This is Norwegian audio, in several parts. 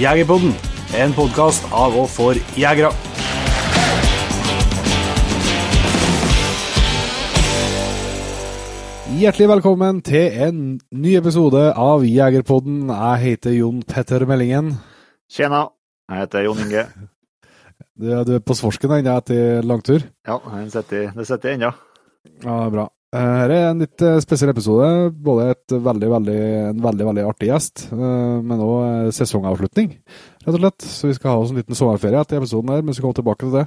Jegerpodden, en podkast av og for jegere. Hjertelig velkommen til en ny episode av Jegerpodden. Jeg heter Jon Petter Meldingen. Tjena, jeg heter Jon Inge. Du, du er på svorsken ennå etter langtur? Ja, det sitter det sitter ennå. Ja, bra. Eh, Her er en litt eh, spesiell episode. Både veldig, veldig, en veldig veldig artig gjest, eh, men òg sesongavslutning, rett og slett. Så vi skal ha oss en liten sommerferie etter episoden her, men vi skal komme tilbake til det.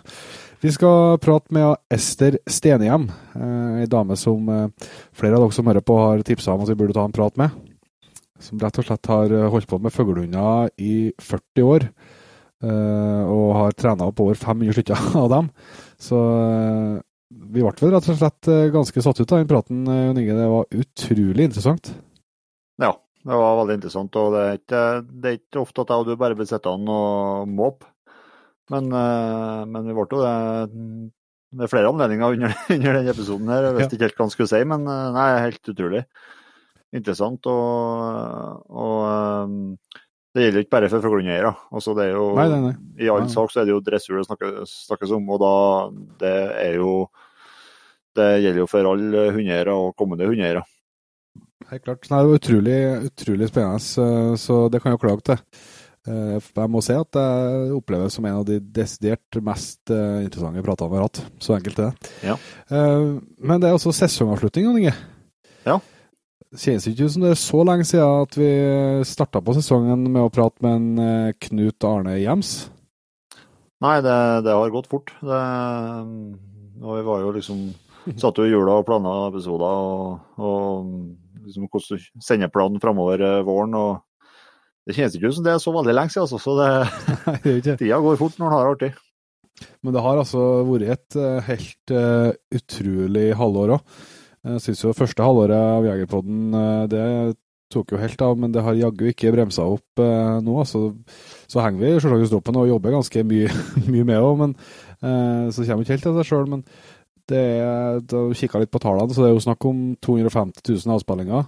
Vi skal prate med Ester Stenhjem, ei dame som flere av dere som hører på, har tipsa om at vi burde ta en prat med. Som rett og slett har holdt på med fuglehunder i 40 år, og har trena opp over 500 stykker av dem. Så vi ble vel rett og slett eh, ganske satt ut av den praten, eh, Jon Inge. Det var utrolig interessant. Ja, det var veldig interessant. Og det er ikke, det er ikke ofte at jeg og du bare blir sittende og måpe. Men, eh, men vi ble jo det ved flere anledninger under, under denne episoden her. Jeg visste ikke helt hva han skulle si, men nei, helt utrolig interessant. Og, og det gjelder ikke bare for fuglehundeiere. Altså, det er jo Nei, nei, nei. I all sak så er det jo dressur det snakkes, snakkes om, og da det er jo Det gjelder jo for alle hundeeiere og kommende hundeeiere. Helt klart. Nei, det var utrolig, utrolig spennende, så det kan jeg klage til. Eh, Jeg må si at jeg opplever det som en av de desidert mest eh, interessante pratene vi har hatt. Så enkelt er det. Ja. Eh, Men det er også sesongavslutning, Inge. Ja. Kjennes ikke ut som det er så lenge siden at vi starta på sesongen med å prate med en Knut Arne Jems. Nei, det, det har gått fort. Det, og vi var jo liksom Satt jo i jula og planla episoder og, og liksom hvordan sendeplanen framover eh, våren. og Det kjennes ikke ut som det er så veldig lenge siden, altså, så det, tida går fort når en har det artig. Men det har altså vært et eh, helt uh, utrolig halvår òg. Jeg syns jo første halvåret av Jegerpodden det tok jo helt av, men det har jaggu ikke bremsa opp eh, nå. Altså, så henger vi selvsagt i stroppen og jobber ganske mye, mye med òg, men eh, så kommer vi ikke helt til seg sjøl. Men det er, da kikka litt på tallene, så det er jo snakk om 250 000 avspillinger.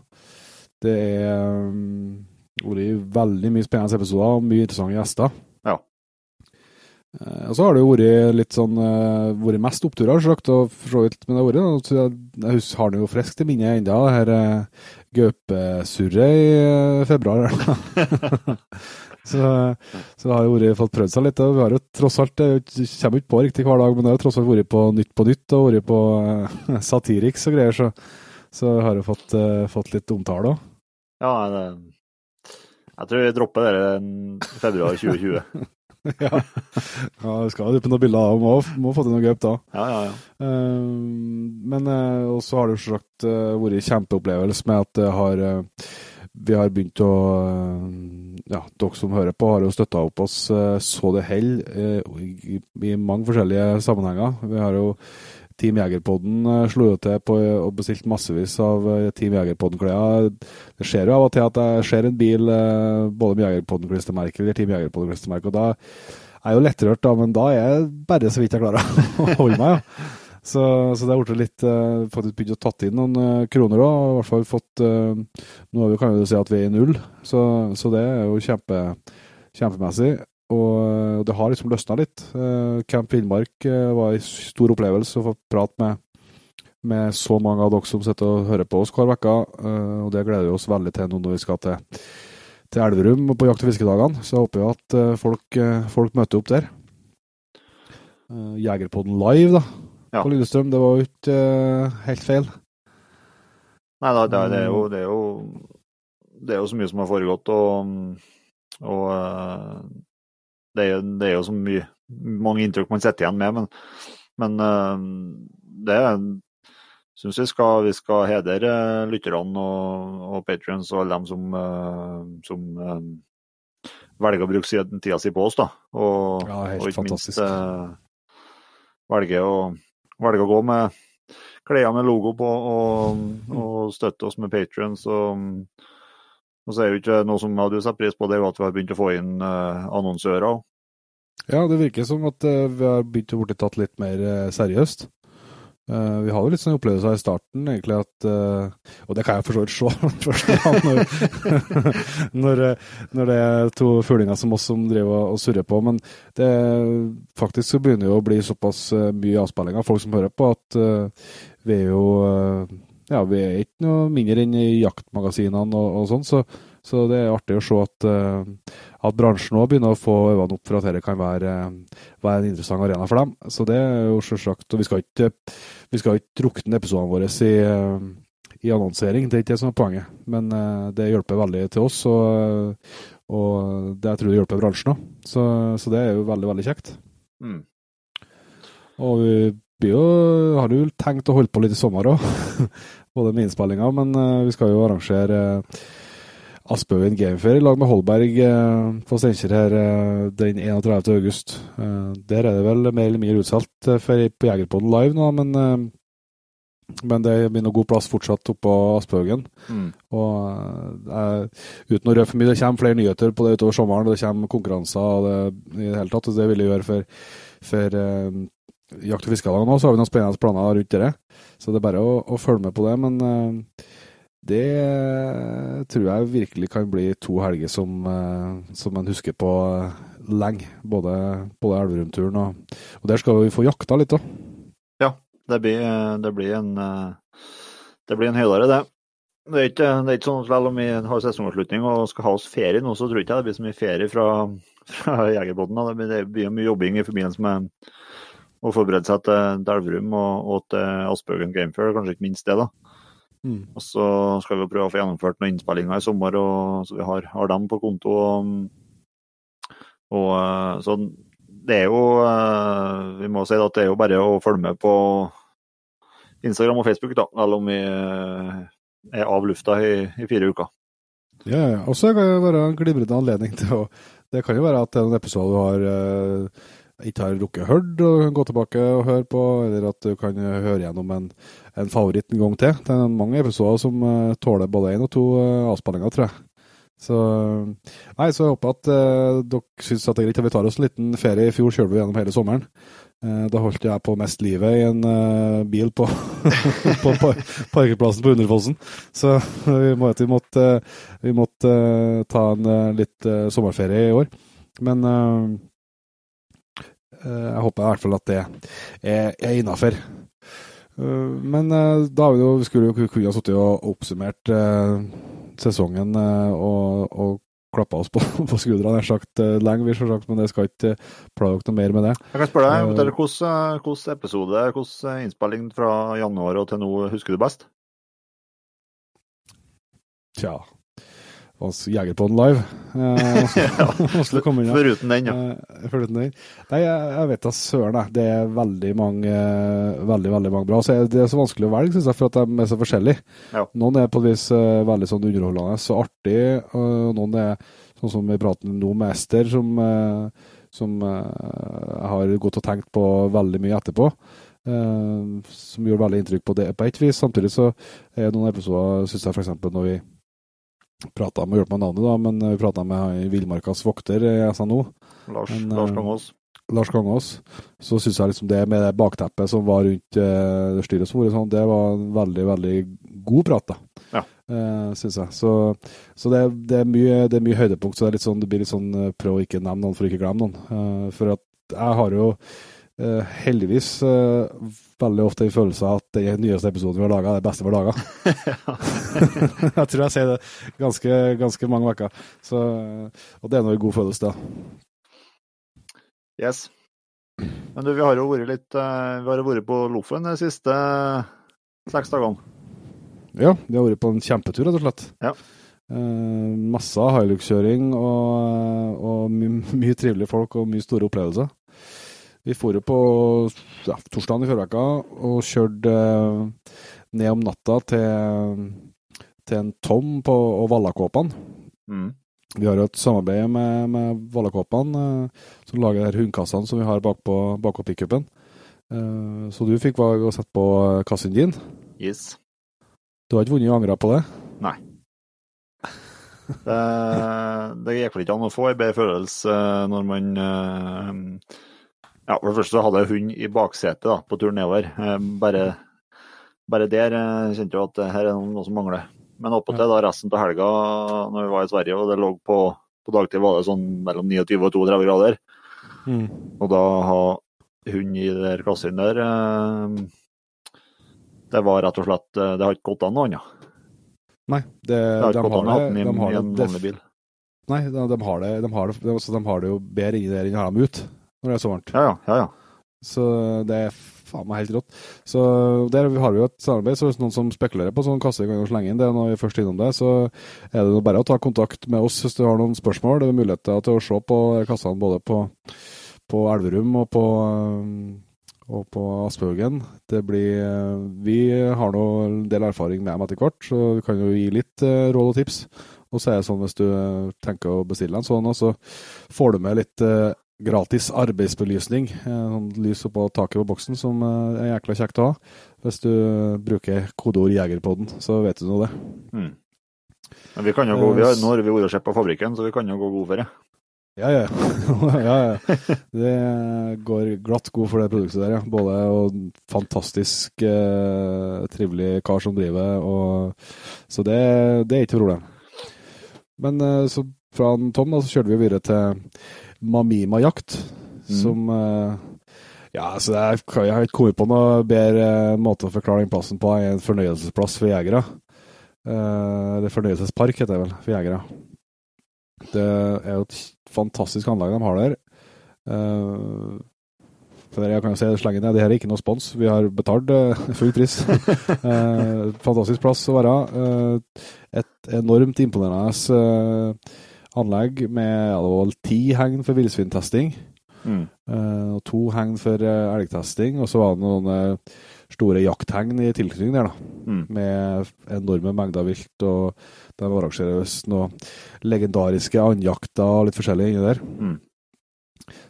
Det er um, vært veldig mye spennende episoder og mye interessante gjester. Ja. Eh, Og så har det jo vært litt sånn eh, vært mest oppturer, selvsagt, og for så vidt, men det har vært jeg, jeg husker, har det jo friskt i minnet ennå, det her uh, gaupesurret i eh, februar. så, så det har jo vært, fått prøvd seg litt. og Vi har jo tross alt det er kommer ikke på riktig hver dag, men det har jo tross alt vært på Nytt på Nytt og vært på uh, Satiriks og greier, så, så har jo fått, uh, fått litt omtale òg. Ja, det, jeg tror vi dropper det i februar 2020. ja. ja, vi skal på noen bilder av må, må få til noe gøy da. Ja, ja, ja. Uh, men uh, også har det jo selvsagt uh, vært kjempeopplevelse med at det har eh, vi har begynt å eh, Ja, dere som hører på, har jo støtta opp oss eh, så det holder i, i mange forskjellige sammenhenger. Vi har jo Team Jegerpodden slo jo til på og bestilt massevis av eh, Team Jegerpodden-klær. Det skjer jo av og til at jeg ser en bil eh, både med Jegerpodden-klistremerke eller Team Jegerpodden-klistremerke, og da er jeg jo lettrørt, da, men da er jeg bare så vidt jeg klarer å holde meg. Ja. Så, så det har blitt litt uh, faktisk begynt å tatt inn noen eh, kroner òg. I hvert fall fått uh, Nå kan vi jo si at vi er i null, så, så det er jo kjempe, kjempemessig. Og eh, det har liksom løsna litt. Eh, Camp Villmark eh, var en stor opplevelse å få prate med, med så mange av dere som sitter og hører på oss hver uke. eh, og det gleder vi oss veldig til nå når vi skal til, til Elverum på jakt- og fiskedagene. Så jeg håper jo at eh, folk, eh, folk møter opp der. Eh, Jegerpodden live, da Ja. på Lillestrøm. Det var jo ikke uh, helt feil. Nei, da, det, det, jo, det, det er jo så mye som har foregått, og, og eh, det, er, det er jo så mye, mange inntrykk man sitter igjen med, men, men eh, det syns vi skal, vi skal hedre lytterne og, og patrions og alle dem som, som velger å bruke tida si på oss. da, og, Ja, helt og ikke fantastisk. minst velger å, velger å gå med klær med logo på og, og støtte oss med patrions. Og, og så er jo ikke noe som jeg hadde satt pris på, det er jo at vi har begynt å få inn uh, annonsører. Ja, det virker som at uh, vi har begynt å bli tatt litt mer uh, seriøst. Uh, vi hadde litt sånn opplevelser i starten, egentlig, at uh, Og det kan jeg for så vidt se når, når, når, det er to fuglinger som oss som driver og surrer på. Men det faktisk så begynner jo å bli såpass mye avspilling av folk som hører på, at uh, vi er jo Ja, vi er ikke noe mindre enn i jaktmagasinene og, og sånn, så, så, det er artig å se at at bransjen òg begynner å få øynene opp for at dette kan være, være, en interessant arena for dem. Så det er jo selvsagt Og vi skal ikke, vi skal ikke drukne episodene våre i, i, annonsering, det er ikke det som er poenget. Men eh, det hjelper veldig til oss, og, og det jeg tror det hjelper bransjen òg. Så, så, det er jo veldig, veldig kjekt. Mm. Og vi jo, har jo tenkt å holde på litt i sommer òg, både med innspillinga, men eh, vi skal jo arrangere Aspøyen Gamefair i lag med Holberg eh, på Steinkjer her eh, den 31. august. Eh, der er det vel mer eller mindre utsolgt på Jegerpodden live nå, men, men det blir noe god plass fortsatt oppå Aspøyen. Mm. Og eh, uten å røpe for mye, det kommer flere nyheter på det utover sommeren, og det kommer konkurranser og det, i det hele tatt. og Det vil jeg gjøre for, for jakt- og fiskerlagene nå, så har vi noen spennende planer rundt det. Så det er bare å, å følge med på det. men det tror jeg virkelig kan bli to helger som, eh, som en husker på lenge. Både, både Elverumturen og, og der skal vi få jakta litt òg. Ja, det blir, det blir, en det blir en høydere, det. Det er, ikke, det er ikke sånn at selv om vi har sesongavslutning og skal ha oss ferie nå, så tror jeg ikke det blir så mye ferie fra, fra Jegerbåten. Det, blir mye jobbing i forbindelse med å forberede seg til Elverum og, og til Asbjørgen Gamefair, kanskje ikke minst det. da. Mm. Og så skal vi prøve å få gjennomført noen innspillinger i sommer, og, så vi har, har, dem på konto. Og, og, eh, så det er jo eh, Vi må si at det er jo bare å følge med på Instagram og Facebook, da, selv om vi eh, er av lufta i, i fire uker. Ja, ja. Og så kan det være en glimrende anledning til å Det kan jo være at det er en episode du har ikke har rukket hørt og kan gå tilbake og høre på, eller at du kan høre gjennom en, en favoritt en gang til. Det er mange episoder som uh, tåler både én og to uh, avspillinger, tror jeg. Så nei, så jeg håper at uh, dere syns det er greit at vi tar oss en liten ferie. I fjor kjørte vi gjennom hele sommeren. Uh, da holdt jeg på mest livet i en uh, bil på, på parkeplassen på Underfossen. Så vi, måtte, vi måtte, vi måtte ta en litt sommerferie i år. Men Eh, jeg håper i hvert fall at det er, er innafor. Eh, men eh, da vi jo, vi skulle jo kunne ha sittet og oppsummert sesongen og, og klappa oss på, på skuldrene, nær sagt lenge, vi sagt, men det skal ikke plage dere noe mer med det. Jeg kan spørre deg, hvilken episode, hvilken innspilling fra januar og til nå husker du best? Tja, Jegerpodden live. Eh, Foruten den, ja. Eh, foruten den. Nei, jeg, jeg vet da søren, jeg. Det er veldig mange eh, veldig, veldig mange bra. Så det er så vanskelig å velge, syns jeg, for at de er så forskjellige. Ja. Noen er på et vis veldig sånn underholdende så artig, og noen er sånn som vi prater nå med Ester, som, som uh, har gått og tenkt på veldig mye etterpå. Som gjorde veldig inntrykk på det på ett vis. Samtidig så er noen episoder, syns jeg f.eks. når vi prata med, hjelp med navnet, da, men vi prata med Villmarkas vokter i SNO. Lars, men, Lars Kangås. Lars Kangås. Så syns jeg liksom det med det bakteppet som var rundt uh, styret, så sånn, det var en veldig, veldig god prat, da. Ja. Uh, syns jeg. Så, så det, det, er mye, det, er mye, høydepunkt, så det, er sånn, det blir litt sånn prøv å ikke nevne noen for å ikke glemme noen. Uh, for at jeg har jo uh, heldigvis uh, veldig ofte en følelse av at den nyeste episoden vi har laga, er det beste vi har laga. jeg tror jeg sier det ganske, ganske mange uker. Og det er nå en god følelse, da. Yes. Men du, vi har jo vært litt uh, Vi har vært på Lofoten de siste seks dagene. Ja, vi har vært på en kjempetur, rett og slett. Ja. Masse Hilux-kjøring og, og mye, mye trivelige folk og mye store opplevelser. Vi dro på ja, torsdagen i forrige uke og kjørte eh, ned om natta til, til en Tom på og Vallakåpan. Mm. Vi har jo et samarbeid med, med Vallakåpan, eh, som lager de hundekassene som vi har bakpå, bakpå pickupen. Eh, så du fikk valg å sette på kassen din. Yes. Du har ikke vunnet og angra på det? Nei. Det, det gikk vel ikke an å få en bedre følelse når man Ja, for det første så hadde jeg hund i baksetet da, på turen nedover. Eh, bare, bare der eh, kjente jeg at her er noe som mangler. Men oppåtil da resten av helga når vi var i Sverige, og det lå på, på dagtid var det sånn mellom 29 og 32 grader. Mm. Og da ha hund i det klassen der eh, Det var rett og slett eh, Det har ikke gått an noe annet. Nei, det, Det har de ikke gått an å har ha den i, de har det, en vanlig bil. Nei, de, de, har det, de, har det, altså, de har det jo bedre inni der enn de har dem ut, når det er så varmt. Ja, ja. ja, ja. Så det er faen meg helt rått. Så der har vi jo et samarbeid, så hvis noen som spekulerer på sånn kasse, kan jo slenge inn det når vi er først innom det. Så er det bare å ta kontakt med oss hvis du har noen spørsmål. Det er muligheter til å se på kassene både på, på Elverum og på, og på Aspehaugen. Vi har nå en del erfaring med dem etter hvert, så vi kan jo gi litt eh, råd og tips. Og så er det sånn hvis du eh, tenker å bestille en sånn, så får du med litt gratis arbeidsbelysning. eh, Sånn lys oppå taket på boksen som eh, er jækla kjekt å ha. Hvis du bruker kodeord 'Jegerpodden', så vet du nå det. Mm. Men vi kan jo gå, vi har, nå har vi vært og sett på fabrikken, så vi kan jo gå god for det. Ja, ja. ja, ja. Det går glatt god for det produktet der, ja. Både og fantastisk eh, trivelig kar som driver, og Så det, det er ikke noe problem. Men eh, så fra Tom da, så kjørte vi videre til Mamima jakt, Mm. som eh, Ja, altså er, jeg har ikke kommet på noe bedre eh, måte å forklare den plassen på enn en fornøyelsesplass for jegere. Eh, eller fornøyelsespark, heter det vel, for jegere. Det er jo et fantastisk anlegg de har der. For jeg kan jo si det ned, det her er ikke noe spons. Vi har betalt eh, full pris. Eh, fantastisk plass å være. Eh, et enormt imponerende eh, anlegg med ja, det var ti hegn for villsvintesting. Mm. eh, og to hegn for eh, elgtesting. Og så var det noen eh, store jakthegn i tilknytning der, da. Mm. Med enorme mengder vilt. Og de arrangerer noen legendariske andjakter og litt forskjellig inni der. Mm.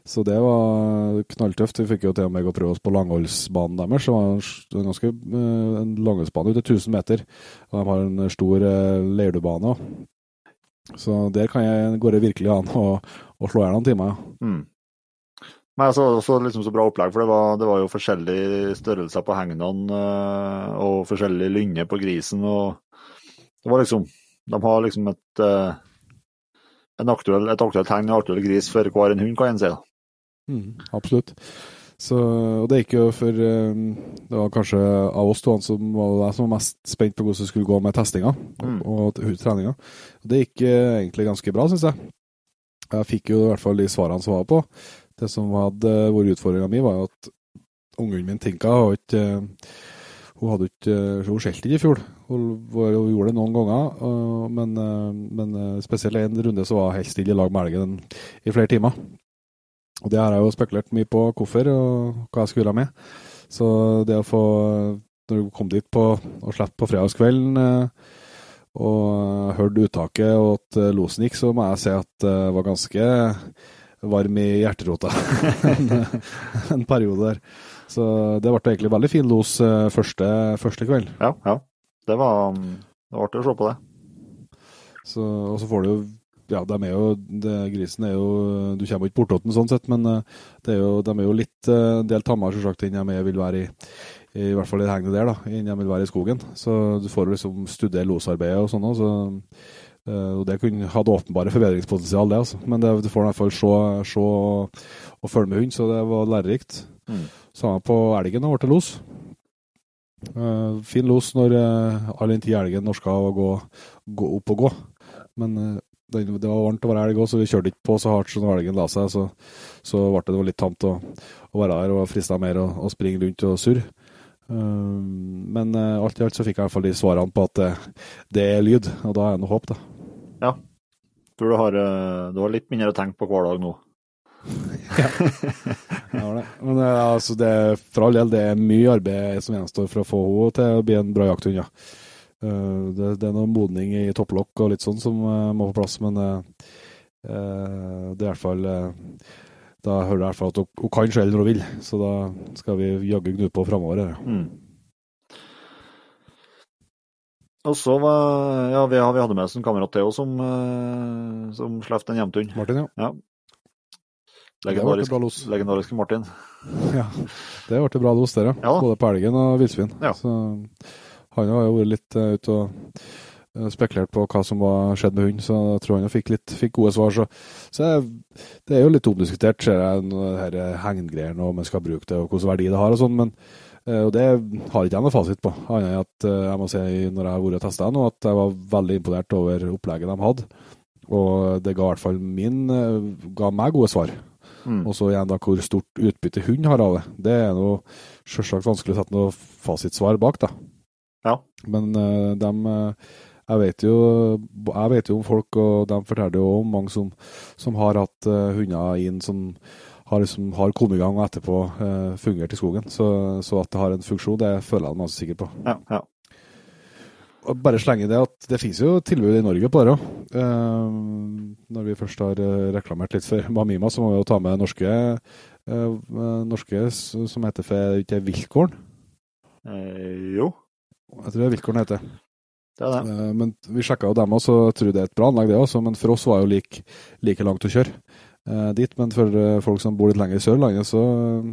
Så det var knalltøft. Vi fikk jo til og med prøve oss på langholdsbanen deres. Det var en ganske en langholdsbane ut til 1000 meter. Og de har en stor leirdubane. Så der kan jeg, går det virkelig an å, å slå i hjel noen timer. Mm. Men altså, også liksom så bra opplegg, for det var, det var jo forskjellige størrelser på hegnene øh, og forskjellig lynne på grisen. og det var liksom, De har liksom et, en aktuell, et aktuelt hegn og aktuell gris for hver en hund, kan en si. Mm, absolutt. Så, og det gikk jo for eh, Det var kanskje av oss to som var som var mest spent på hvordan det skulle gå med testinga Mm. og, og treninga. Det gikk eh, egentlig ganske bra, syns jeg. Jeg fikk jo i hvert fall de svarene som var på. Det som hadde vært utfordringa mi, var jo at ungen min Tinka har ikke eh, Hun hadde ikke Hun skjelte ikke i fjor. Hun, hun gjorde det noen ganger, men, men spesielt en runde så var hun helt stille i lag med elgen i flere timer. Og det har jeg jo spekulert mye på hvorfor, og hva jeg skulle ha med. Så det å få Når du kom dit på og slapp på fredagskvelden eh, og hørte uttaket og at eh, losen gikk, så må jeg si at det var ganske varm i hjerterota en, en periode der. Så det ble egentlig veldig fin los eh, første, første kveld. Ja, ja. Det var, det var artig å se på det. Så, og så får du jo Ja, de er jo det, Grisen er jo Du kommer ikke bortåt den sånn sett, men eh, det er jo, de er jo litt eh, en del tammere selvsagt enn de vil være i i hvert fall i det hengende der, da, enn de vil være i skogen. Så du får liksom studere losarbeidet og sånn òg, så eh, og det kunne hatt åpenbare forbedringspotensial, det, altså. Men det, du får i hvert fall se, se og, og følge med hund, så det var lærerikt. Mm. Samme på elgen, da ble det los. Uh, fin los når uh, all den tid elgen norska å gå, gå opp og gå. Men det, var varmt å være elg òg, så vi kjørte ikke på så hardt som elgen la seg. Så, så ble det litt tamt å, å være her og frista mer å, å springe rundt og surre. Eh, men eh, alt i alt så fikk jeg i hvert fall de svarene på at det, det er lyd, og da er det noe håp, da. Ja. Tror du har, øh, du har litt mindre å tenke på hver dag nå. ja. har det. Men eh, altså, det, for all del, det er mye arbeid som gjenstår for å få henne til å bli en bra jakthund, ja. Eh, det, det er noe modning i topplokk og litt sånn som eh, må på plass, men eh, det er i hvert fall Da hører jeg i hvert fall at hun, kan selv når hun vil, så da skal vi jaggu gnu på framover. Mm. Og så var Ja, vi, vi hadde med oss en kamerat til oss som, som slapp en hjemtun. Martin, ja. Legendarisk, bra los. legendarisk Martin. Ja, det ble bra los der, ja. Ja. Både på elgen og villsvin. Ja. Så han har jo vært litt uh, ute og eh, spekulert på hva som var skjedd med hunden, så jeg tror han fikk litt fikk gode svar. Så, så jeg, det er jo litt omdiskutert, ser jeg, nå hegngreiene og om man skal bruke det og hvilken verdi det har og sånn, men eh, og det har ikke jeg noe fasit på. Annet enn at jeg må si når jeg har vært og testa nå, at jeg var veldig imponert over opplegget de hadde. Og det ga i hvert fall min ga meg gode svar. Mm. Og så igjen da hvor stort utbytte hund har av det. Det er noe selvsagt vanskelig å sette noe fasitsvar bak, da. Ja. Men uh, dem eh, jeg vet, jo, jeg vet jo om folk, og de forteller jo om mange som, som har hatt uh, hunder inn som har, liksom, har kommet i gang og etterpå uh, fungert i skogen. Så, så at det har en funksjon, det føler jeg meg ganske sikker på. Ja, ja. Og bare slenge det at det finnes jo tilbud i Norge på det òg. når vi først har eh, reklamert litt for Mamima, så må vi jo ta med norske, eh, eh, norske som heter for ikke Viltgården. Eh, jo, Jeg tror det er Viltgården heter. det er det. Eh, men vi sjekka jo dem også, og jeg tror det er et bra anlegg det også. Men for oss var det jo like, like langt å kjøre eh, dit. Men for eh, folk som bor litt lenger i Sørlandet, så,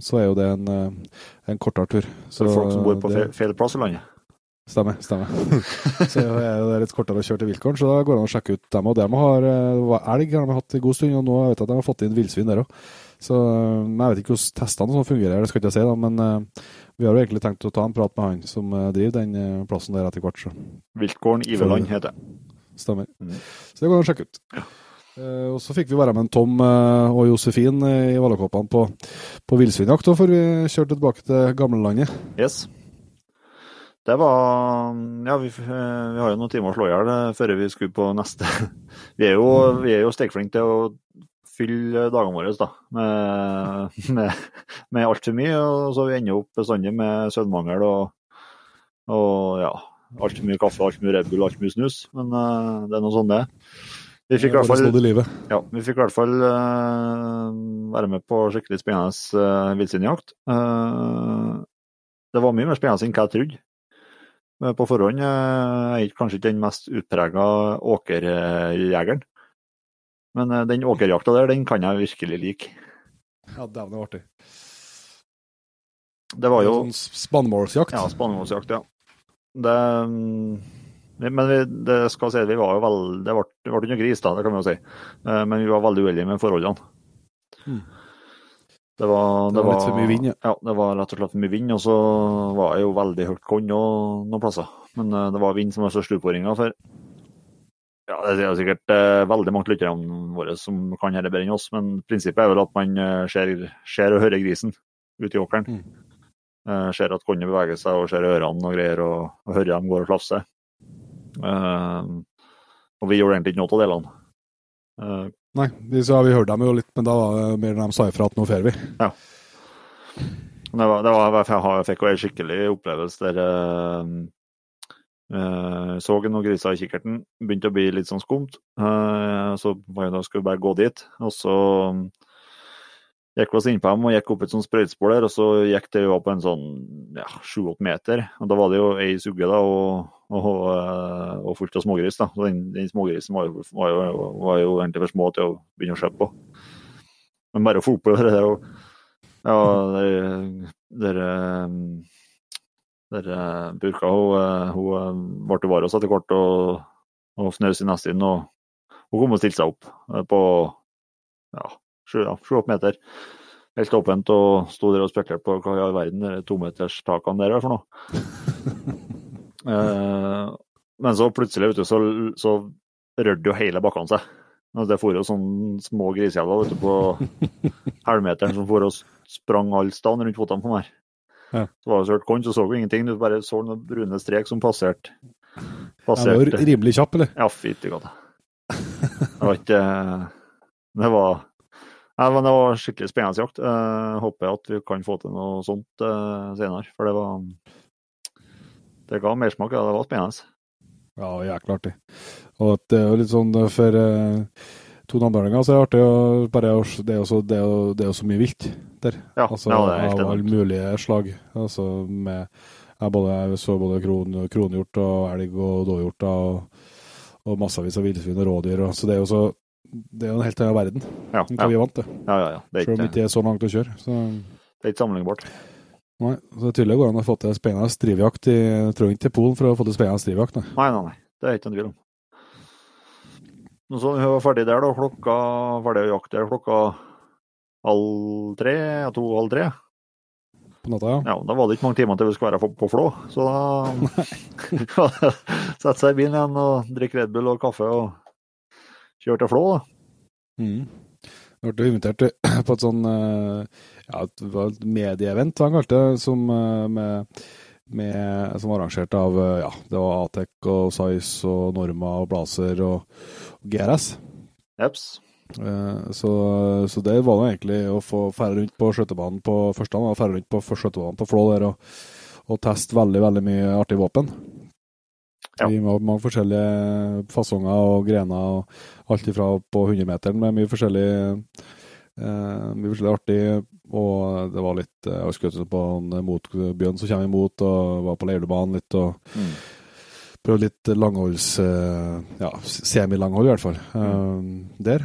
så er jo det en, en kortere tur. Så folk som bor på det- feil, plass i landet. Stemmer. stemmer. så er det litt kortere å kjøre til Vilkåren, så da går det an å sjekke ut dem. Og dem har elg har de hatt en god stund, og nå vet jeg at de har fått inn villsvin der òg. Så jeg vet ikke hvordan testene sånn fungerer, det skal ikke jeg si, da, men vi har jo egentlig tenkt å ta en prat med han som eh, driver den eh, plassen der etter hvert. Så Viltgården Iveland heter det. stemmer. Mm. Så det går an å sjekke ut. Eh, og så fikk vi være med en Tom eh, og Josefin eh, i Valakåpene på, på villsvinjakt, før vi kjørte tilbake til gamlelandet. Yes. Det var Ja, vi, vi har jo noen timer å slå i hjel før vi skulle på neste. Vi er jo, vi er jo stekflinke til å fylle dagene våre da, med, med, med altfor mye. Og så vi ender opp bestandig med søvnmangel og, og ja, altfor mye kaffe, altfor mye Red Bull, altfor mye snus. Men uh, det er noe sånn det. Vi fikk i hvert fall ja, vi fikk i hvert fall uh, være med på skikkelig spennende uh, villsvinjakt. Uh, det var mye mer spennende enn hva jeg trodde. På forhånd er jeg kanskje ikke den mest utprega åkerjegeren. Men eh, den åkerjakta der, den kan jeg virkelig like. Ja, dæven, det var artig. Det var jo Sånn spannmålsjakt. Ja, spannmålsjakt, ja. Det, men vi, det skal si, vi var jo veldig... det ble, det ble ikke noe gris, da, det kan vi jo si. Eh, Men vi var veldig uheldige med forholdene. Mm. Det var, Det var litt for mye vind, ja. ja. Det var rett og slett for mye vind, og så var det jo veldig høyt korn noen, noen plasser. Men eh, det var vind som var største utfordringa for ja, Det er sikkert eh, veldig mange lytterne våre som kan dette bedre enn oss, men prinsippet er vel at man eh, ser, ser og hører grisen ute i åkeren. Mm. Eh, ser at kornet beveger seg, og ser ørene og greier, og, og hører dem går og flafser. Eh, og vi gjorde egentlig ikke noe av delene. Eh, Nei, vi, så har vi hørte dem jo litt, men da var det mer de sa ifra at nå drar vi. det var, det var, jeg jeg fikk jo en skikkelig opplevelse der eh, så noen griser i kikkerten. Begynte å bli litt sånn skumt. Uh, så var da skulle vi bare gå dit. Og så mm, gikk vi oss inn på dem og gikk opp et sånt sprøytespor der, og så gikk det jo opp en sånn ja, sju-åtte meter. Og da var det jo ei sugge da, og, og, eh, og fullt av smågris. da. Så den, den smågrisen var jo, var, jo, var jo egentlig for små til å begynne å se på. Men bare å få opp det der og ja, det, det, der, der eh, Burka hun, eh, hun eh, ble var oss etter hvert og, og fnøs i nesten og hun kom og stilte seg opp eh, på ja, sju ja, sju, åtte meter. Helt åpent og sto der og spekulerte på hva i all verden de tometerstakene der var for noe. Eh, men så plutselig vet du, så, så rørte jo hele bakkene seg. Og det for jo sånne små grisejævler på halvmeteren som for og sprang alle steder rundt føttene på meg. Ja. Så var det så hørt korn, så så du ingenting. Du bare så noen brune strek som passerte. Jeg var rimelig kjapp, eller? Ja, fytti katta. Det var ikke Det var Nei, men det var skikkelig spennende jakt. Jeg håper at vi kan få til noe sånt eh, senere. For det var Det ga mersmak. Ja, det var spennende. Ja, jækla artig. Og det er jo litt sånn eh, for eh, to namdalinger så er det artig å bare Det er jo så, det er jo, det er jo så mye vilt der. Ja, Altså ja det er helt av alle mulige slag. Altså med jeg, både, jeg så både kron, kronhjort og elg og dåhjort og, og massevis av villsvin og rådyr. Og, så det er jo så det er jo en helt annen verden Ja, enn hva vi er vant til. ja, ja, ja. Det, er Selv om det ikke, er så langt å kjøre. Så, det er ikke sammenlignbart. nei, så det tydelig går an å få til spennende drivjakt i Trenger ikke til Polen for å få til spennende drivjakt. Nei. Nei, nei. Det er ikke noen tvil om. Nå så vi var ferdig der, da. Klokka ferdig å jakte der klokka halv tre, ja, to-halv tre. På natta, ja. Ja, da var det ikke mange timer til vi skulle være på, på Flå. Så da sette seg i bilen igjen og drikke Red Bull og kaffe og kjøre til Flå, da. Mm. Jeg ble invitert på et sånn eh, ja, et, medieevent, han kalte det, som, eh, med, med, som var arrangert av eh, ja, det var Atec og Size og Norma og Blazer og GRS. Jeps. Eh, Så, så det var jo egentlig å få ferde rundt på skøytebanen på første gang, ferde rundt på skøytebanen på Flå der og, og teste veldig, veldig mye artig våpen. Ja. Vi har mange forskjellige fasonger og grener, og alt ifra på 100-meteren med mye forskjellig eh, mye forskjellig artig. Og det var litt eh, Jeg husker på en motbjørn som kommer imot, og var på Leirdubanen litt. og Mm. Prøvde litt langholds eh, Ja, semilanghold i hvert fall. eh, Der.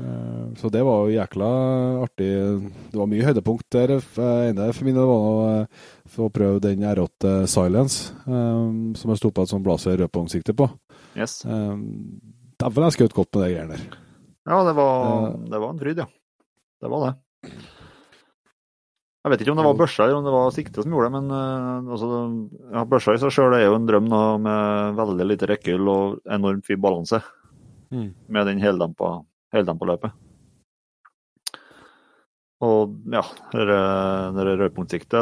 Eh, Så det var jo jækla artig. Det var mye høydepunkt der. Ene for min del var å få prøve den R8 Silence, som jeg sto på et sånt blazer rødpungsikte på. Yes. Dæven, jeg skjøt godt med de greiene der. Ja, det var, det var en fryd, ja. Det var det. Jeg vet ikke om det var børsa eller om det var sikte som gjorde det, men uh, altså, ja, børsa i seg sjøl er jo en drøm da, med veldig lite rekkehull og enormt fin balanse med den heldempa, heldempa løpet. Og ja, det rødpunktsiktet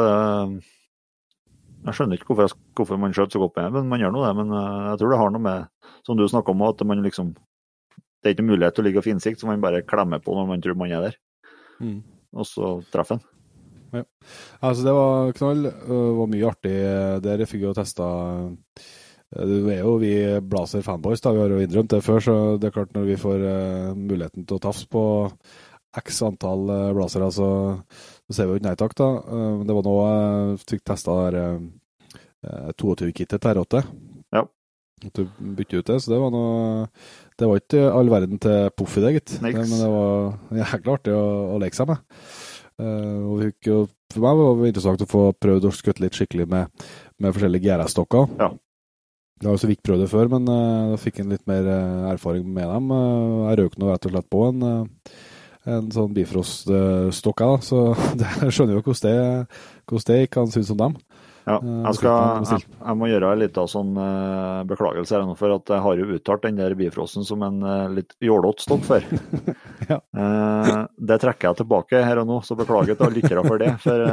Jeg skjønner ikke hvorfor, jeg, hvorfor man skjøt så godt med det, men man gjør nå det. Men eh, jeg tror det har noe med, som du snakka om, at man liksom Det er ikke mulighet til å ligge og finsikte, så man bare klemmer på når man tror man er der. Mm. Og så treffer en. Altså, det var knall. Det var mye artig der. Jeg fikk jo testa Det er jo vi Blazer fanboys, da. Vi har jo innrømt det før, så det er klart når vi får uh, muligheten til å tafse på x antall uh, blazere, så, så ser vi jo ikke nei takk, da. Uh, det var nå jeg fikk testa der uh, 22-kittet til R8. Ja. At du bytter ut det, så det var noe Det var ikke all verden til poff i det, gitt. Men det var jækla artig å, å leke seg med. Eh, jo, for meg var det interessant å få prøvd å skutte litt skikkelig med, med forskjellige GRS-stokker. Ja. Jeg har jo så vidt prøvd det før, men uh, da fikk en litt mer uh, erfaring med dem. Eh, jeg røk nå rett og slett på en, eh, en sånn Bifrost-stokk, så jeg skjønner jo hvordan det, hvordan det kan synes om dem. Ja, Eh, jeg, skal, jeg, jeg må gjøre en liten sånn uh, beklagelse her nå, for at jeg har jo uttalt den der Bifrosten som en uh, litt jålete stopp for. Ja. uh, det trekker jeg tilbake her og nå, så beklager til alle lyttere for det. For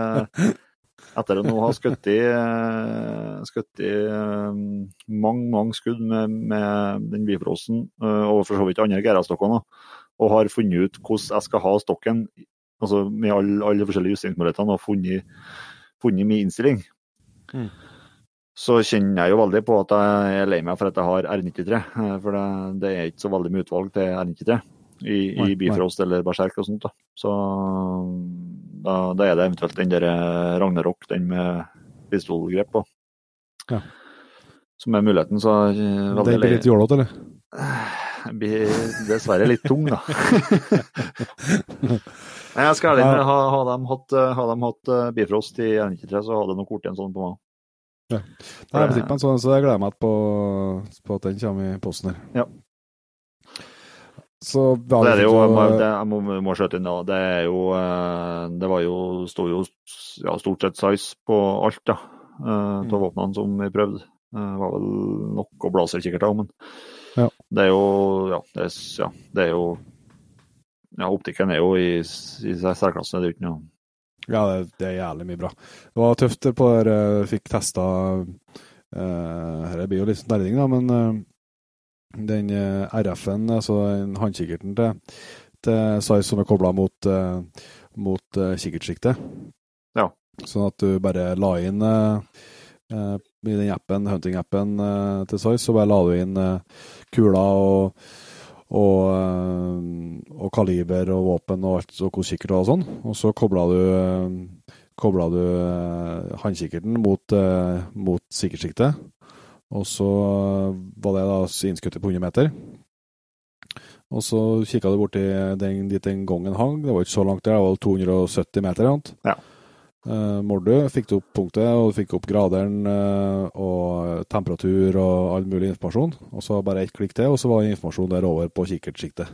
etter å nå ha skutt i, skutt i mange, mange skudd med, med den Bifrosten, og for så vidt andre GRA-stokkene, og har funnet ut hvordan jeg skal ha stokken, altså med alle, alle de forskjellige justeringsmulighetene, og funnet, funnet min innstilling, Mm. så kjenner jeg jo veldig på at jeg er lei meg for at jeg har R93. eh, For det, det er ikke så veldig mye utvalg til R93 i, i Bifrost eller Berserk og sånt. da. Så da, da er det eventuelt den der eh, Ragnarok, den med pistolgrep på. Ja. Som er muligheten, så er Den blir litt jålete, eller? Blir dessverre litt tung, da. Jeg skal ærlig innrømme, ha, ha de hatt, eh, ha de hatt eh, Bifrost i R93, så hadde nok blitt en sånn på meg. Nei, jeg bestilte meg en sånn, så jeg gleder meg på, på at den kommer i posten her. Ja. Så ja, Det er det jo, jeg må, jeg må, må skjøte inn da. Det er jo eh, Det var jo, sto jo ja, stort sett size på alt, da. eh, mm. våpnene som vi prøvde. Eh, Det var vel noe blazerkikkerter, men Ja. det er jo Ja, det er, ja, det er jo ja, Optikken er jo i, i særklasse, det er jo ikke noe Ja, det, det er jævlig mye bra. Det var tøft på der jeg fikk testa uh, Her blir jo litt nerding, da, men eh, den eh, RF-en, altså håndkikkerten til, til Size som er kobla mot, mot kikkertsiktet. Ja. Sånn at du bare la inn eh, eh, i den appen, hunting-appen eh, til Size, så bare la du inn kula og og, eh, og kaliber og våpen og alt, og kikkert og sånn. Og så kobla du, eh, kobla du håndkikkerten mot, eh, mot sikkertsiktet. Og så var det da innskuddet på 100 meter. Og så kikka du borti den, dit den gangen hang. Det var ikke så langt der, det var 270 meter. eller. Ja. Eh, Mordu fikk du opp punktet, og du fikk opp graderen uh, og temperatur og all mulig informasjon. Og så bare ett klikk til, og så var informasjonen der over på kikkertsjiktet.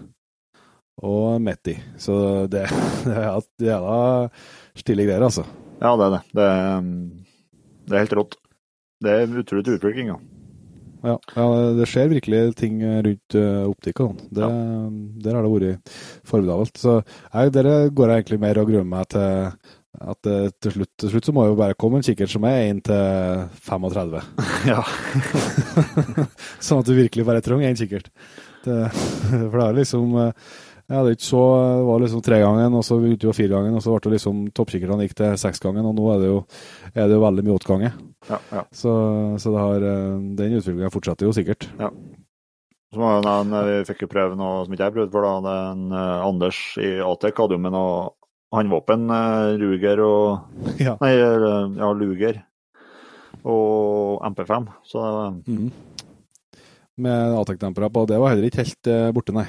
Og midt i. Så det, det er det da stille greier, altså. Ja, det er det. Det, er- det er helt rått. Det er utrolig utvikling, ja. Ja, ja, det skjer virkelig ting rundt optikken. Det, og sånn. Der har det vært formidabelt. Så jeg, dere går jeg egentlig mer og gruer meg til at eh, til, slutt, til slutt så må jo bare komme en kikkert som er 1 til 35. Ja. sånn at du virkelig bare trenger én kikkert. Det, for det er liksom eh, Jeg hadde ikke så Det var liksom tregangen, og så begynte jo firegangen, og så ble det liksom toppkikkertene gikk til seksgangen, og nå er det jo, er det jo veldig mye åtgange. ja, ja. Så, så det har, eh, den utviklingen fortsetter jo sikkert. Så må jeg nevne, Vi fikk jo prøve noe som ikke jeg prøvde for. da, eh, Anders i Atec hadde jo med noe håndvåpen. våpen, Ruger og Ja. Nei, eh, ja, Luger og MP5. Så mm. Med Atec-dempere på. Det var heller ikke helt eh, borte, nei.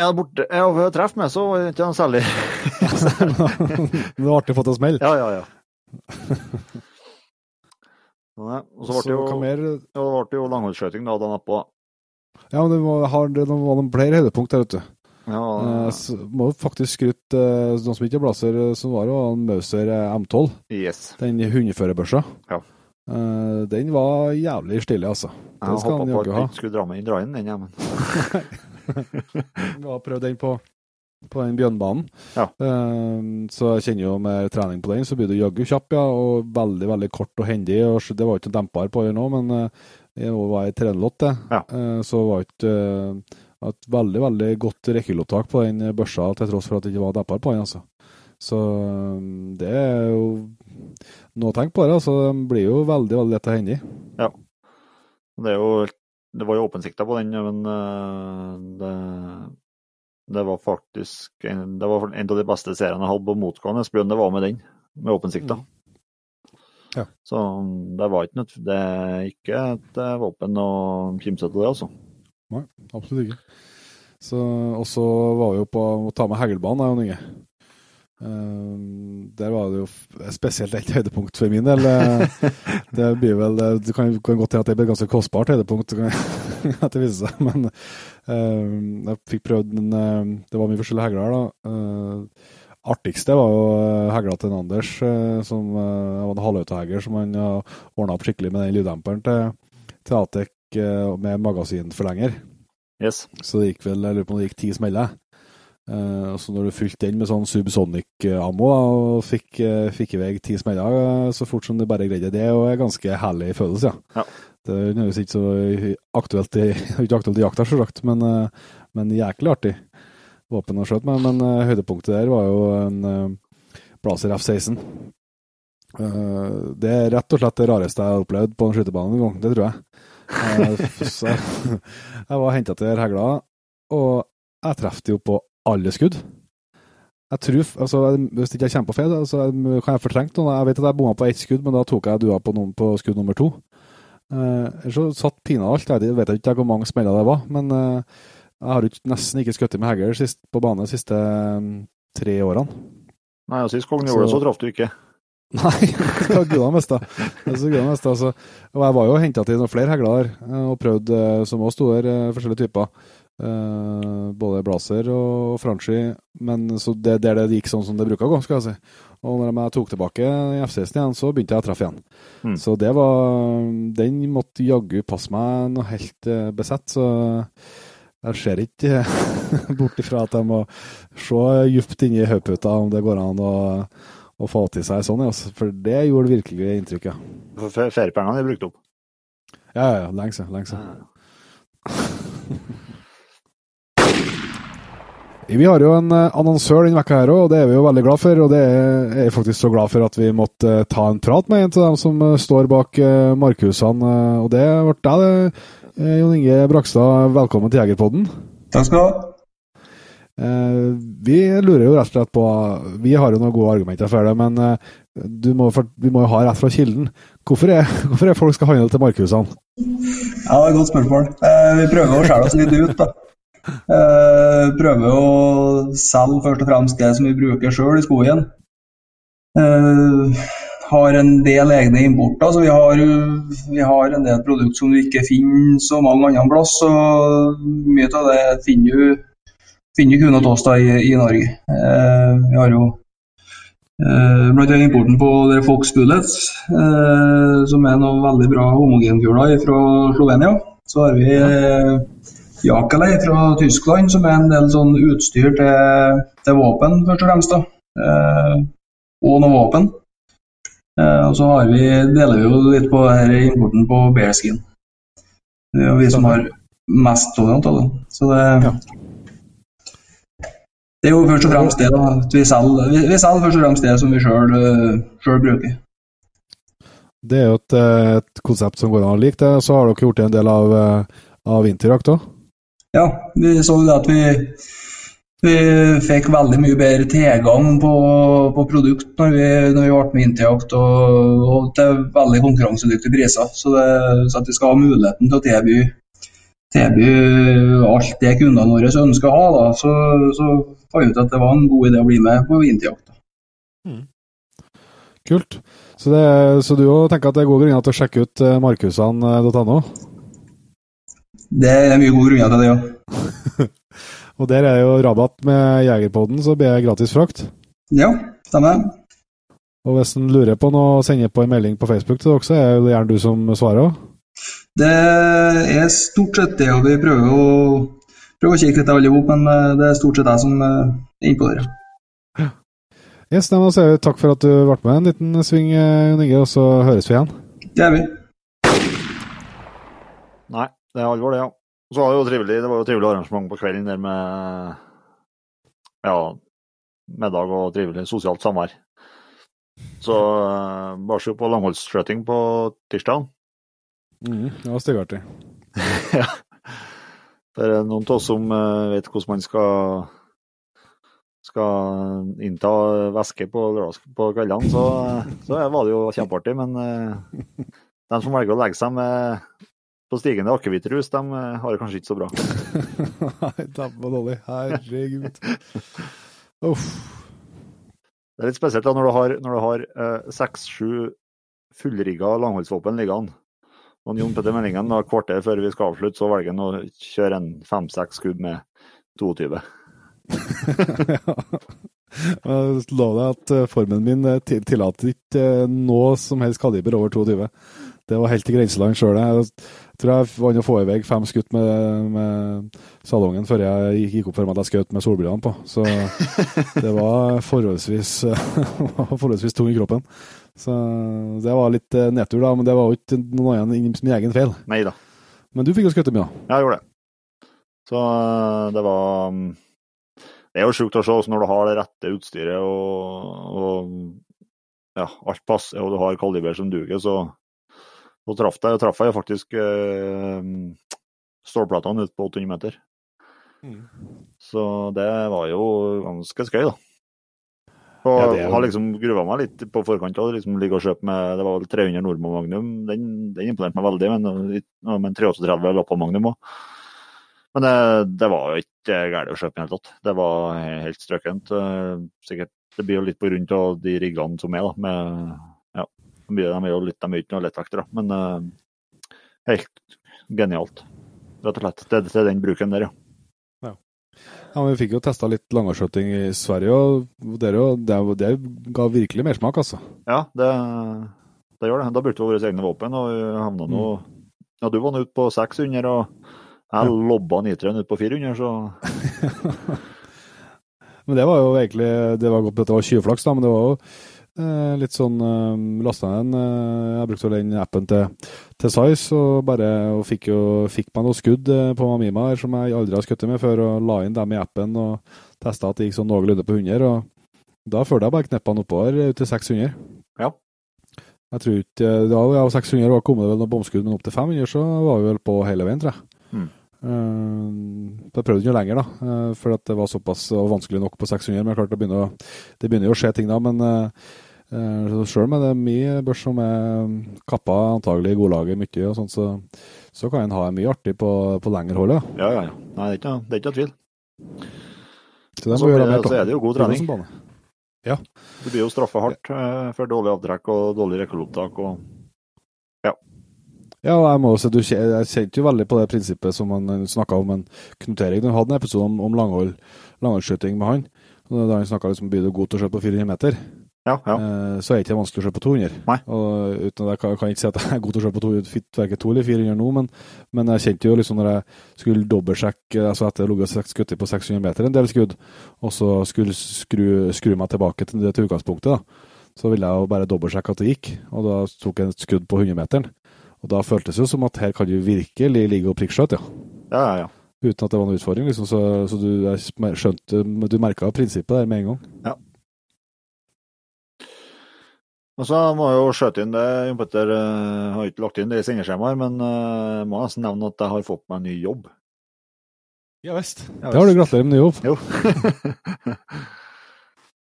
Ja, borte. Ja, ved å treffe meg, så var det ikke noe særlig det var artig å få til å smelle. Ja, ja, ja. Og så ble det jo, mer? ja, det ble jo langholdsskøyting da, dagen etterpå. Ja, men det var, har, det var noen flere høydepunkt der, vet du. Ja, Eh, så må jo faktisk skryte eh, noen som ikke er blazer, eh, som var jo en Mauser eh, M12. yes. Den hundeførerbørsa. Ja. Eh, den var jævlig stilig, altså. Jeg Den jeg håpa på at du ikke skulle dra med inn dra inn den, ja, men Vi har prøvd den på, på den bjørnbanen. Ja. Eh, så jeg kjenner jo med trening på den, så blir du jaggu kjapp, ja. Og veldig, veldig kort og hendig. Og det var jo ikke en demper på den nå, men jeg var i trenlott, det. Ja. Eh, så var ikke eh, et veldig, veldig godt rekkelopptak på den børsa, til tross for at det ikke var depper på den, altså. Så eh, det er jo noe å tenke på, det. altså. det blir jo veldig, veldig lett og hendig. det er jo Det var jo åpensikta på den, men eh, det, det var faktisk en, det var en av de beste seriene jeg hadde på motgående sprønn. det var med den, med åpensikta. Mm. Ja. Så det var ikke nødt Det er ikke et eh, våpen å kimse til, det, altså. Absolutt ikke. Og så var vi jo på å ta med Hegelbanen, jeg og Inge. Um, der var det jo spesielt et høydepunkt for min del. Eh, det blir vel Det kan, kan godt hende at det blir et ganske kostbart høydepunkt, at det viser seg. Men um, jeg fikk prøvd en eh, Det var mye forskjellige hegler, da. Uh, artigste var jo eh, hegla til Anders, som uh, var en halvautohegger som han uh, ordna opp skikkelig med den lyddemperen til, til Atec med magasinforlenger. Yes. Så det gikk vel, jeg lurer på om det gikk ti smeller. Eh, så når du fylte den med sånn subsonic-ammo og fikk, eh, fikk i vei ti smeller eh, så fort som du bare greide det, og er ganske herlig følelse, ja. Ja. Det er nødvendigvis ikke så aktuelt i, ikke aktuelt i jakta, selvsagt, men, eh, men jæklig artig våpen å skjøte med. Men eh, høydepunktet der var jo en uh, Blazer F-16. Eh, det er rett og slett det rareste jeg har opplevd på en skytebane en gang, det tror jeg. Eh, så jeg var henta til hegla, og jeg traff jo på alle skudd. Jeg tror, altså, Hvis ikke jeg kommer på feil, så kan jeg fortrengt noe. Jeg vet at jeg bomma på ett skudd, men da tok jeg dua på, noen, på skudd nummer to. Eh, ellers så satt pinadø alt. Jeg vet ikke hvor mange smeller det var, men eh, jeg har jo nesten ikke skutt med hegl på bane de siste eh, tre årene. Nei, og Sist kongen gjorde det, så traff du ikke. Nei, er så gudene mest, altså. Og jeg var jo henta til noen flere hegler eh, og prøvd, eh, som også sto der, eh, forskjellige typer. Uh, både Blazer og Franchi, men så det der det gikk sånn som det bruker å gå, skal jeg si. Og når jeg tok tilbake i F-16 igjen, så begynte jeg å treffe igjen. Mm. Så det var Den måtte jaggu passe meg noe helt uh, besett, så jeg ser ikke bort ifra at jeg må se dypt inni hodeputa om det går an å, å få til seg sånn, ja, altså. for det gjorde virkelig inntrykk, ja. Feriepengene er brukt opp. Ja, ja, ja, lenge siden. Lenge siden. Vi har jo en eh, annonsør denne vekka her òg, og det er vi jo veldig glad for. Og det er jeg faktisk så glad for at vi måtte eh, ta en prat med en av dem som eh, står bak markhusene. Og det ble deg, Jon Inge Brakstad, velkommen til Jegerpodden. Takk skal du ha. Eh, Vi lurer jo rett og slett på Vi har jo noen gode argumenter for det, men eh, må, vi må jo ha rett fra kilden. Hvorfor er, hvorfor er folk skal handle til markhusene? Ja, det er et godt spørsmål. Eh, vi prøver å skjære oss litt ut, da. Prøver å selge først og fremst det som vi bruker sjøl i skogen. Har en del egne importer, så vi har, vi har en del produkter som du ikke finner så mange andre plass. Så mye av det finner du, finner kun hos oss da, i, i, Norge. Uh, vi har jo Eh, annet importen på Fox Bullets, eh, som er noen veldig bra homogenkuler fra Slovenia. Så har vi eh, Jakelei fra Tyskland, som er en del sånn utstyr til, til våpen, først og fremst. da. og noe våpen. Eh, og så vi, deler vi jo litt på importen på bearskin. Det er jo vi som har mest av det. Så det, ja. Det er jo først og fremst det da, at vi selger, vi, vi selger først og fremst det som vi sjøl eh, bruker. Det er jo et, eh, et, konsept som går an å like det. Så har dere gjort det en del av, av vinterjakt òg? Ja, vi så det at vi vi fikk veldig mye bedre tilgang på, på produkt når vi, når vi ble med Interact og, og, til veldig konkurransedyktige priser. Så, det, så, at vi skal ha muligheten til å tilby, tilby alt det kundene våre ønsker å ha, da, så, så fant ut at det var en god idé å bli med på vinterjakt. Mm. Kult. Så, det, så du òg tenker at det er gode grunner til å sjekke ut markhusene.no? markusene.no? Det er mye gode grunner til det, ja. Og der er jo rabatt med Jegerpoden, så blir det gratis frakt. Ja, stemmer. Og hvis en lurer på noe, sender på en melding på Facebook til dere, så er det gjerne du som svarer? Det er stort sett det, og vi prøver å, prøver å kikke litt alle sammen, men eh, det er stort sett jeg som eh, er innpå der. Ja. Yes, da sier vi takk for at du ble med en liten sving, eh, Jon Inge, og så høres vi igjen. Det gjør vi. Nei, det er alvor, det, ja. Og så var det jo trivelig, det var jo trivelig arrangement på kvelden der med ja, middag og trivelig sosialt samvær. Så uh, bare se på langholdsskøyting på tirsdag. Mm, det var styggartig. ja. Det er noen av oss som uh, vet hvordan man skal skal innta væske på, på kveldene, så, så, var det jo kjempeartig. Men de som velger å legge seg med på stigende akevittrus, de eh, har det kanskje ikke så bra. Nei, dæven dårlig. Herregud. Uff. Det er litt spesielt da, når du har, når du har eh, seks-sju eh, fullrigga langholdsvåpen liggende. Og Jon Petter Meldingen, da, kvarter før vi skal avslutte, så velger han å kjøre en fem-seks skudd med 22. ja. Jeg lover deg at eh, formen min tillater ikke noe som helst kaliber over 22. Det var helt i grenseland sjøl. Jeg tror jeg vant å få i vei fem skudd med, med, salongen før jeg gikk opp for meg at jeg skjøt med solbrillene på. Så det var forholdsvis, forholdsvis tung i kroppen. Så det var litt eh, nedtur, da. Men det var jo ikke noe annet min egen feil. Neida. Men du fikk jo skutt mye, da. Ja, jeg gjorde det. Så eh, det var mm, Det er jo sjukt å se når du har det rette utstyret og, og ja, alt passer og du har kaliber som duger, så så traff jeg, traf jeg faktisk øh, stålplatene ute på 800 meter. Mm. Så det var jo ganske skøy, da. Og ja, jo... har liksom gruva meg litt på forkant. Og liksom ligge og kjøpe med Det var vel 300 Nordmo Magnum. Den, den imponerte meg veldig, men, men 338 på Magnum òg. Men det, det, var jo ikke galt å kjøpe i det hele tatt. Det var helt strøkent. Eh, sikkert, det blir jo litt på grunn av de riggene som er, da, med de er jo litt, de er ikke noe lettvektere, men uh, helt genialt. Rett og slett. Det er den bruken der, ja. ja. Ja, men Vi fikk jo testa litt langskjøting i Sverige, og det, det, det, ga virkelig mersmak, altså. Ja, det, det, gjør det. Da brukte vi våre egne våpen, og vi havna nå mm. Ja, du var nå ute på 600, og jeg ja. lobba nitrien ut på 400, så Men det var jo egentlig Det var godt dette var tjuvflaks, da, men det var jo litt sånn uh, eh, lasta den uh, Jeg brukte den appen til, til Size og bare og fikk, jo, fikk meg noen skudd uh, på Mamima her som jeg aldri har skutt med før, og la inn dem i appen og testa at det gikk sånn noenlunde på 100. og Da følte jeg bare kneppene oppover ut til 600. Ja. Jeg tror ikke Da ja, 600 var kommet det vel noen bomskudd, men opp til 500 så var vi vel på hele veien, tror jeg. Mm. Uh, jeg prøvde ikke lenger, da, uh, for det var såpass vanskelig nok på 600. Men klart det begynner, det begynner jo å skje ting da. Men uh, uh, sjøl med det mye børs som er kappa, antagelig i godlaget mye, og sånt, så, så kan en ha mye artig på, på lengre hold. Ja, ja, ja. Nei, det er ikke, det er ikke tvil. Så Så, er- mer så er det jo god trening. Ja. Du blir jo straffa hardt eh, for dårlig avtrekk og dårlig rekkelopptak. Og... Ja, og jeg må også, du, jeg kjente jo veldig på det prinsippet som han snakka om. Men Knut Erik han hadde en episode om, om langholdsskyting med han. Da han snakka liksom blir du god til å skjøte på 400 meter, Ja, ja. eh, så er det ikke vanskelig å se på 200. Nei. Og uten jeg kan, kan ikke si at jeg er god til å se på 200, verken 2 eller 400 nå, men, men jeg kjente jo liksom når jeg skulle dobbeltsjekke altså etter å ha ligget og skutt på 600 meter en del skudd, og så skulle skru, skru meg tilbake til det til utgangspunktet, da, så ville jeg jo bare dobbeltsjekke at det gikk, og da tok jeg et skudd på 100-meteren. Og da føltes det som at her kan du virkelig ligge og prikkskjøte, ja. ja, ja, ja. Uten at det var noen utfordring, liksom. Så, så du jeg skjønte Du merka prinsippet der med en gang. Og så må jeg jo skjøte inn det. Jon Petter eh, har ikke lagt inn det i sendeskjemaet, men jeg må nesten nevne at jeg har fått meg en ny jobb. Ja visst. Ja, Det har du. Gratulerer med ny jobb. Jo.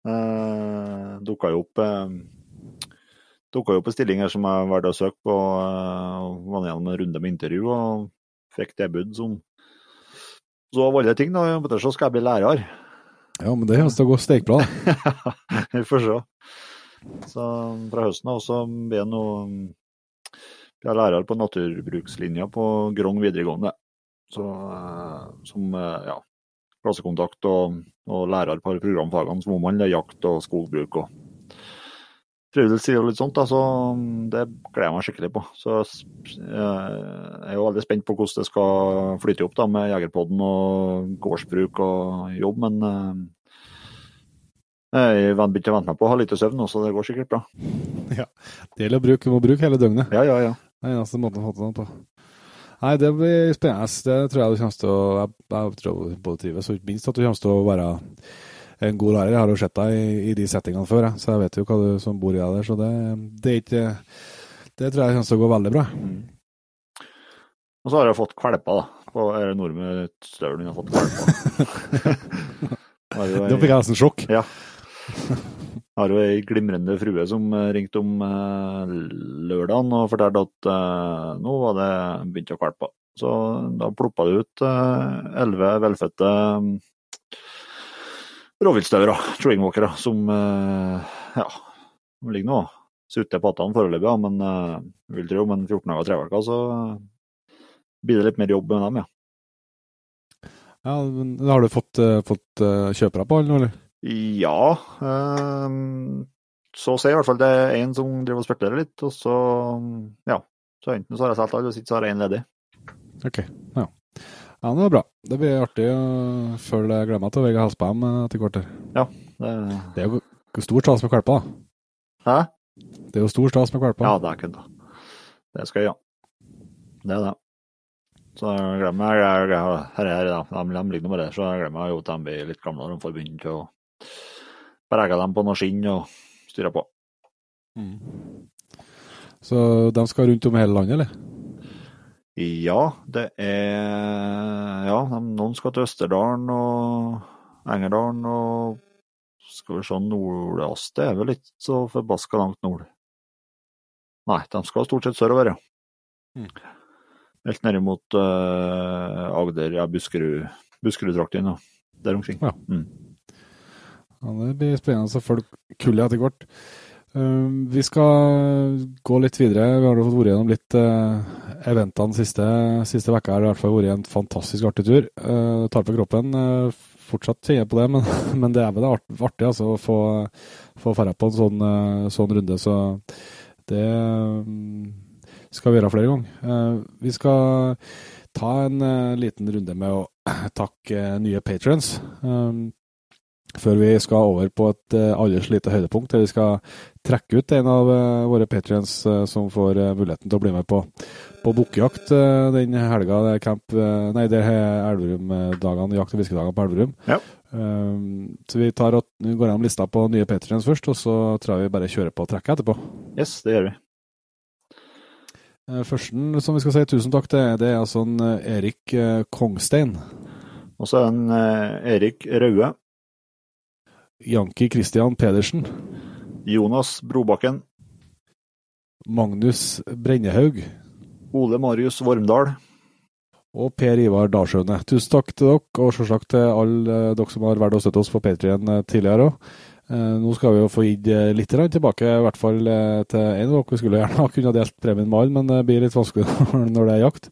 uh, dukka jo opp uh, Dukka jo opp en stilling her som jeg valgte å søke på. og var gjennom en runde med intervju og fikk tilbud som Så av alle ting, da, Jon Petter, så skal jeg bli lærer. Ja, men det til å gå steikbra. da. Vi får se. Så fra høsten av så blir jeg noe Jeg er lærer på naturbrukslinja på Grong videregående. Så, eh, som eh, ja, klassekontakt og, og lærer på programfagene som omhandler jakt og skogbruk og friluftsliv og litt sånt. Da, så det gleder jeg meg skikkelig på. Så eh, jeg er jo veldig spent på hvordan det skal flyte opp da, med Jegerpodden og gårdsbruk og jobb, men jeg begynte å vente meg på å ha lite søvn nå, så det går sikkert bra. Ja. Det gjelder å bruke, må bruke hele døgnet. Ja, ja, ja. Det er eneste måten å få til det på. Nei, det blir spennende. Det tror jeg du kommer til å Jeg, jeg tror både trives, og ikke minst at du kommer til å være en god lærer. Jeg har jo sett deg i, i de settingene før, jeg, så jeg vet jo hva du som bor i deg der. Så det, det ikke Det tror jeg kommer til å gå veldig bra. Mm. Og så har jeg fått kvalper, da. På nordmenn støvelen min har fått kvalper. Da fikk jeg nesten sjokk. Har jo ei glimrende frue som eh, ringte om eh, lørdagen og fortalte at eh, nå var det begynt å kvalpe. Så da ploppa det ut elleve velfødte mm, rovviltstøvere, tringwalkere, som ja, ligger nå sutter pattene foreløpig, men vil tro om en 14 dager og tre uker så blir det litt mer jobb med dem, ja. Ja, men Har du fått, fått kjøpere på alle nå, eller? Ja, Um, så ser jeg i hvert fall. Det er en som driver og spekulerer litt, og så ja. Så enten så har jeg solgt alle, eller så har jeg en ledig. Ok, ja. Ja, det var bra. Det blir artig å følge Glemma til Vegard Halsbaum eh, etter hvert. Ja, Det, Det er jo stor stas med kvalper, da. hæ? Det er jo stor stas med kvalper. Ja, det er kødda. Det skal jeg gjøre. Det er det. Så jeg glemmer meg, jeg, jeg, her, her, her, De, de ligger nå bare der, så jeg glemmer jo at de blir litt gamle når de får begynt å prege dem på noe skinn og styre på. Mm. Så de skal rundt om hele landet, eller? Ja, det er Ja, de, noen skal til Østerdalen og Engerdalen og Skal vi se, Nordås Det er vel ikke så forbaska langt nord. Nei, de skal stort sett sørover, ja. Mm. Helt nede mot uh, Agder, ja, Buskerud, Buskerud-trakten, ja. Der omkring. Ja. Mm. Ja, det blir spennende å følge kullet etter hvert. Um, vi skal gå litt videre. Vi har fått vært gjennom litt uh, eventene siste, siste vekka. har det i hvert fall vært en fantastisk artig tur. Uh, det tar på kroppen. Uh, fortsatt kjenner på det, men, men det er vel art, artig altså, å få, få dra på en sånn, sånn runde. Så det um, skal vi gjøre flere ganger. Vi skal ta en liten runde med å takke nye patrons. Før vi skal over på et uh, alders lite høydepunkt, der vi skal trekke ut en av uh, våre patrions uh, som får muligheten til å bli med på, på bukkejakt den helga. Det er camp, nei, det er Elverum-dagene, jakt- og fiskedagene på Elverum. Ja. Um, så vi tar og går gjennom lista på nye patrions først, og så tror jeg vi bare kjører på trekket etterpå. Yes, det gjør vi. Førsten som vi skal si tusen takk til, det er altså en, Erik Kongstein. Og så er det en eh, Erik Raue. Janki Christian Pedersen. Jonas Brobakken. Magnus Brennehaug. Ole Marius Vormdal. og Per Ivar Dalsjøene. Tusen takk til dere, og selvsagt til alle eh, dere som har valgt å støtte oss på Patrion tidligere òg. Nå skal vi jo få gitt litt tilbake, i hvert fall til en av dere. Vi skulle gjerne ha kunnet delt premien med alle, men det blir litt vanskelig når det er jakt.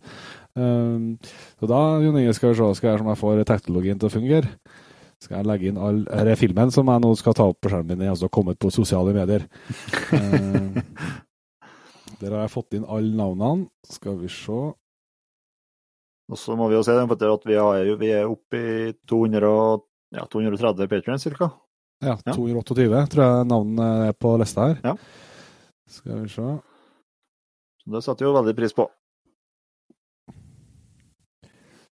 Så da Jon Inge, skal vi se skal jeg, om jeg får teknologien til å fungere. Skal jeg legge inn all denne filmen som jeg nå skal ta opp på skjermen min, altså kommet på sosiale medier. Der har jeg fått inn alle navnene. Skal vi se. Og så må vi jo se at vi, har, vi er oppe i 200, ja, 230 patrions ca. Ja, 228 ja. tror jeg navnet er på lista her. Ja. Skal vi se. Så Det satte vi jo veldig pris på.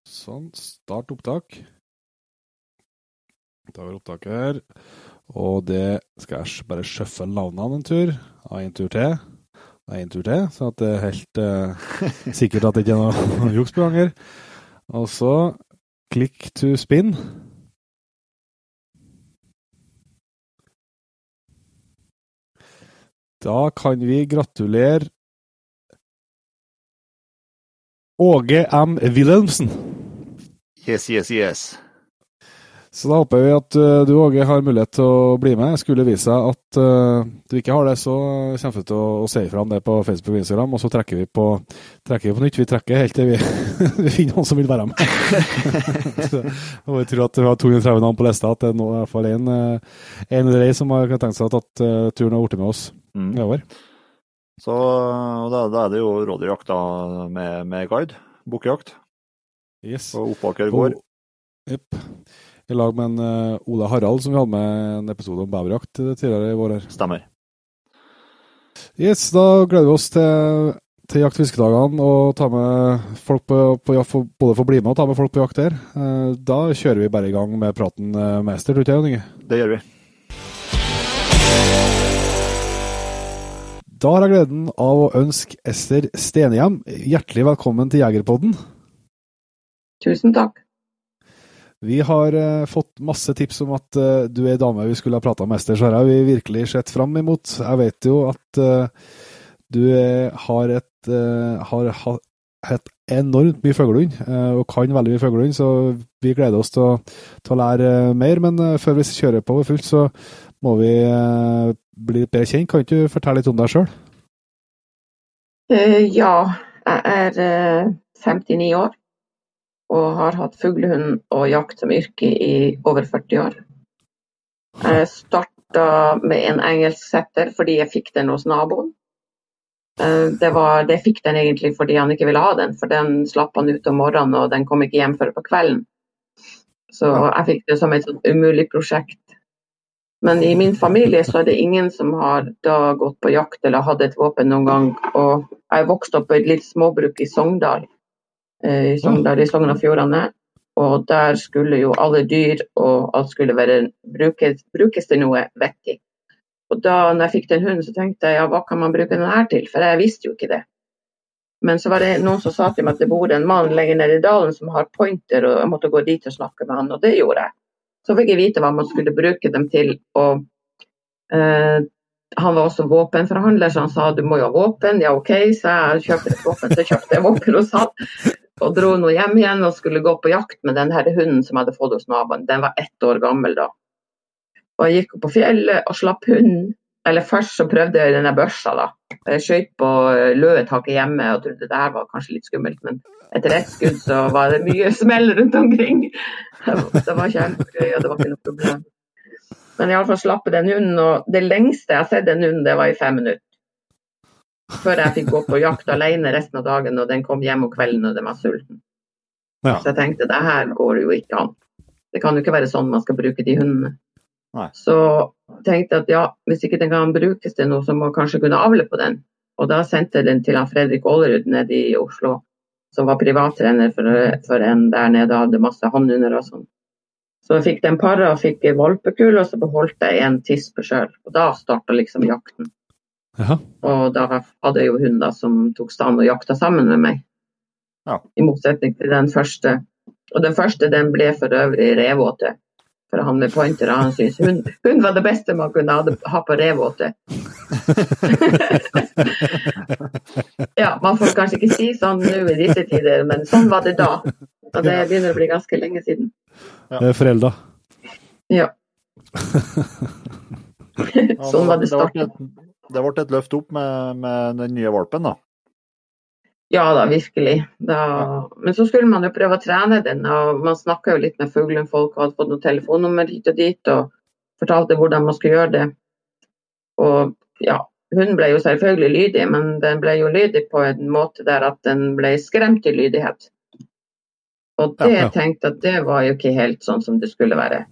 Sånn. Start opptak. Da vi opptaket her. Og det skal jeg bare sjøffe navnene en tur. Av en tur til. Av en tur til, så at det er helt uh, sikkert at det ikke er noe juks på ganger. Og så click to spin. Da kan vi gratulere Åge M. Wilhelmsen. Yes, yes, yes. Så da håper vi at uh, du Åge har mulighet til å bli med. Skulle det vise seg at uh, du ikke har det, så kommer vi til å, å si ifra om det på Facebook og Instagram, og så trekker vi på, trekker vi på nytt. Vi trekker helt til vi, vi finner noen som vil være med. så, og jeg tror at vi har 230 navn på lista, at det er nå i hvert fall én uh, eller ei som har tenkt seg tatt uh, turen og blitt med oss mm. i år. Så da, da, er det jo rådyrjakt med, med guide. Bukkejakt. Yes. Og Oppaker gård. Jepp i lag med en uh, Ole Harald, som vi hadde med en episode om beverjakt tidligere i vår. her. Stemmer. Yes, da gleder vi oss til, til jakt- og fiskedagene og ta med folk på, på jakt, både få bli med og ta med folk på jakt der. Uh, da kjører vi bare i gang med praten uh, mester, tror jeg, ikke Inge? Det gjør vi. Da har jeg gleden av å ønske Ester Stenhjem hjertelig velkommen til Jegerpodden. Tusen takk. Vi har uh, fått masse tips om at uh, du er dame vi skulle ha prata med, Ester, så her har vi virkelig sett fram imot. Jeg vet jo at uh, du har et, har hatt enormt mye fuglehund, og kan veldig mye fuglehund, så vi gleder oss til å, til å lære mer. Men før vi kjører på fullt, så må vi bli litt bedre kjent. Kan ikke du fortelle litt om deg sjøl? ja, jeg er 59 år og har hatt fuglehund og jakt som yrke i over 40 år. Jeg starta med en engelsk setter fordi jeg fikk den hos naboen. Eh, det, var, det fikk den egentlig fordi han ikke ville ha den, for den slapp han ut om morgenen og den kom ikke hjem før på kvelden. Så jeg fikk det som et umulig prosjekt. Men i min familie så er det ingen som har da gått på jakt eller hatt et våpen noen gang. Og jeg vokste opp på et litt småbruk i Sogndal i Sogndal, i Sogn og Fjordane. Og der skulle jo alle dyr og alt skulle være, brukes, brukes til noe vettig. Og da når jeg fikk den hunden, så tenkte jeg ja, hva kan man bruke den her til, for jeg visste jo ikke det. Men så var det noen som sa til meg at det bor en mann lenger nede i dalen som har pointer, og jeg måtte gå dit og snakke med han, og det gjorde jeg. Så fikk jeg vite hva man skulle bruke dem til. og eh, han var også våpenforhandler, så han sa du må jo ha våpen. Ja, OK, så jeg kjøpte et våpen, så kjøpte jeg våpen hos han og dro nå hjem igjen og skulle gå på jakt med den her hunden som jeg hadde fått hos naboen. Den var ett år gammel da. Og jeg gikk opp på fjellet og slapp hunden. Eller først så prøvde jeg denne børsa, da. Jeg skjøt på løetaket hjemme og trodde det her var kanskje litt skummelt, men etter ett skudd så var det mye smell rundt omkring. Det var kjempegøy, og det var ikke noe problem. Men iallfall slapp den hunden, og det lengste jeg har sett den hunden, det var i fem minutter. Før jeg fikk gå på jakt alene resten av dagen, og den kom hjem om kvelden og den var sulten. Ja. Så jeg tenkte det her går jo ikke an. Det kan jo ikke være sånn man skal bruke de hundene. Nei. Så tenkte jeg at ja, hvis ikke den kan brukes til noe, så må jeg kanskje kunne avle på den. Og da sendte jeg den til han Fredrik Aalerud nede i Oslo, som var privattrener for, for en der nede og hadde masse hannhunder og sånn. Så jeg fikk den para og fikk valpekull, og så beholdt jeg en tispe sjøl. Og da starta liksom jakten. Jaha. Og da hadde jeg jo hunder som tok stand og jakta sammen med meg. Ja. I motsetning til den første. Og den første den ble for øvrig revåte. for han med pointer, Han syntes hun, hun, var det beste man kunne ha, på revåte. ja, man får kanskje ikke si sånn nå i disse tider, men sånn var det da. Og det begynner å bli ganske lenge siden. Det er forelda. Ja. Ja, sånn var det det starten. Et, det ble et løft opp med, med den nye valpen, da. Ja da, virkelig. Da, men så skulle man jo prøve å trene den, og man snakka jo litt med fuglenfolk og hadde fått noen telefonnummer hit og dit og fortalte hvordan man skulle gjøre det. Og ja, hun ble jo selvfølgelig lydig, men den ble jo lydig på en måte der at den ble skremt til lydighet. Og det Ja, ja. tenkte at det var jo ikke helt sånn som det skulle være.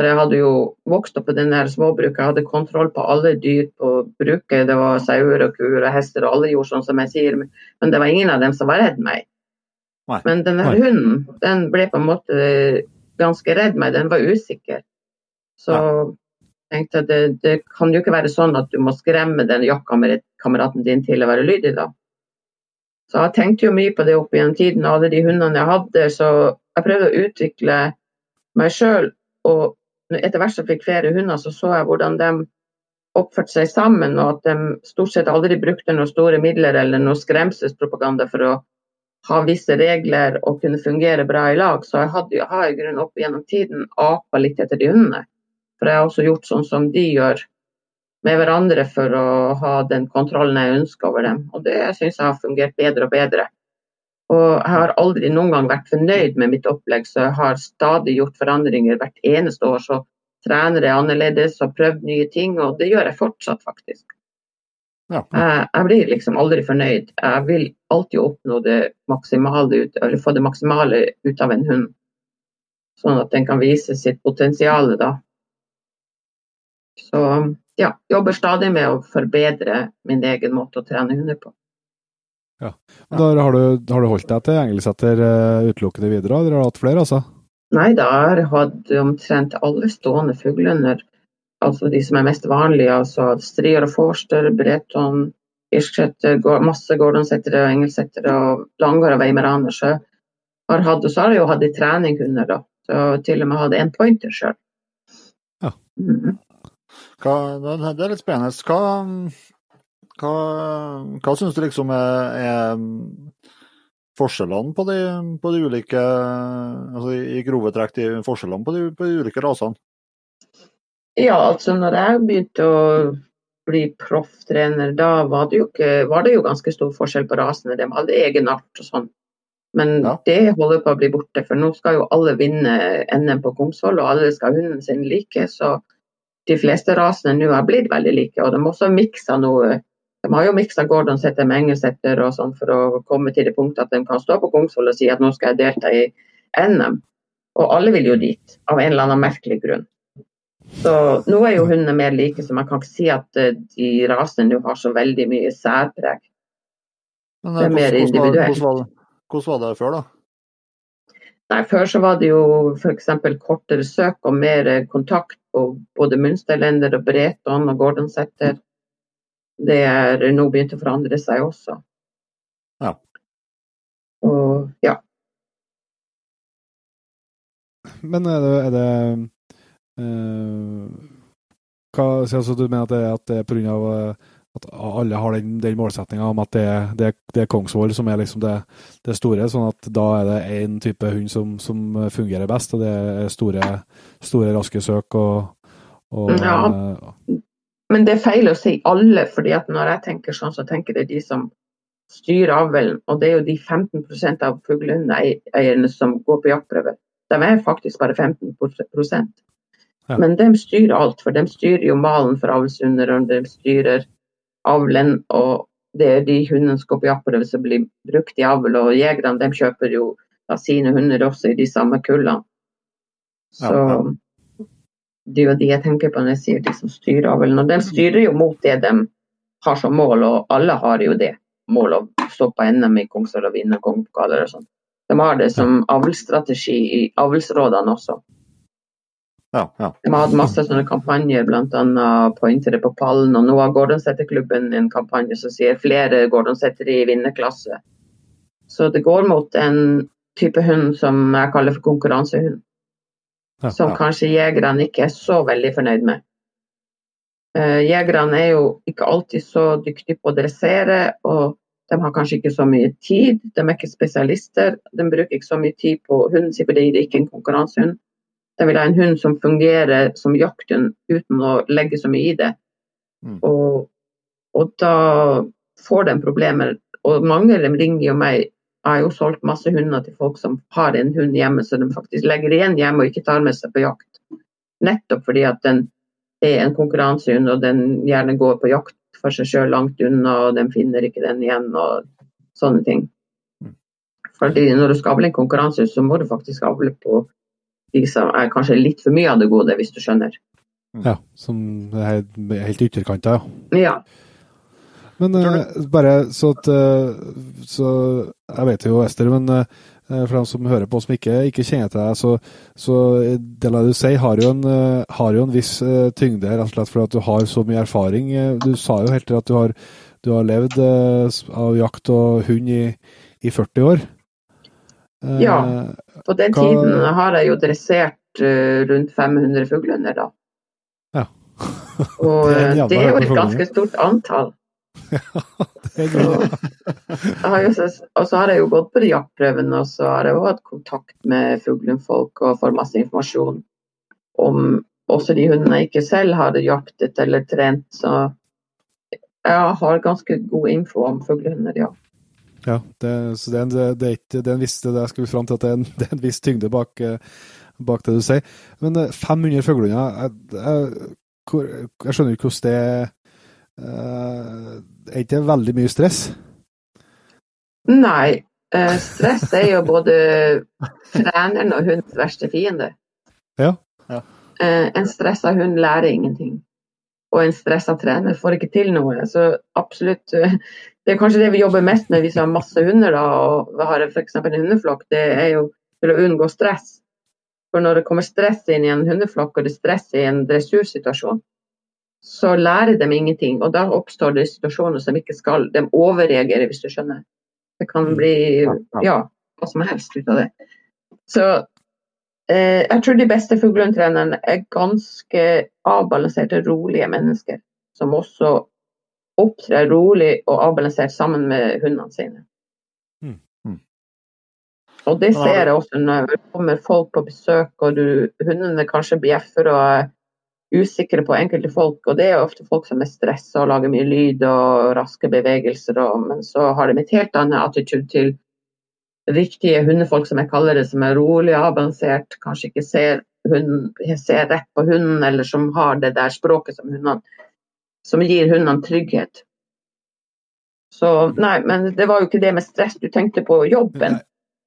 For jeg hadde jo vokst opp på den der småbruket, jeg hadde kontroll på alle dyr på bruket. Det var sauer og kuer og hester, og alle gjorde sånn som jeg sier. Men det var ingen av dem som var redd meg. Nei. Men denne Nei. hunden, den ble på en måte ganske redd meg. Den var usikker. Så tenkte jeg det, det kan jo ikke være sånn at du må skremme den jaktkameraten din til å være lydig, da. Så jeg tenkte jo mye på det opp gjennom tiden, alle de hundene jeg hadde. Så jeg prøvde å utvikle meg sjøl. Og etter hvert som jeg fikk flere hunder, så så jeg hvordan de oppførte seg sammen, og at de stort sett aldri brukte noen store midler eller noe skremselspropaganda for å ha visse regler og kunne fungere bra i lag. Så jeg hadde, har i grunnen opp gjennom tiden apa litt etter de hundene. For jeg har også gjort sånn som de gjør med hverandre for å ha den kontrollen jeg ønsker over dem. Og det syns jeg har fungert bedre og bedre. Og jeg har aldri noen gang vært fornøyd med mitt opplegg, så jeg har stadig gjort forandringer hvert eneste år. Så trener jeg annerledes og prøvd nye ting, og det gjør jeg fortsatt, faktisk. Ja. Jeg, jeg blir liksom aldri fornøyd. Jeg vil alltid oppnå det maksimale ut, eller få det maksimale ut av en hund. Sånn at den kan vise sitt potensial da. Så ja, jobber stadig med å forbedre min egen måte å trene hunder på. Da har du, har du holdt deg til Engelseter uh, utelukkende videre, eller har du hatt flere, altså? Nei, da har jeg hatt omtrent alle stående fuglehunder. Altså de som er mest vanlige, altså strier og forster, breton, irsksetter, masse gordonsettere og engelsettere og langhår og weimaraner. Så har hatt, og så har jeg jo hatt i trening hunder, da. Så til og med hadde en pointer sjøl. Ja. Mhm. Hva, det er litt spennende. Hva, hva, hva syns du liksom er, er forskjellene på de, på de ulike altså I grove trekk de forskjellene på de, på de ulike rasene? Ja, altså når jeg begynte å bli profftrener, da var det, jo ikke, var det jo ganske stor forskjell på rasene. De hadde egen art og sånn. Men Ja. det holder på å bli borte, for nå skal jo alle vinne NM på Komsvoll, og alle skal hunden sin like. Så de fleste rasene nå har blitt veldig like. Og de har også miksa noe. De har jo miksa Gordon-setter med engelsetter og sånn for å komme til det punktet at de kan stå på Kongsvoll og si at nå skal jeg delta i NM. Og alle vil jo dit, av en eller annen merkelig grunn. Så nå er jo hundene mer like, så man kan ikke si at eh, de rasene nå har så veldig mye særpreg. Men, Det er eh, mer individuelt. hvordan, var, det- hvordan var det før, da? Nei, Før så var det jo f.eks. kortere søk og mer eh, kontakt på både Münsterlender og Breton og Gordonsetter. Det er nå begynt å forandre seg også. Ja. Og ja. Men er det, er det eh, hva, så altså, Du mener at det, at det er pga. at alle har den, den målsettinga om at det, det, det er Kongsvoll som er liksom det, det store, sånn at da er det én type hund som, som fungerer best, og det er store, store raske søk og, og Ja. Men det er feil å si alle, fordi at når jeg tenker sånn, så tenker det de som styrer avlen. Og det er jo de 15% av fuglehundeierne som går på jaktprøve. De er faktisk bare 15 Ja. Men de styrer alt, for de styrer jo malen for avlshunder, og de styrer avlen. Og det er de hundene som går på jaktprøve som blir brukt i avl, og jegerne de kjøper jo da sine hunder også i de samme kullene. Så Ja, ja. Det er jo de jeg tenker på når jeg sier de som styrer avlen. Og de styrer jo mot det de har som mål, og alle har jo det mål å stå på NM i Kongsvoll og vinne kongepokaler og sånn. De har det som avlsstrategi i avlsrådene også. Ja, ja. De har hatt masse sånne kampanjer, bl.a. pointere på pallen. Og nå har Gordonsetterklubben en kampanje som sier flere Gordonsettere i vinnerklasse. Så det går mot en type hund som jeg kaller for konkurransehund. Som kanskje jegerne ikke er så veldig fornøyd med. Eh, Jegerne er jo ikke alltid så dyktige på å dressere, og de har kanskje ikke så mye tid. De er ikke spesialister. De bruker ikke så mye tid på hunden sin fordi det er ikke er en konkurransehund. De vil ha en hund som fungerer som jakthund uten å legge så mye i det. Mm. Og, og da får de problemer. Og mange av dem ringer jo meg. Jeg har jo solgt masse hunder til folk som har en hund hjemme, så de faktisk legger igjen hjemme og ikke tar med seg på jakt. Nettopp fordi at den er en konkurransehund, og den gjerne går på jakt for seg sjøl langt unna, og den finner ikke den igjen, og sånne ting. Mm. Fordi når du skal avle en konkurransehund, så må du faktisk avle på de som er kanskje litt for mye av det gode, hvis du skjønner. Ja, som er helt ytterkanter, ja. Ja. Men uh, bare så at uh, Så jeg vet jo, Ester, men uh, for dem som hører på som ikke, ikke kjenner til deg, så, så det du sier har jo en, har jo en viss tyngde, rett og slett fordi at du har så mye erfaring. Du sa jo helt til at du har, du har levd av jakt og hund i, i 40 år. Ja. På den Hva- tiden har jeg jo dressert rundt 500 fuglehunder, da. Ja. Og det er jo et ganske stort antall. Det er så- og så har jeg jo gått på de jaktprøvene, og så har jeg jo hatt kontakt med fuglehundfolk og får masse informasjon om også de hundene jeg ikke selv har jaktet eller trent. Så jeg har ganske god info om fuglehunder, ja. Ja, det, så det er, en, det, er ikke, det er en viss det jeg skulle fram til at det er en, det er en viss tyngde bak, eh, bak det du sier. Men eh, 500 fuglehunder jeg, jeg, jeg skjønner ikke hvordan det eh, Er ikke det veldig mye stress? Nei, eh, stress er jo både treneren og hundens verste fiende. Ja. Ja. Eh, en stressa hund lærer ingenting. Og en stressa trener får ikke til noe. Så absolutt eh, Det er kanskje det vi jobber mest med hvis vi har masse hunder da, og vi har f.eks. en hundeflokk. Det er jo til å unngå stress. For når det kommer stress inn i en hundeflokk, og det er stress i en dressursituasjon, så lærer de ingenting. Og da oppstår det situasjoner som ikke skal De overreagerer, hvis du skjønner. Det kan bli ja, hva som helst ut av det. Så eh, jeg tror de beste fuglehundtrenerne er ganske avbalanserte, rolige mennesker. Som også opptrer rolig og avbalansert sammen med hundene sine. Mm. Mm. Og det ser jeg også når det kommer folk på besøk og du, hundene kanskje bjeffer og er usikre på enkelte folk. Og det er ofte folk som er stressa og lager mye lyd og raske bevegelser, og, men så har de et helt annet attitude til riktige hundefolk, som jeg kaller det, som er rolig og avbalansert, kanskje ikke ser, hunden, ser rett på hunden, eller som har det der språket som hundene som gir hundene trygghet. Så nei, men det var jo ikke det med stress du tenkte på jobben.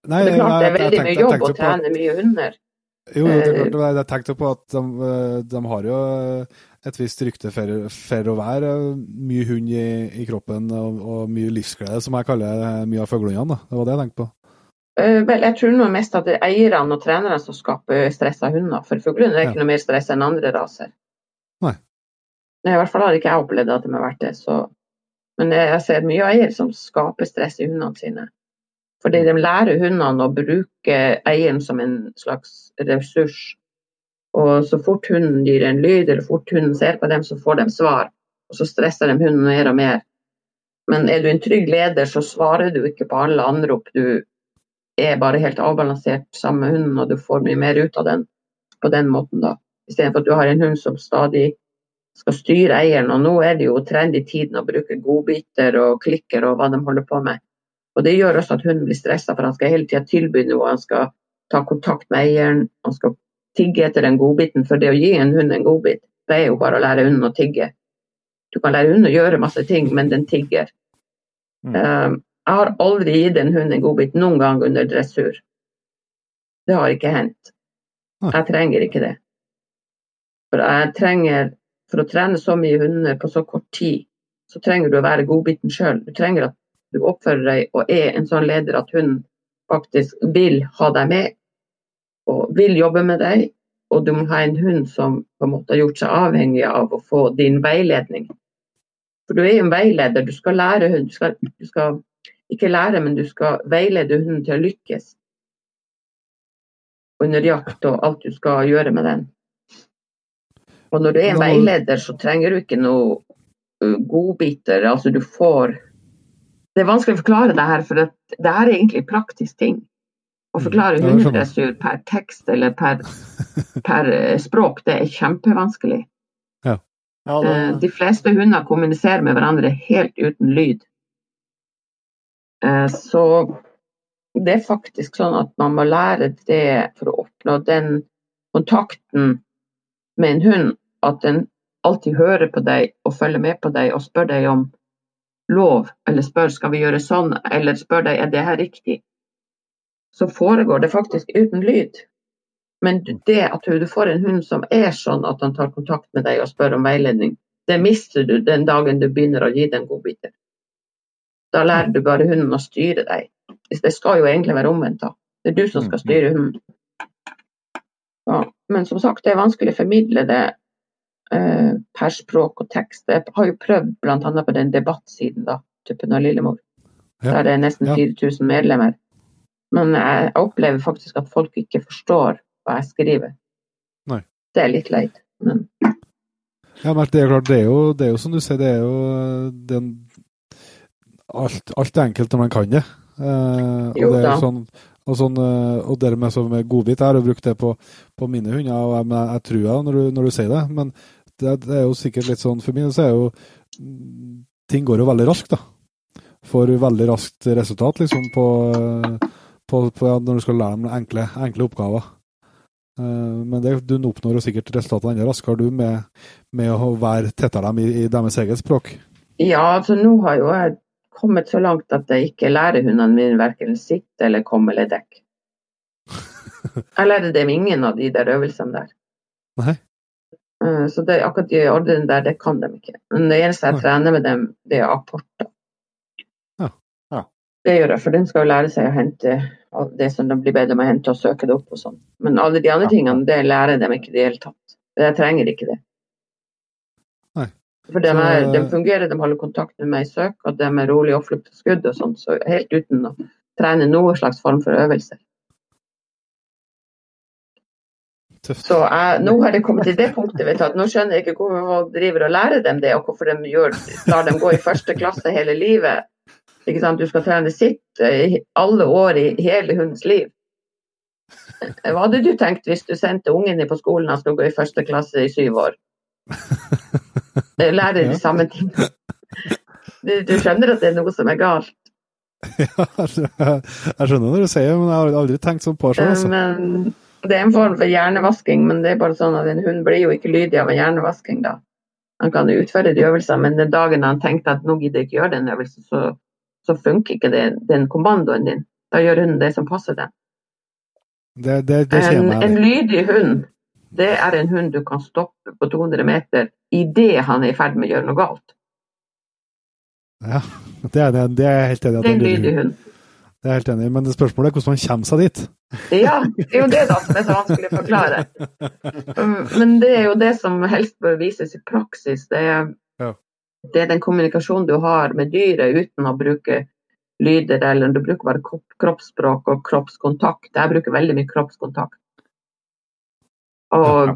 Nei, Det er klart det er veldig mye jobb å trene mye hunder. Jo, det er Eh, klart, jeg tenkte på at de, eh, de har jo et visst rykte for, for å være eh, mye hund i, i kroppen og, og mye livsglede, som jeg kaller mye av fuglehundene. Det var det jeg tenkte på. Uh, vel, jeg tror nå mest at det er eierne og trenerne som skaper stressa hunder. For fuglehunder er Ja. ikke noe mer stress enn andre raser. Nei. Nei, I hvert fall har ikke jeg opplevd at de har vært det. Så. Men jeg jeg ser mye eier som skaper stress i hundene sine. Fordi de lærer hundene å bruke eieren som en slags ressurs. Og så fort hunden gir en lyd, eller fort hunden ser på dem, så får de svar. Og så stresser de hunden mer og mer. Men er du en trygg leder, så svarer du ikke på alle anrop. Du er bare helt avbalansert sammen med hunden, og du får mye mer ut av den på den måten. da. Istedenfor at du har en hund som stadig skal styre eieren. Og nå er det jo trend i tiden å bruke godbiter og klikker og hva de holder på med. Og det gjør også at hunden blir stressa, for han skal hele tida tilby noe. Han skal ta kontakt med eieren, han skal tigge etter den godbiten. For det å gi en hund en godbit, det er jo bare å lære hunden å tigge. Du kan lære hunden å gjøre masse ting, men den tigger. Mm. Um, jeg har aldri gitt en hund en godbit noen gang under dressur. Det har ikke hendt. Jeg trenger ikke det. For jeg trenger, for å trene så mye hunder på så kort tid, så trenger du å være godbiten sjøl. Du trenger at du oppfører deg og er en sånn leder at hun faktisk vil ha deg med og vil jobbe med deg. Og du må ha en hund som på en måte har gjort seg avhengig av å få din veiledning. For du er jo en veileder, du skal lære hund. Du skal, du skal ikke lære, men du skal veilede hunden til å lykkes. under jakt og alt du skal gjøre med den. Og når du er en veileder, så trenger du ikke noe godbiter. Altså du får Det er vanskelig å forklare det her, for at det her er egentlig praktisk ting. Å forklare hundedressur per tekst eller per, per eh, språk, det er kjempevanskelig. Ja, Ja, det, De fleste hunder kommuniserer med hverandre helt uten lyd. Eh, Så det er faktisk sånn at man må lære det for å oppnå den kontakten med en hund, at den alltid hører på deg og følger med på deg og spør deg om lov, eller spør skal vi gjøre sånn, eller spør deg er det her riktig. Så foregår det faktisk uten lyd. Men det at du får en hund som er sånn at han tar kontakt med deg og spør om veiledning, det mister du den dagen du begynner å gi den godbiter. Da lærer du bare hunden å styre deg. Det skal jo egentlig være omvendt, da. Det er du som skal styre hunden. Ja, men som sagt, det er vanskelig å formidle det per språk og tekst. Jeg har jo prøvd bl.a. på den debattsiden, da, Tuppen og Lillemor. Ja. Der det er nesten Ja. 4000 medlemmer. Men jeg opplever faktisk at folk ikke forstår hva jeg skriver. Nei. Det er litt leit. Men Ja, men det er klart, det er jo, det er jo som du sier, det er jo den, alt, alt er enkelt når man kan det. Eh, og det er jo sånn, og, sånn, eh, og det med, med godbit, jeg har jo brukt det på, på mine hunder, og jeg, jeg tror jeg når, du- når du sier det. Men det, det er jo sikkert litt sånn for meg, så er jo mm, Ting går jo veldig raskt, da. Får veldig raskt resultat, liksom, på, eh, på, på ja, når du skal lære dem enkle, enkle oppgaver. Eh, Men det, du oppnår jo sikkert resultatene enda raskere du med, med å være tettere dem i, i deres eget språk. ja, altså nå har jo jeg kommet så langt at jeg ikke lærer hundene mine verken sitte eller komme eller dekk. Jeg lærer dem ingen av de der øvelsene der. Nei. Eh, Så det, akkurat de ordrene der, det kan de ikke. Men det eneste jeg trener med dem, det er apporter. Ja. Ja. Det gjør jeg, for den skal jo lære seg å hente det som de blir bedt om å hente og søke det opp og sånn. Men alle de andre tingene, det lærer de ikke i det hele tatt. Jeg trenger ikke det. Nei. For de, er, de fungerer, de holder kontakt med meg i søk, og de er rolig og skudd og sånn, så helt uten å trene noen slags form for øvelser. Tøft. Så jeg, nå har det kommet til det punktet vet du, at nå skjønner jeg ikke hvorfor folk driver og lærer dem det, og hvorfor de gjør, lar dem gå i første klasse hele livet. Ikke sant? Du skal trene sitt eh, i alle år i hele hundens liv. Hva hadde du tenkt hvis du sendte ungen din på skolen og skulle gå i første klasse i syv år? Lære de samme ting? Du, du skjønner at det er noe som er galt. Ja, jeg skjønner når du sier det, men jeg har aldri tenkt sånn på det. Altså. Men det er en form for hjernevasking, men det er bare sånn at en hund blir jo ikke lydig av en hjernevasking da. Han kan jo utføre de øvelsene, men den dagen han tenkte at nå gidder jeg ikke gjøre den øvelsen, så, så funker ikke det, den kommandoen din. Da gjør hunden det som passer den. Det, det, det En, en lydig hund, det er en hund du kan stoppe på 200 meter idet han er i ferd med å gjøre noe galt. Ja, det er, det, er helt enig Det er en lydig. hund. Det er jeg helt enig i, Men det spørsmålet er hvordan man kommer seg dit. Ja, det er jo det da som er så vanskelig å forklare. Um, Men det er jo det som helst bør vises i praksis. Det er, Ja. det er den kommunikasjonen du har med dyret uten å bruke lyder, eller du bruker bare kroppsspråk og kroppskontakt. Jeg bruker veldig mye kroppskontakt. Og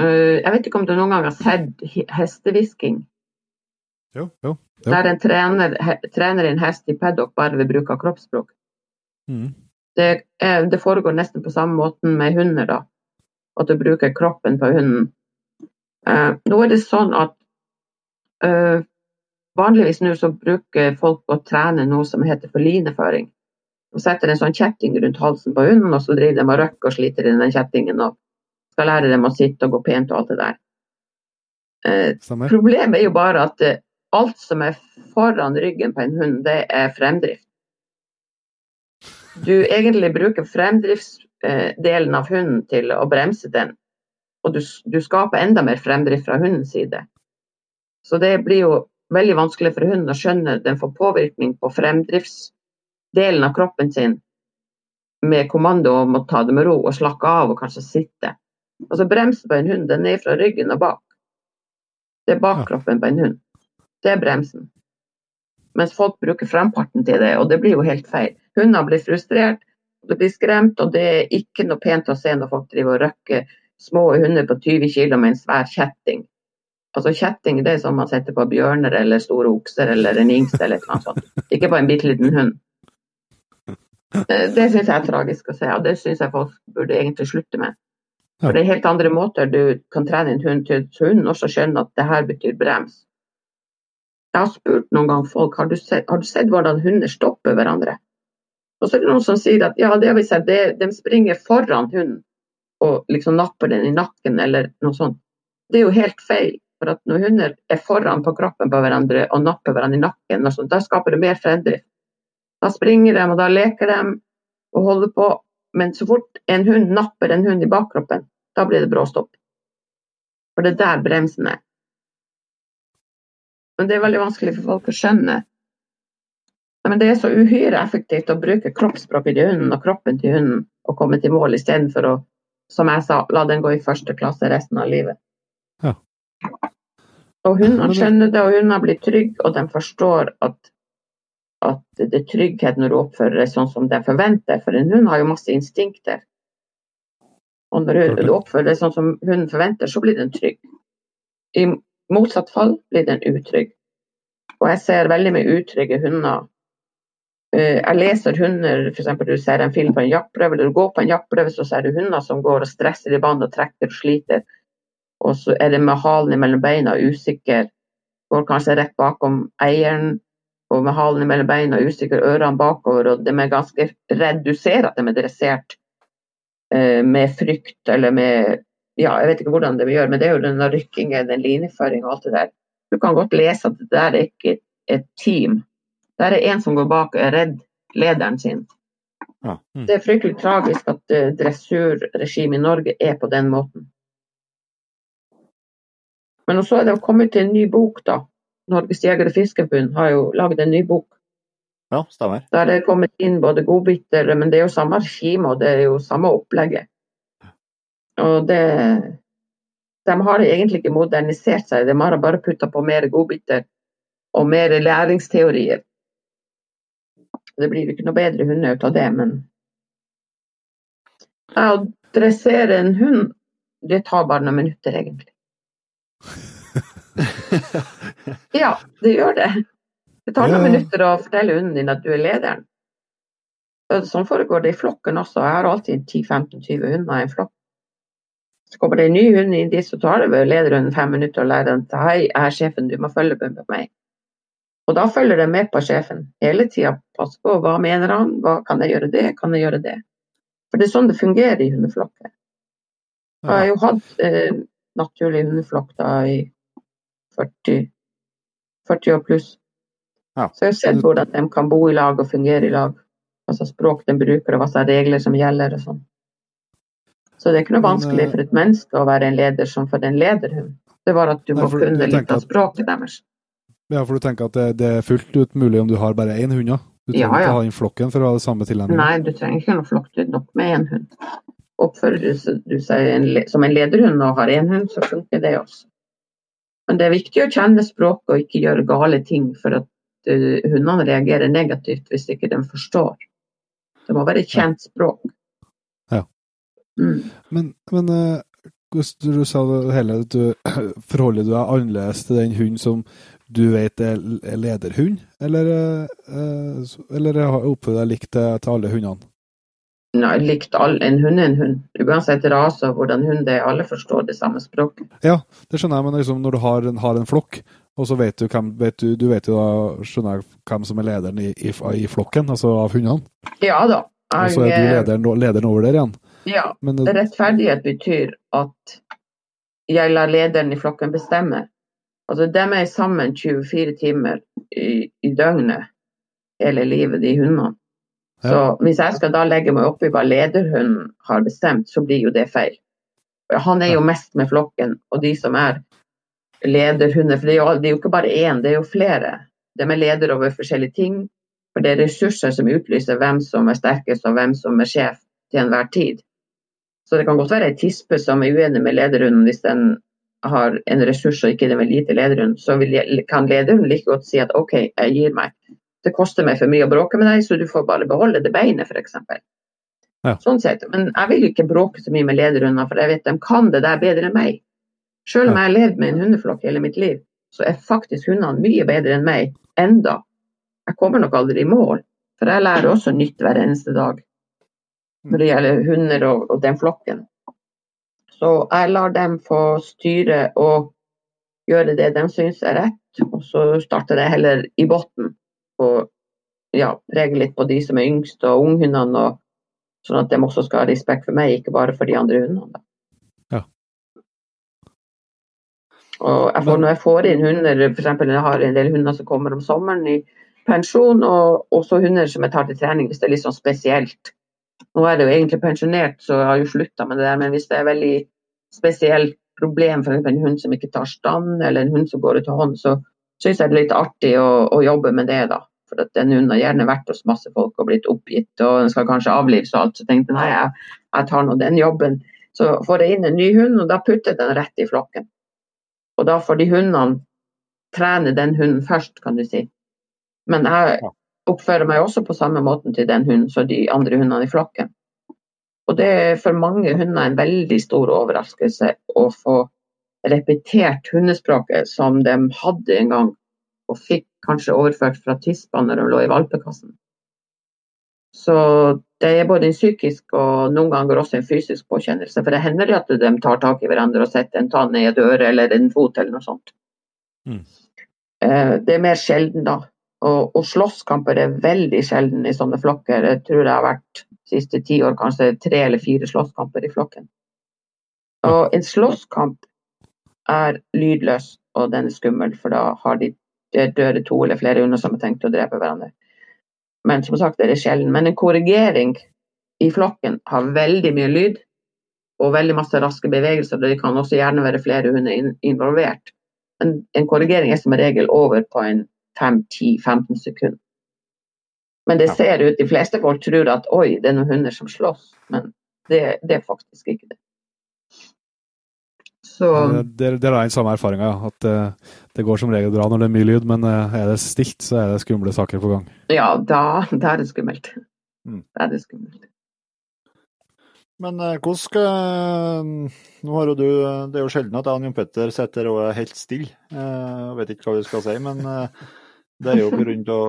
øh, jeg vet ikke om du noen gang har sett he- hestehvisking. Jo, jo. Jo. Der en trener, he, trener en hest i paddock bare ved bruk av kroppsspråk. Mm. det, er, det foregår nesten på samme måten med hunder, da. At du bruker kroppen på hunden. Uh, nå er det sånn at uh, vanligvis nå så bruker folk å trene noe som heter for lineføring. De setter en sånn kjetting rundt halsen på hunden, og så driver de og røkker og sliter i den kjettingen og skal lære dem å sitte og gå pent og alt det der. Eh, Problemet er jo bare at eh, alt som er foran ryggen på en hund, det er fremdrift. Du egentlig bruker fremdriftsdelen av hunden til å bremse den, og du, du skaper enda mer fremdrift fra hundens side. Så det blir jo veldig vanskelig for hunden å skjønne den får påvirkning på fremdriftsdelen av kroppen sin med kommando om å ta det med ro og slakke av og kanskje sitte. Altså Bremsen på en hund den er fra ryggen og bak. Det er bakkroppen på en hund. Det er bremsen. Mens folk bruker fremparten til det, og det blir jo helt feil. Hunder blir frustrert, Du blir skremt, og det er ikke noe pent å se når folk driver og røkker små hunder på 20 kg med en svær kjetting. Altså Kjetting det er som man setter på bjørner eller store okser eller en hingst eller noe sånt. Ikke på en bitte liten hund. Eh, Det syns jeg er tragisk å se, og det syns jeg folk burde egentlig slutte med. For det er helt andre måter du kan trene en hund til, så hunden også skjønner at det her betyr brems. Jeg har spurt noen gang folk har du sett, har du sett hvordan hunder stopper hverandre. Og så er det noen som sier at ja, det har vi sett, det, de springer foran hunden og liksom napper den i nakken eller noe sånt. Det er jo helt feil. For at når hunder er foran på kroppen på hverandre og napper hverandre i nakken, sånt, da skaper det mer fremdrift. Da springer de, og da leker de og holder på. Men så fort en hund napper en hund i bakkroppen, da blir det bråstopp. For det er der bremsen er. Men det er veldig vanskelig for folk å skjønne. Men det er så uhyre effektivt å bruke kroppsspråket til hunden og kroppen til hunden og komme til mål istedenfor å, som jeg sa, la den gå i første klasse resten av livet. Ja. Og hundene skjønner det, og hundene blir trygge, og de forstår at, at det er trygghet når du oppfører deg sånn som de forventer. For en hund har jo masse instinkter. Og når du oppfører deg sånn som hunden forventer, så blir den trygg. I motsatt fall blir den utrygg. Og jeg ser veldig mye utrygge hunder. Eh, Jeg leser hunder, f.eks. du ser en film på en jaktprøve, eller du går på en jaktprøve, så ser du hunder som går og stresser i bånd og trekker og sliter. Og så er det med halen mellom beina usikker, går kanskje rett bakom eieren, og med halen mellom beina usikker, ørene bakover, og de er ganske redd. Du ser at de er dressert eh, med frykt eller med ja, jeg vet ikke hvordan de gjør, men det er jo den rykkingen, den linjeføringen og alt det der. Du kan godt lese at det der er ikke et team. Der er en som går bak og er redd lederen sin. Ja. Mm. Det er fryktelig tragisk at uh, dressurregimet i Norge er på den måten. Men så er det kommet til en ny bok, da. Norges Jeger- og Fiskerforbund har jo laget en ny bok. Ja, stemmer. Der er det kommet inn både godbiter, men det er jo samme regime og det er jo samme opplegget. Og det De har egentlig ikke modernisert seg, de har bare putta på mer godbiter og mer læringsteorier. Det blir jo ikke noe bedre hunder ut av det, men Å dressere en hund, det tar bare noen minutter, egentlig. Ja, det gjør det. Det tar noen minutter å fortelle hunden din at du er lederen. Sånn foregår det i flokken også. Jeg har alltid 10-15-20 hunder i en flokk. Så kommer det en ny hund inn dit, så tar det vel lederhunden fem minutter å lære den til hei, jeg er sjefen, du må følge med meg. Og da følger de med på sjefen hele tida. Pass på, hva mener han, hva kan jeg gjøre det, kan jeg gjøre det. For det er sånn det fungerer i hundeflokker. Jeg har jo hatt eh, naturlig hundeflokk da i 40, 40 år pluss. Ja. Så jeg har sett hvordan de kan bo i lag og fungere i lag. Altså språk de bruker og hva slags regler som gjelder og sånn. Så det er ikke noe vanskelig eh, for et menneske å være en leder som for en lederhund. Det var at du må kunne litt av språket deres. Ja, for du tenker at det, det er fullt ut mulig om du har bare én hund, ja? Du trenger Ja, ja. ikke ha inn flokken for å ha det samme tilnærming. Nei, du trenger ikke noe flokk, nok med én hund. Oppfører du du seg en, som en lederhund og har én hund, så funker det også. Men det er viktig å kjenne språket og ikke gjøre gale ting, for at eh, hundene reagerer negativt hvis ikke de forstår. Det må være kjent språk. Mm. Men, men hvordan du, du sa det hele, at du forholder du deg annerledes til den hunden som du vet er er lederhund, eller, eh, eh, eller oppfører du deg likt til, alle hundene? Nei, likt all, en hund er en hund. Uansett rase og hvordan hund det er, alle forstår det samme språket. Ja, det skjønner jeg, men liksom når du har en, har en flokk, og så vet du hvem vet du, du vet jo da, skjønner jeg, hvem som er lederen i, i, i flokken, altså av hundene. Ja da. Og så er du lederen, lederen over der igjen. Ja, det- Rettferdighet betyr at jeg lar lederen i flokken bestemme. Altså, de er sammen 24 timer i, i døgnet hele livet, de hundene. Så hvis jeg skal da legge meg opp i hva lederhunden har bestemt, så blir jo det feil. Han er jo mest med flokken, og de som er lederhunder For det er jo, det er jo ikke bare én, det er jo flere. De er leder over forskjellige ting. For det er ressurser som utlyser hvem som er sterkest og hvem som er sjef til enhver tid. Så det kan godt være ei tispe som er uenig med lederhunden hvis den har en ressurs og ikke den vil gi til lederhunden. Så jeg- kan lederhunden like godt si at OK, jeg gir meg. Det koster meg for mye å bråke med deg, så du får bare beholde det beinet, f.eks. Ja. Sånn sett. Men jeg vil ikke bråke så mye med lederhunder, for jeg vet de kan det der bedre enn meg. Selv om jeg har levd med en hundeflokk hele mitt liv, så er faktisk hundene mye bedre enn meg enda. Jeg kommer nok aldri i mål, for jeg lærer også nytt hver eneste dag når det gjelder hunder og, og den flokken. Så jeg lar dem få styre og gjøre det de syns er rett, og så starter jeg heller i bunnen og ja, preger litt på de som er yngst og unghundene, sånn at de også skal ha respekt for meg, ikke bare for de andre hundene. Ja. Og jeg får, når jeg får inn hunder, f.eks. jeg har en del hunder som kommer om sommeren i pensjon, og også hunder som jeg tar til trening hvis det er litt sånn spesielt. Nå er det jo egentlig pensjonert, så jeg har jo slutta med det der, men hvis det er veldig spesielt problem, f.eks. en hund som ikke tar stand, eller en hund som går ut av hånd, så syns jeg det er litt artig å, å jobbe med det, da. For at den hunden har gjerne vært hos masse folk og blitt oppgitt, og den skal kanskje avlives og alt. Så tenkte jeg nei, jeg, jeg tar nå den jobben. Så får jeg inn en ny hund, og da putter jeg den rett i flokken. Og da får de hundene trene den hunden først, kan du si. Men jeg oppfører meg også på samme måten til den hunden som de andre hundene i flokken. Og det er for mange hunder en veldig stor overraskelse å få repetert hundespråket som de hadde en gang, og fikk kanskje overført fra tispa når de lå i valpekassen. Så det er både en psykisk og noen ganger også en fysisk påkjennelse. For det hender at de tar tak i hverandre og setter en tann i et øre eller en fot eller noe sånt. Mm. Eh, Det er mer sjelden da. Og, og slåsskamper er veldig sjelden i sånne flokker. Jeg tror det har vært de siste ti år kanskje tre eller fire slåsskamper i flokken. Og en slåsskamp er lydløs, og den er skummel, for da har de døde to eller flere hunder som har tenkt å drepe hverandre. Men som sagt, det er sjelden. Men en korrigering i flokken har veldig mye lyd og veldig masse raske bevegelser. og Det kan også gjerne være flere hunder involvert. Men en korrigering er som regel over på en 5-10-15 sekunder. Men det ser ut, de fleste folk tror at oi, det er noen hunder som slåss. Men det, det er faktisk ikke det. Så Det, det er den samme erfaringa, ja. At eh, det går som regel bra når det er mye lyd, men eh, er det stilt, så er det skumle saker på gang. ja, da, da er det skummelt. Mm. Da er det skummelt. Men eh, hvordan skal Nå har jo du Det er jo sjelden at jeg og Jon Petter sitter og er helt stille. Eh, Jeg vet ikke hva vi skal si, men eh, det er jo av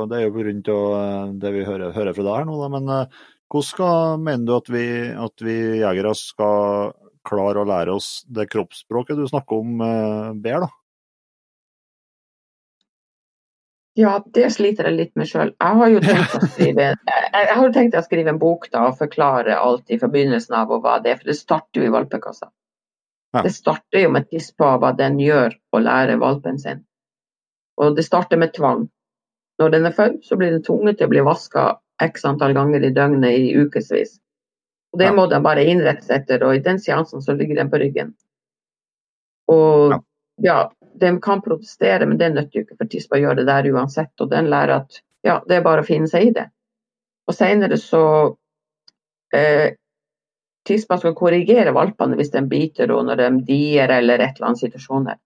det, av, eh, det vi hører, hører fra deg her nå. Da. Men eh, hvordan skal, mener du at vi, at vi jegere skal klare å lære oss det kroppsspråket du snakker om eh, bedre, da? Ja, det sliter jeg litt med sjøl. Jeg har jo tenkt å skrive jeg, tenkt å skrive en bok da, og forklare alt i forbindelsen av og hva det er, for det starter jo i valpekassa. Det starter jo med tiss på hva den gjør å lære valpen sin. Og det starter med tvang. Når den er født, så blir den tvunget til å bli vaska x antall ganger i døgnet i ukevis. Og det Ja. må den bare innrette seg etter, og i den seansen så ligger den på ryggen. Og Ja. ja, den kan protestere, men det nytter jo ikke, for tispa gjør det der uansett. Og den lærer at ja, det er bare å finne seg i det. Og senere så eh, Tispa skal korrigere valpene hvis de biter og når de dier eller et eller annet situasjoner.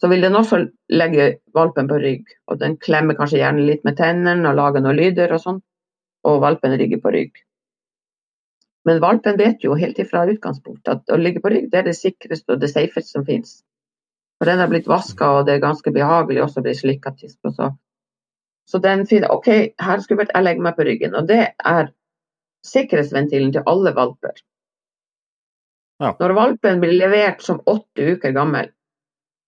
Så vil den også legge valpen på rygg, og den klemmer kanskje gjerne litt med tennene og lager noen lyder og sånn, og valpen ligger på rygg. Men valpen vet jo helt ifra utgangspunktet at å ligge på rygg det er det sikreste og det safeste som finnes. For den har blitt vaska, og det er ganske behagelig også å bli slikka tispa. Så. så den finner OK, her skulle vært jeg legger meg på ryggen. Og det er sikkerhetsventilen til alle valper. Ja. Når valpen blir levert som åtte uker gammel,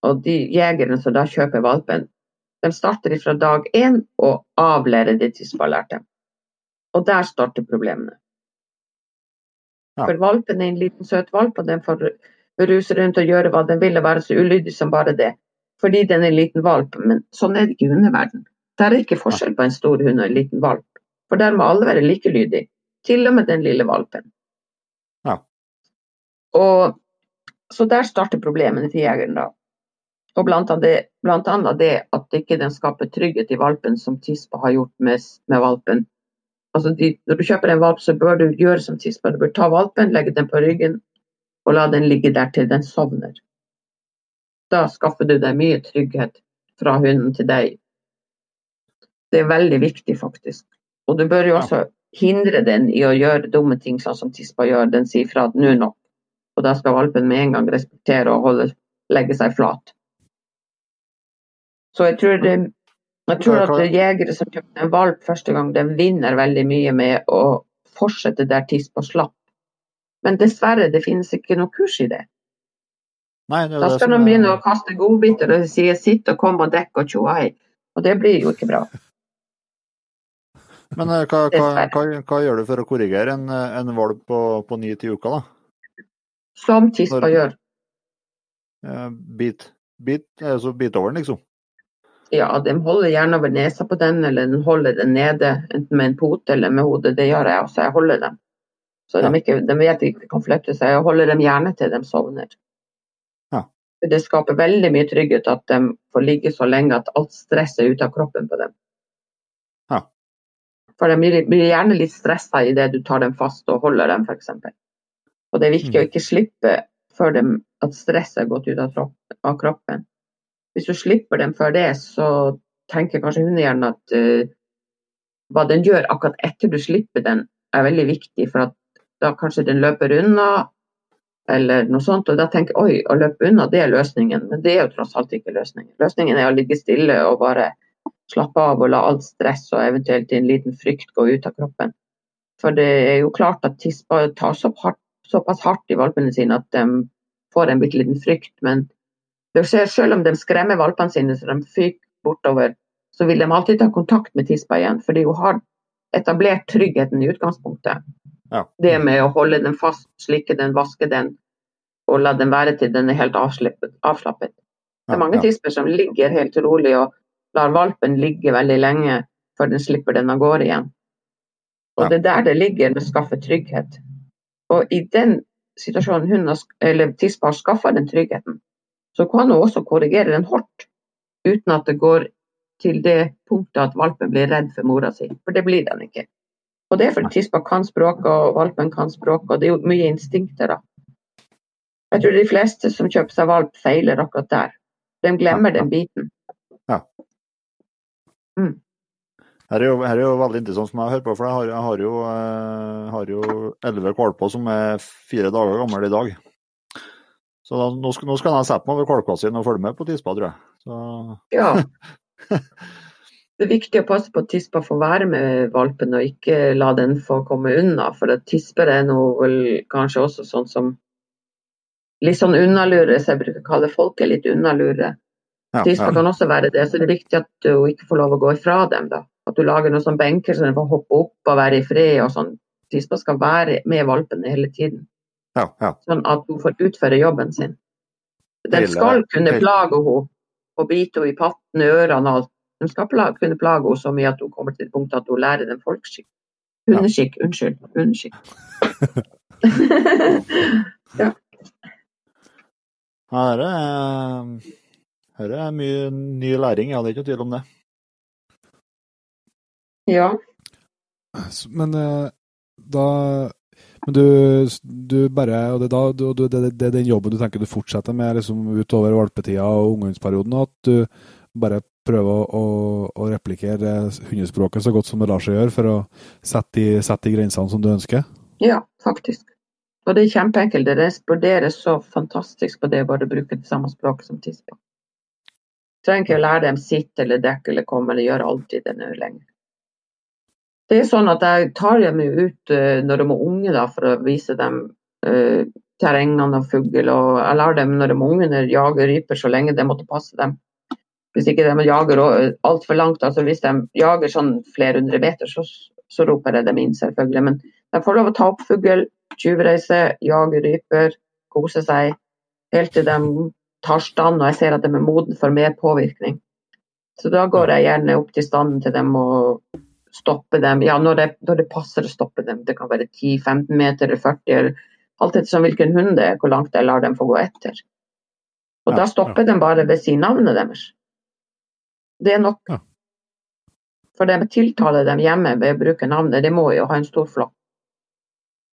og de jegerne som da kjøper valpen, de starter fra dag én og avlærer det tispa har. Og der starter problemene. Ja. For valpen er en liten søt valp, og den får ruse rundt og gjøre hva den vil og være så ulydig som bare det. Fordi den er en liten valp. Men sånn er det ikke i hundeverden. Der er ikke forskjell på en stor hund og en liten valp. For der må alle være like lydige. Til og med den lille valpen. Ja. Og, så der starter problemene til jegeren, da. Og blant annet, det, blant annet det at ikke den skaper trygghet i valpen, som tispa har gjort med, med valpen. Altså de, når du kjøper en valp, så bør du gjøre som tispa. Du bør ta valpen, legge den på ryggen og la den ligge der til den sovner. Da skaffer du deg mye trygghet fra hunden til deg. Det er veldig viktig, faktisk. Og du bør jo også hindre den i å gjøre dumme ting, sånn som tispa gjør. Den sier fra at nå nok. Og da skal valpen med en gang respektere og holde, legge seg flat. Så jeg tror, det, jeg tror at jegere som kjøper en valp første gang, de vinner veldig mye med å fortsette der tispa slapp. Men dessverre, det finnes ikke noe kurs i det. Nei, det Da skal de begynne å kaste godbiter og si 'sitt og kom og dekk og tjohei'. Og det blir jo ikke bra. Men eh, hva, hva, hva, hva gjør du for å korrigere en, eh, en valp på, på ni til uka, da? Som tispa gjør. Eh, Bit, bit, altså bit over den, liksom? Ja, de holder gjerne over nesa på den, eller de holder den nede, enten med en pote eller med hodet. Det gjør jeg også, jeg holder dem. Så Ja. de, ikke, de vet ikke de kan flytte seg. Jeg holder dem gjerne til de sovner. Ja. Det skaper veldig mye trygghet at de får ligge så lenge at alt stress er ute av kroppen på dem. Ja. For de blir, blir gjerne litt stressa idet du tar dem fast og holder dem, f.eks. Og det er viktig Mm. å ikke slippe før de, at stresset er gått ut av kroppen. Hvis du slipper dem før det, så tenker kanskje hundehjernen at uh, hva den gjør akkurat etter du slipper den, er veldig viktig. For da kanskje den løper unna, eller noe sånt. Og da tenker jeg oi, å løpe unna, det er løsningen. Men det er jo tross alt ikke løsningen. Løsningen er å ligge stille og bare slappe av og la alt stress og eventuelt en liten frykt gå ut av kroppen. For det er jo klart at tispa tar så hardt, såpass hardt i valpene sine at de får en bitte liten frykt. Men du skjer selv om de skremmer valpene sine så de fyker bortover, så vil de alltid ta kontakt med tispa igjen. Fordi hun har etablert tryggheten i utgangspunktet. Ja. Det med å holde den fast, slikke den, vaske den og la den være til den er helt avslappet. avslappet. Det er mange ja. tisper som ligger helt rolig og lar valpen ligge veldig lenge før den slipper den av gårde igjen. Og Ja. Det er der det ligger med å skaffe trygghet. Og i den situasjonen hun har, eller tispa har skaffa den tryggheten, så kan hun også korrigere den hardt, uten at det går til det punktet at valpen blir redd for mora si. For det blir den ikke. Og det er fordi tispa kan språket, og valpen kan språket, og det er jo mye instinkter, da. Jeg tror de fleste som kjøper seg valp, feiler akkurat der. De glemmer den biten. Her er, jo, her er jo veldig interessant som jeg hører høre på, for jeg har, jeg har jo eh, har jo elleve valper som er fire dager gamle i dag. Så da, nå, skal, nå skal jeg sette meg over valpa si og følge med på tispa, tror jeg. Så, Ja. Det er viktig å passe på at tispa får være med valpen, og ikke la den få komme unna. For at tisper er noe vel kanskje også sånn som litt sånn unnalure, så jeg bruker å kalle folk er litt unnalure. ja, Tispa ja. kan også være det, så det er viktig at du ikke får lov å gå ifra dem. da. At du lager noen sånn benker så den får hoppe opp og være i fred og sånn. Tispa skal være med valpen hele tiden, ja, ja. sånn at hun får utføre jobben sin. Den skal kunne plage henne og bite henne i patten, ørene og alt. De skal plage, kunne plage henne så mye at hun kommer til et punkt at hun lærer den folkeskikk. Hundeskikk, unnskyld. Hundeskikk. Ja, Her er, her er mye ny læring, ja, det er ikke noe tvil om det. ja. Men eh, da Men du, du bare Og det, da, du, det, det er den jobben du tenker du fortsetter med liksom utover valpetida og ungdomsperioden, at du bare prøver å, å, replikere hundespråket så godt som det lar seg gjøre, for å sette de, sette de grensene som du ønsker? Ja, faktisk. Og det er kjempeenkelt. Det responderer så fantastisk på det å bare bruke det samme språket som tispa. Trenger ikke å lære dem sitt eller dekke eller komme eller gjøre alltid det nå lenger. Det er sånn at jeg tar dem ut eh, når de er unge da, for å vise dem uh, terrengene og fugl. Og jeg lar dem når de er unge jage ryper så lenge det måtte passe dem. Hvis ikke de jager altfor langt, altså hvis de jager sånn flere hundre meter, så, så roper jeg dem inn selvfølgelig. Men de får lov å ta opp fugl, tjuvreise, jage ryper, kose seg. Helt til de tar stand og jeg ser at de er modne for mer påvirkning. Så da går jeg gjerne opp til standen til dem og stopper dem. Ja, når det, når det passer å stoppe dem. Det kan være 10-15 meter eller 40, eller alt etter som hvilken hund det er, hvor langt jeg lar dem få gå etter. Og Ja, da stopper de bare ved å si navnet deres. Det er nok. Ja. For de tiltaler dem hjemme ved å bruke navnet. Det må jo ha en stor flokk.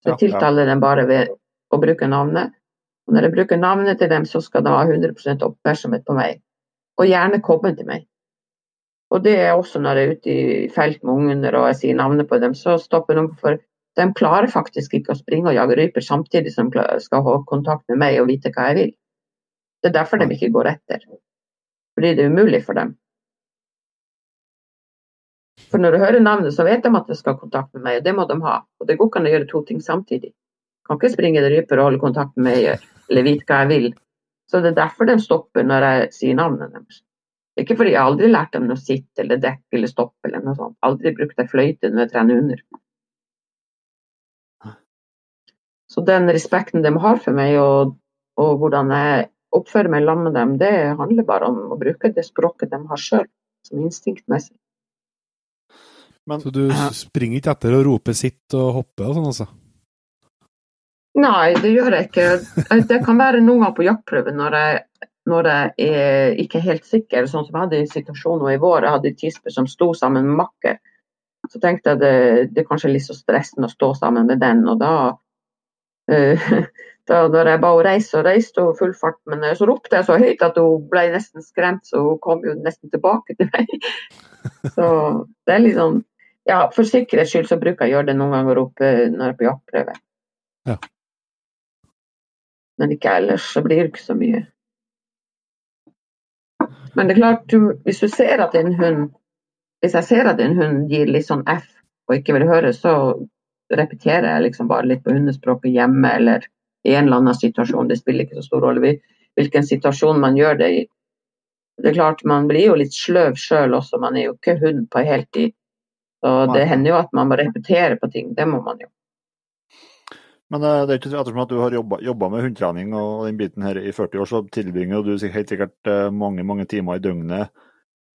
Så Ja, jeg tiltaler dem bare ved å bruke navnet. Og når jeg bruker navnet til dem, så skal de ha 100% oppmerksomhet på meg. Og gjerne komme til meg. Og det er også når jeg er ute i felt med ungene og jeg sier navnet på dem, så stopper de for de klarer faktisk ikke å springe og jage ryper samtidig som de skal ha kontakt med meg og vite hva jeg vil. Det er derfor de ikke går etter. Fordi det er umulig for dem. For når du hører navnet, så vet de at de skal ha kontakt med meg, og det må de ha. Og det går ikke an å gjøre to ting samtidig. Kan ikke springe etter ryper og holde kontakt med meg eller vite hva jeg vil. Så det er derfor de stopper når jeg sier navnet deres. Ikke fordi jeg aldri lært dem å sitte eller dekke eller stoppe eller noe sånt. Aldri brukte jeg fløyte når jeg trener under. Så den respekten de har for meg og, og hvordan jeg oppfører meg sammen med dem, det handler bare om å bruke det språket de har sjøl, som instinktmessig. Men, så du springer ikke etter å rope 'sitt' og hoppe og sånn, altså? Nei, det gjør jeg ikke. Det kan være noen ganger på jaktprøve når jeg, når jeg er ikke er helt sikker. Sånn som jeg hadde i situasjonen i vår. Jeg hadde Tispe som sto sammen med makker. Så tenkte jeg det, det er kanskje litt så stressende å stå sammen med den. Og da, uh, da når jeg ba henne reise, så reiste hun full fart. Men så ropte jeg så høyt at hun ble nesten skremt, så hun kom jo nesten tilbake til meg. Så det er sånn ja, for sikkerhets skyld så bruker jeg å gjøre det noen ganger oppe når jeg er på jaktprøve. Ja. Men ikke ellers, så blir det ikke så mye. Men det er klart, du, hvis du ser at en hund Hvis jeg ser at en hund gir litt sånn F og ikke vil høre, så repeterer jeg liksom bare litt på hundespråket hjemme eller i en eller annen situasjon. Det spiller ikke så stor rolle hvilken situasjon man gjør det i. Det er klart, Man blir jo litt sløv sjøl også, man er jo ikke hund på heltid. Så det hender jo at man må repetere på ting, det må man jo. Men eh, det er ikke ettersom at du har jobba med hundetrening og den biten her i 40 år, så tilbringer du helt sikkert eh, mange mange timer i døgnet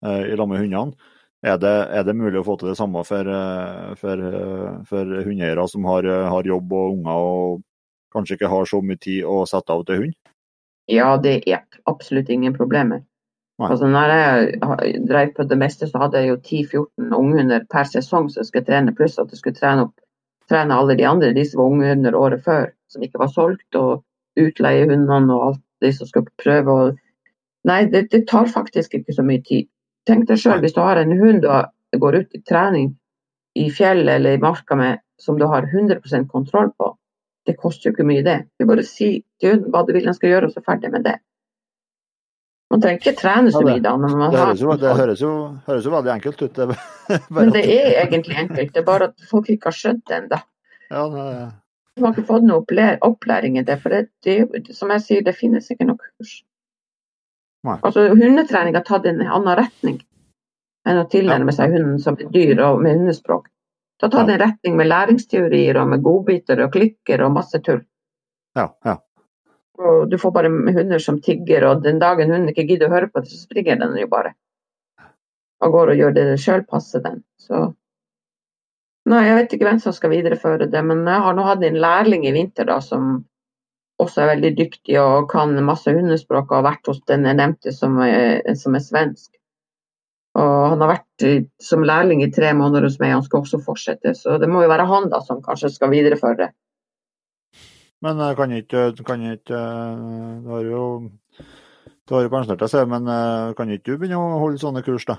uh, i lag med hundene. Er det, er det, mulig å få til det samme for, for, for hundeeiere som har, har, jobb og unger og kanskje ikke har så mye tid å sette av til hund? Ja, det er absolutt ingen problemer. Altså, når jeg drev på det meste, så hadde jeg jo 10-14 unghunder per sesong som skulle trene, pluss at jeg skulle trene, opp, trene alle de andre. De som var unge under året før, som ikke var solgt, og utleiehundene og alt de som skulle prøve å Nei, det, det, tar faktisk ikke så mye tid. Tenk deg sjøl, hvis du har en hund og går ut i trening i fjellet eller i marka med, som du har 100% kontroll på, det koster jo ikke mye, det. Du bare si til hunden hva du vil den skal gjøre, og så ferdig med det. Man trenger ikke trene så mye da. det, høres jo, det høres, jo, høres jo, veldig enkelt ut. Det, men det er egentlig enkelt, det er bare at folk ikke har skjønt det ennå. Ja, det... Har ikke fått noe opplæring i det, for det, det, som jeg sier, det finnes ikke noe kurs. Nei. Altså, Hundetrening har tatt en annen retning enn å tilnærme seg hunden som et dyr og med hundespråk. Det har tatt en retning med læringsteorier og med godbiter og klikker og masse tull. Ja, ja. Og du får bare hunder som tigger, og den dagen hunden ikke gidder å høre på det, så springer den jo bare. Og går og gjør det den sjøl passer den. Så Nei, jeg vet ikke hvem som skal videreføre det, men jeg har nå hatt en lærling i vinter da, som også er veldig dyktig og kan masse hundespråk og har vært hos den jeg nevnte som er, som er svensk. Og han har vært som lærling i tre måneder hos meg, han skal også fortsette. Så det må jo være han da som kanskje skal videreføre. Men jeg kan ikke, kan ikke eh, Du har jo du har jo pensjonert deg, men eh, kan ikke du begynne å holde sånne kurs, da?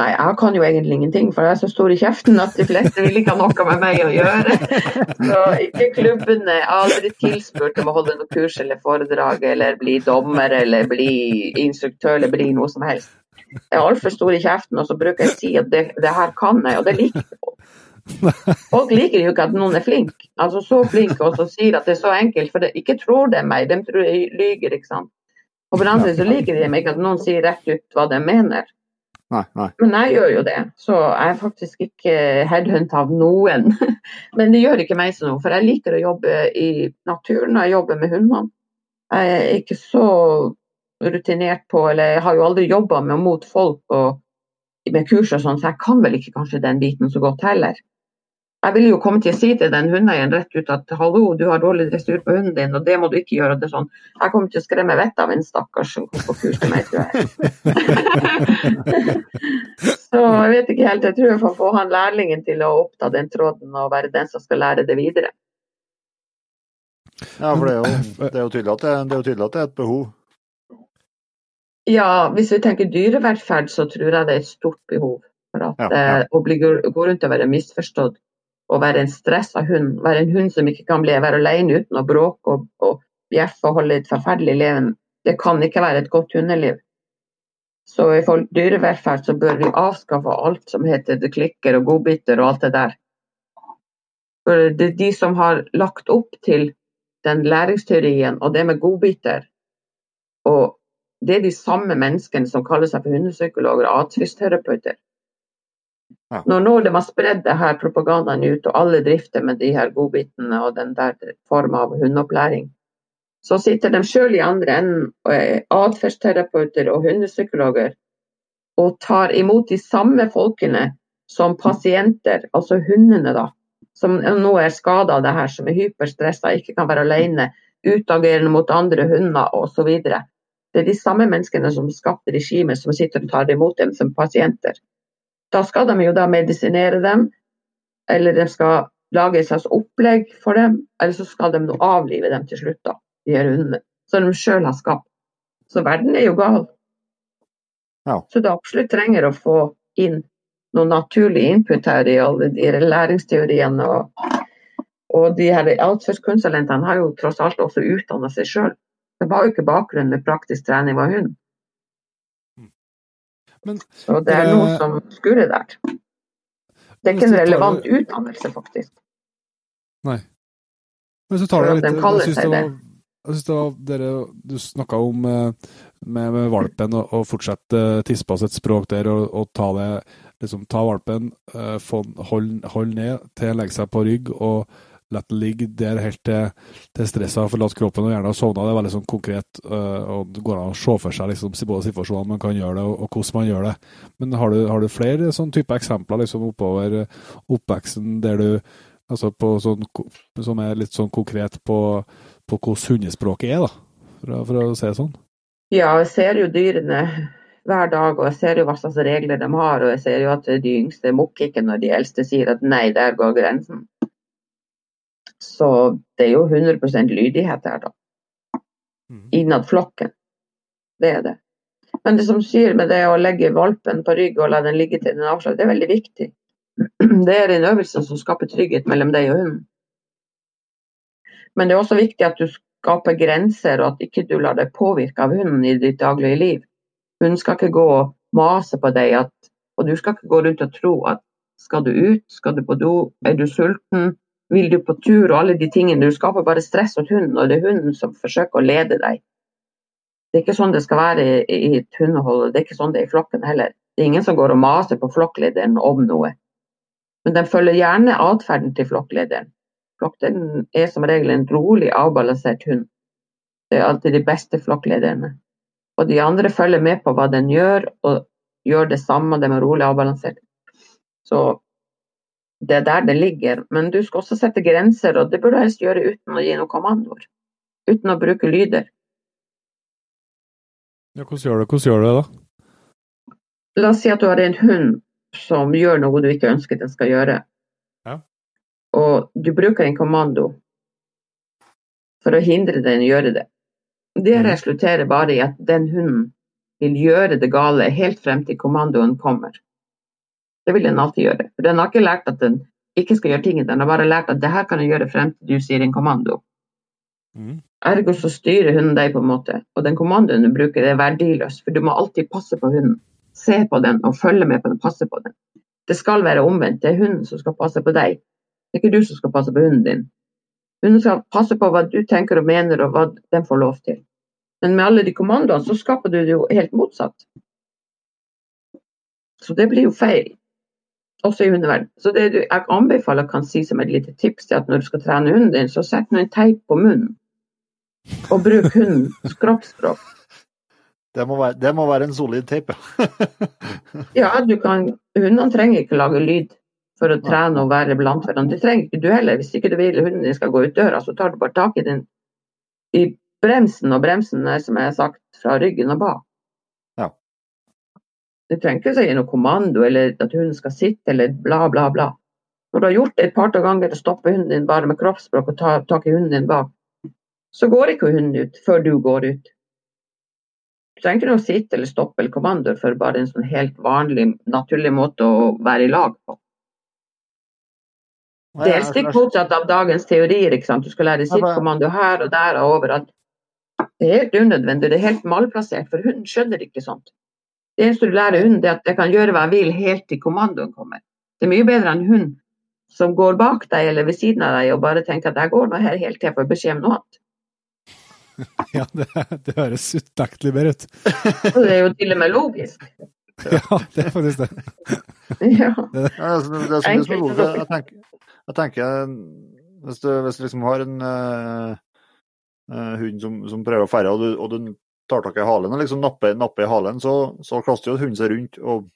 Nei, jeg kan jo egentlig ingenting, for jeg er så stor i kjeften at de fleste vil ikke ha noe med meg å gjøre. Så ikke klubbene er aldri tilspurt om å holde noe kurs eller foredrag eller bli dommer eller bli instruktør eller bli noe som helst. Jeg er altfor stor i kjeften, og så bruker jeg å si at det, det her kan jeg, og det liker jeg. Folk liker jo ikke at noen er flink, altså så flink og så sier at det er så enkelt, for det, ikke tror de meg, de tror jeg lyger, ikke sant. Og den andre så liker de ikke at noen sier rett ut hva de mener. Nei, nei. Men jeg gjør jo det, så jeg er faktisk ikke headhunt av noen. Men det gjør ikke meg så noe, for jeg liker å jobbe i naturen og jeg jobber med hundene. Jeg er ikke så rutinert på, eller jeg har jo aldri jobba mot folk og med kurs og sånn, så jeg kan vel ikke kanskje den biten så godt heller. Jeg ville jo komme til å si til den hundeeieren rett ut at hallo, du har dårlig dressur på hunden din, og det må du ikke gjøre. Det sånn. Jeg kommer til å skremme vettet av en stakkars som kom på kurs til meg, tror jeg. så jeg vet ikke helt. Jeg tror jeg får få han lærlingen til å oppta den tråden og være den som skal lære det videre. Ja, for det er jo, det er jo tydelig, at det, det, er, tydelig at det er et behov. Ja, hvis vi tenker dyrevelferd, så tror jeg det er et stort behov. For at Ja, ja. eh, Å bli, gå rundt og være misforstått og være en stressa hund, være en hund som ikke kan bli være alene uten å bråke og, og bjeffe og holde et forferdelig leven, det kan ikke være et godt hundeliv. Så i forhold til dyrevelferd så bør vi avskaffe alt som heter det klikker og godbiter og alt det der. For det er de som har lagt opp til den læringsteorien og det med godbiter. Og det er de samme menneskene som kaller seg for hundepsykologer og atferdsterapeuter. Ja. Når nå de har spredd det her propagandaen ut, og alle drifter med de her godbitene og den der formen av hundeopplæring, så sitter de sjøl i andre enden, og er atferdsterapeuter og hundepsykologer, og tar imot de samme folkene som pasienter, altså hundene, da, som nå er skada av det her, som er hyperstressa, ikke kan være alene, utagerende mot andre hunder osv. Det er de samme menneskene som skapte regimet, som sitter og tar imot dem som pasienter. Da skal de jo da medisinere dem, eller de skal lage et slags opplegg for dem, eller så skal de nå avlive dem til slutt, da, de her hundene, som de sjøl har skapt. Så verden er jo gal. Ja. Så det absolutt trenger å få inn noe naturlig input her i alle de læringsteoriene. Og, og de her atferdskonsulentene har jo tross alt også utdanna seg sjøl. Det var jo ikke bakgrunn med praktisk trening av hund. Men Så det er noe som skurrer der. Det er ikke en relevant utdannelse, faktisk. Nei. Men så tar det litt Jeg syns det var jeg synes det var dere, Du snakka om eh, med, med valpen og, og fortsette tispa sitt språk der og, og ta det liksom ta valpen, eh, hold, hold ned til å legge seg på rygg og la den ligge der helt til, til stresset har forlatt kroppen og gjerne har sovna. Det er veldig sånn konkret, eh, og det går an å se for seg liksom, både situasjonene man kan gjøre det, og, og hvordan man gjør det. Men har du, har du flere sånn type eksempler liksom, oppover eh, oppveksten der du altså på sånn, som er litt sånn konkret på, på hvordan hundespråket er, da, for, for å si det sånn? Ja, jeg ser jo dyrene hver dag, og jeg ser jo hva slags regler de har. Og jeg ser jo at de yngste mukker ikke når de eldste sier at nei, der går grensen. Så det er jo 100% lydighet her, da. Mm. Innad flokken. Det er det. Men det som sier med det å legge valpen på rygg og la den ligge til den er avslag, det er veldig viktig. Det er en øvelse som skaper trygghet mellom deg og hunden. Men det er også viktig at du skaper grenser, og at ikke du lar deg påvirke av hunden i ditt daglige liv. Hunden skal ikke gå og mase på deg, at, og du skal ikke gå rundt og tro at skal du ut, skal du på do, er du sulten, vil du på tur, og alle de tingene. Du skaper bare stress hos hunden, og det er hunden som forsøker å lede deg. Det er ikke sånn det skal være i, et hundehold, det er ikke sånn det er i flokken heller. Det er ingen som går og maser på flokklederen om noe. Men de følger gjerne atferden til flokklederen. Flokklederen er som regel en rolig, avbalansert hund. Det er alltid de beste flokklederne. Og de andre følger med på hva den gjør, og gjør det samme, de er rolig avbalansert. Så det er der det ligger. Men du skal også sette grenser, og det bør du helst gjøre uten å gi noen kommandoer. Uten å bruke lyder. Ja, hvordan gjør du, hvordan gjør du det, da? La oss si at du har en hund som gjør noe du ikke ønsker den skal gjøre. Ja. Og du bruker en kommando for å hindre den å gjøre det. Det Mhm. resulterer bare i at den hunden vil gjøre det gale helt frem til kommandoen kommer. Det vil den alltid gjøre. For den har ikke lært at den ikke skal gjøre ting, den har bare lært at det her kan du gjøre frem til du sier en kommando. Mm. Ergo så styrer hunden deg på en måte, og den kommandoen du bruker er verdiløs, for du må alltid passe på hunden. Se på den og følge med på den, passe på den. Det skal være omvendt, det er hunden som skal passe på deg. Det er ikke du som skal passe på hunden din. Hunden skal passe på hva du tenker og mener og hva den får lov til. Men med alle de kommandoene så skaper du det jo helt motsatt. Så det blir jo feil, også i hundeverden. Så det du, jeg anbefaler kan si som et lite tips til at når du skal trene hunden din, så sett nå en teip på munnen. Og bruk hundens kroppsspråk. Det må være, det må være en solid teip, Ja, du kan, hundene trenger ikke lage lyd for å trene og være blant hverandre. Det trenger ikke du heller. Hvis ikke du vil hunden din skal gå ut døra, så tar du bare tak i den i bremsen, og bremsen er som jeg har sagt fra ryggen og bak. Du trenger ikke å gi noe kommando eller at hunden skal sitte eller bla, bla, bla. Når du har gjort det et par ganger og stopper hunden din bare med kroppsspråk og tar tak i hunden din bak, så går ikke hunden ut før du går ut. Du trenger ikke noe sitte eller stoppe eller kommandoer for bare en sånn helt vanlig, naturlig måte å være i lag på. Det er stikk motsatt av dagens teorier. ikke sant? Du skal lære sittkommando her og der og overalt. Det er helt unødvendig, det er helt malplassert, for hunden skjønner ikke sånt. Det eneste du lærer hunden, er at jeg kan gjøre hva jeg vil helt til kommandoen kommer. Det er mye bedre enn hund som går bak deg eller ved siden av deg og bare tenker at jeg går nå her helt til jeg får beskjed om noe annet. Ja, det, det høres utektelig bedre ut. Det er jo til og med logisk. Ja, det er faktisk det. Ja. Ja, altså, det, det, er det, som er logisk. jeg tenker, jeg tenker hvis du, hvis du liksom har en eh, eh, hund som, som prøver å ferde, og du, og du tar tak i halen og liksom napper, napper i halen, så, så kaster jo hunden seg rundt og,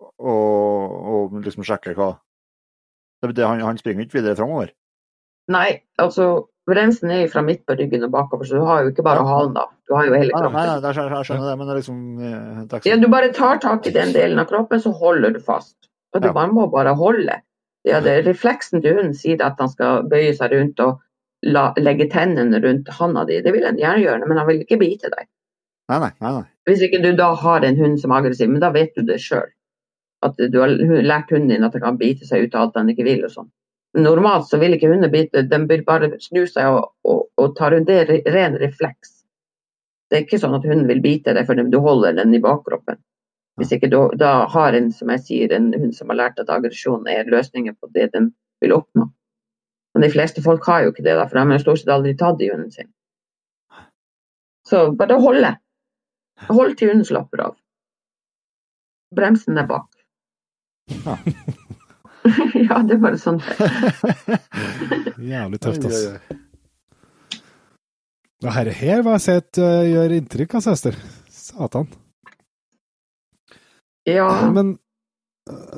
og, og liksom sjekker hva det, det, han, han springer ikke videre framover. Nei, altså bremsen er jo fra midt på ryggen og bakover, så du har jo ikke bare halen da. Du har jo hele Nei, nei, kroppen. nei, det er- jeg skjønner det, men det er liksom eh, det er Ja, du bare tar tak i den delen av kroppen, så holder du fast. Og du Ja. bare må bare holde. Ja, det, refleksen til hunden sier at han skal bøye seg rundt og la, legge tennene rundt handa di. Det vil han gjerne gjøre, men han vil ikke bite deg. Nei, nei, nei. Hvis ikke du da har en hund som er aggressiv, men da vet du det sjøl. At du har lært hunden din at den kan bite seg ut av alt han ikke vil og sånn. Normalt så vil ikke hunder bite, de vil bare snu seg og, og, og ta rundt. Det er ren refleks. Det er ikke sånn at hunden vil bite deg fordi du holder den i bakkroppen. Hvis ikke du, da har en, som jeg sier, en hund som har lært at aggresjon er løsningen på det den vil oppnå. Men de fleste folk har jo ikke det, da, for de har jo stort sett aldri tatt i hunden sin. Så bare holde. Hold til hunden slapper av. Bremsen er bak. Ja. ja, det er bare sånn. det er. Jævlig tøft, altså. det Ja, herre her jeg sett uh, gjør inntrykk, av søster. Satan. Ja, Men,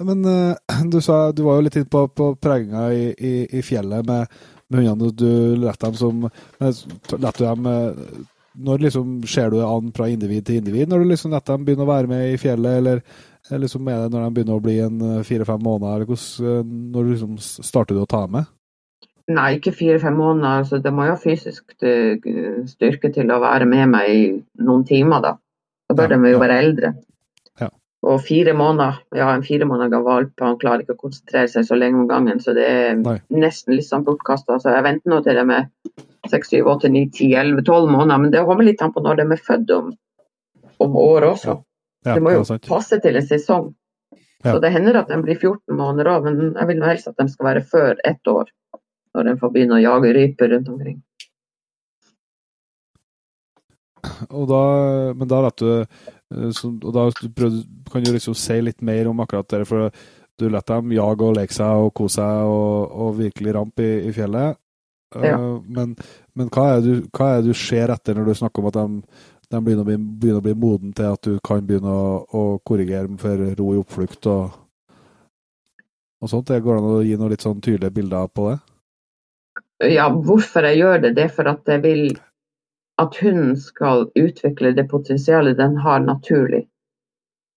men eh, du sa du var jo litt inne på, på preginga i, i, i fjellet med, med hundene. Du lette dem som lette dem eh, Når liksom ser du det an fra individ til individ? Når du liksom lar dem begynne å være med i fjellet, eller, eller liksom er det når de begynner å bli en eh, fire-fem måneder? Hvordan, eh, når du liksom starter du å ta med? nei, ikke fire-fem måneder. Altså, det må jo fysisk eh, styrke til å være med meg i noen timer, da. Da bør Ja, de jo være eldre. Ja. Og fire måneder, ja, en fire måneder gammel valp, han klarer ikke å konsentrere seg så lenge om gangen, så det er Nei. nesten litt sånn bortkasta. Så jeg venter nå til de er seks, syv, åtte, ni, ti, elleve, tolv måneder. Men det kommer litt an på når de er født om, om året også. Ja, det må jo det passe til en sesong. Ja. Så det hender at de blir 14 måneder òg, men jeg vil nå helst at de skal være før ett år. Når de får begynne å jage ryper rundt omkring. Og da, men da vet du eh, så, Og da prøvde, kan du liksom si litt mer om akkurat det, for du lar dem jage og leke seg og kose seg og, og virkelig rampe i, i fjellet. Eh, Ja. Men, men hva, er det du, hva er det du ser etter når du snakker om at de, de begynner, å bli, begynner å bli moden til at du kan begynne å, å korrigere dem for ro i oppflukt og, og sånt? Det går det an å gi noen litt sånn tydelige bilder på det? Ja, hvorfor jeg gjør det, det er for at jeg vil at hunden skal utvikle det potensialet den har naturlig.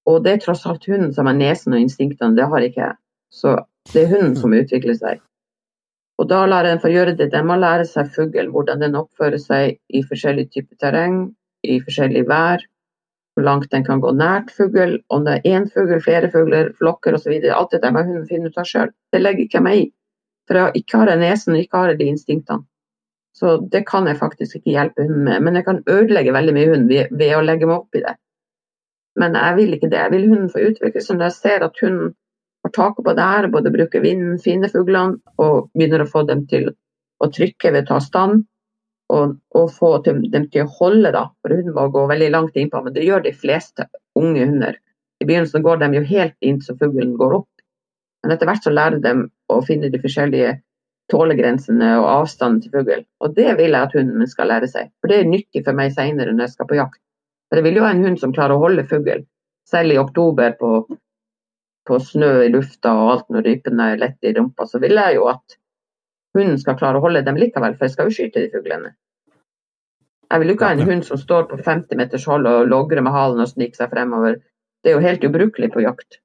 Og det er tross alt hunden som har nesen og instinktene, det har ikke jeg. Så det er hunden som utvikler seg. Og da lar den få gjøre det. Den må lære seg fugl, hvordan den oppfører seg i forskjellig type terreng, i forskjellig vær, hvor langt den kan gå nært fugl, om det er én fugl, flere fugler, flokker osv. Alt det der må hunden finne ut av sjøl. Det legger ikke jeg meg i. For jeg ikke har jeg nesen og ikke har jeg de instinktene. Så det kan jeg faktisk ikke hjelpe hunden med. Men jeg kan ødelegge veldig mye hund ved, å legge meg opp i det. Men jeg vil ikke det. Jeg vil hunden få utvikle seg når jeg ser at hunden har taket på det her, både bruker vinden, finner fuglene og begynner å få dem til å trykke ved å ta stand. Og, og få dem, dem til å holde, da. For hunden må gå veldig langt innpå, men det gjør de fleste unge hunder. I begynnelsen går de jo helt inn så fuglen går opp. Men etter hvert så lærer de å finne de forskjellige tålegrensene og avstanden til fugl. Og det vil jeg at hunden min skal lære seg. For det er nyttig for meg senere når jeg skal på jakt. For jeg vil jo ha en hund som klarer å holde fugl. Selv i oktober på, på snø i lufta og alt når rypene er lette i rumpa, så vil jeg jo at hunden skal klare å holde dem likevel, for jeg skal jo skyte de fuglene. Jeg vil jo ikke ha en hund som står på 50 meters hold og logrer med halen og sniker seg fremover. Det er jo helt ubrukelig på jakt.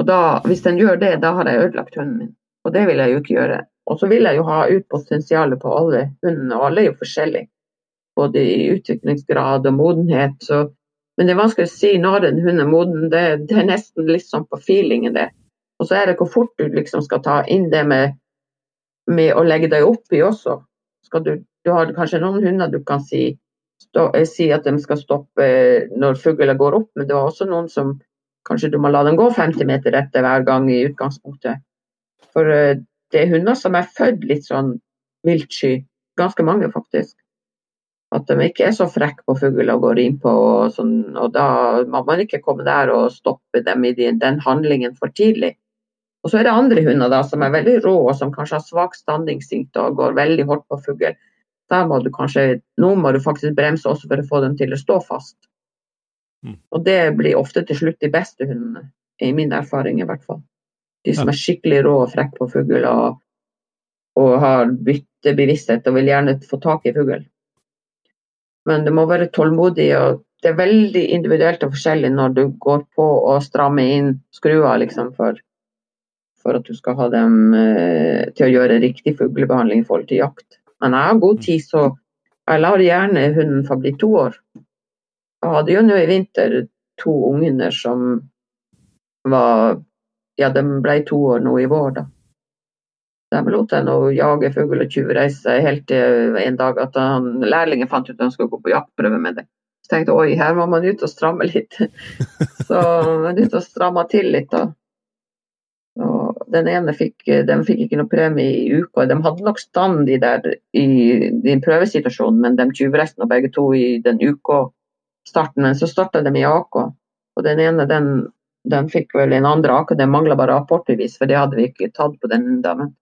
Og da, hvis den gjør det, da har jeg ødelagt hunden min. Og det vil jeg jo ikke gjøre. Og så vil jeg jo ha ut potensialet på alle hundene, og alle er jo forskjellige. både i utviklingsgrad og modenhet. Så, men det er vanskelig å si når en hund er moden. Det, det, er nesten litt sånn på feelingen, det. Og så er det hvor fort du liksom skal ta inn det med, med å legge deg opp i også. Du, du, har kanskje noen hunder du kan si, stå, eh, si at de skal stoppe når fuglene går opp, men det er også noen som kanskje du må la dem gå 50 meter etter hver gang i utgangspunktet. For uh, det er hunder som er født litt sånn viltsky. Ganske mange, faktisk. At de ikke er så frekke på fugl og går innpå. Og, sånn, og da må man ikke komme der og stoppe dem i den, handlingen for tidlig. Og så er det andre hunder da, som er veldig rå og som kanskje har svak standingsinstinkt og går veldig hardt på fugl. Da må du kanskje, Nå må du faktisk bremse også for å få dem til å stå fast. Mm. Og det blir ofte til slutt de beste hundene, i min erfaring i hvert fall. De som er skikkelig rå og frekke på fugl og, og, har byttebevissthet og vil gjerne få tak i fugl. Men du må være tålmodig. og Det er veldig individuelt og forskjellig når du går på og strammer inn skruer liksom, for, for, at du skal ha dem eh, til å gjøre riktig fuglebehandling i forhold til jakt. Men jeg har god tid, så jeg lar gjerne hunden få bli to år. Jeg hadde jo nå i vinter to unghunder som var ja, de ble to år nå i vår, da. De lot henne nå jage fugl og tjuvreise helt til en dag at han, lærlingen fant ut at han skulle gå på jaktprøve med det. Så tenkte oi, her må man ut og stramme litt. Så man ut og stramma til litt, da. Og den ene fikk, de fikk ikke noe premie i uka. De hadde nok stand i, der, i din prøvesituasjon, men de tjuvreiste begge to i den uka starten. Men så starta de i AK. Og den ene den den fikk vel en andre ake, det mangla bare rapportbevis, for det hadde vi ikke tatt på den damen.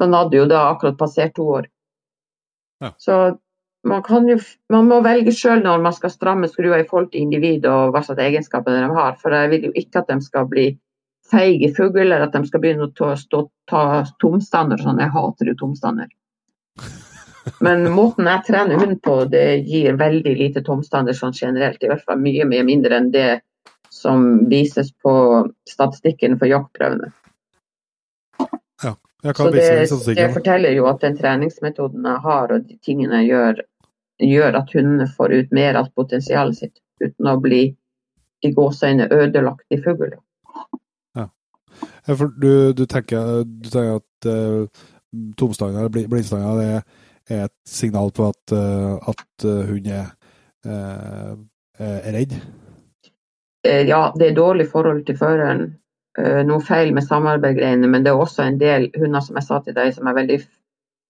Den hadde jo da akkurat passert to år. Ja. Så man, jo, man, må velge sjøl når man skal stramme skrua i forhold til individ og hva slags egenskaper de har. For jeg vil jo ikke at de skal bli feige fugler, eller at de skal begynne å ta, stå, ta tomstander sånn. Jeg hater jo tomstander. Men måten jeg trener hund på, det gir veldig lite tomstander sånn generelt. I hvert fall mye, mye mindre enn det som vises på statistikken for jaktprøvene. Ja, jeg kan Så det, det, forteller jo at den treningsmetoden jeg har og de tingene jeg gjør, gjør at hundene får ut mer av potensialet sitt, uten å bli i gåseøyne ødelagt i fugl. Ja. ja. for du, du, tenker, du tenker at uh, tomstanga eller blindstanga er, er et signal på at, uh, at uh, hund er, uh, er redd? Eh, ja, det er dårlig forhold til føreren. Eh, noe feil med samarbeidgreiene, men det er også en del hunder som jeg sa til deg, som, veldig,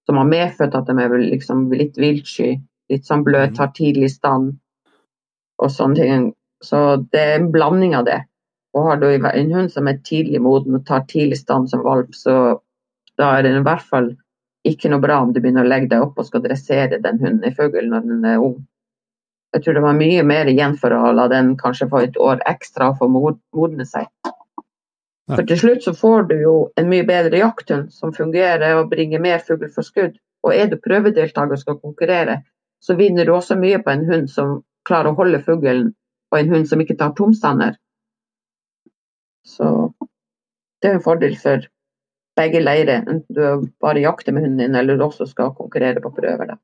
som har medfødt at de er liksom litt viltsky. Litt sånn bløt, tar tidlig stand og sånne ting. Så det er en blanding av det. Og har du en hund som er tidlig moden og tar tidlig stand som valp, så da er det i hvert fall ikke noe bra om du begynner å legge deg opp og skal dressere den hunden i fugl når den er ung. Jeg tror det var mye mer igjen for å la den kanskje få et år ekstra for å modne seg. For til slutt så får du jo en mye bedre jakthund som fungerer og bringer mer fugl for skudd. Og er du prøvedeltaker og skal konkurrere, så vinner du også mye på en hund som klarer å holde fuglen, og en hund som ikke tar tomstander. Så det er en fordel for begge leirer, enten du bare jakter med hunden din eller du også skal konkurrere på prøver. Da.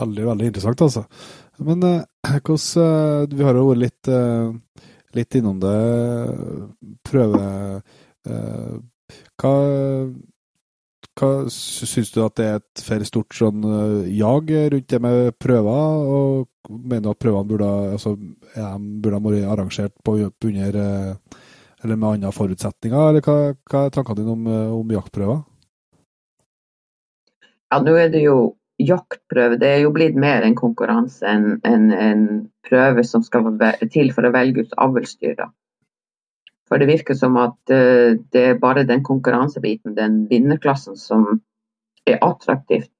Veldig, veldig interessant, altså. Men eh, hvordan eh, Vi har jo vært litt, eh, litt innom det. Prøve eh, Hva, hva syns du at det er et for stort sånn eh, jag rundt det med prøver? Og mener du at prøvene burde, altså, burde vært arrangert på, under eh, eller med andre forutsetninger, eller hva, hva er tankene dine om, om jaktprøver? Ja, nå er det jo jaktprøve det er jo blitt mer en konkurranse enn en, en, prøve som skal til for å velge ut avlsdyr. For det virker som at uh, det er bare den konkurransebiten, den vinnerklassen, som er attraktivt.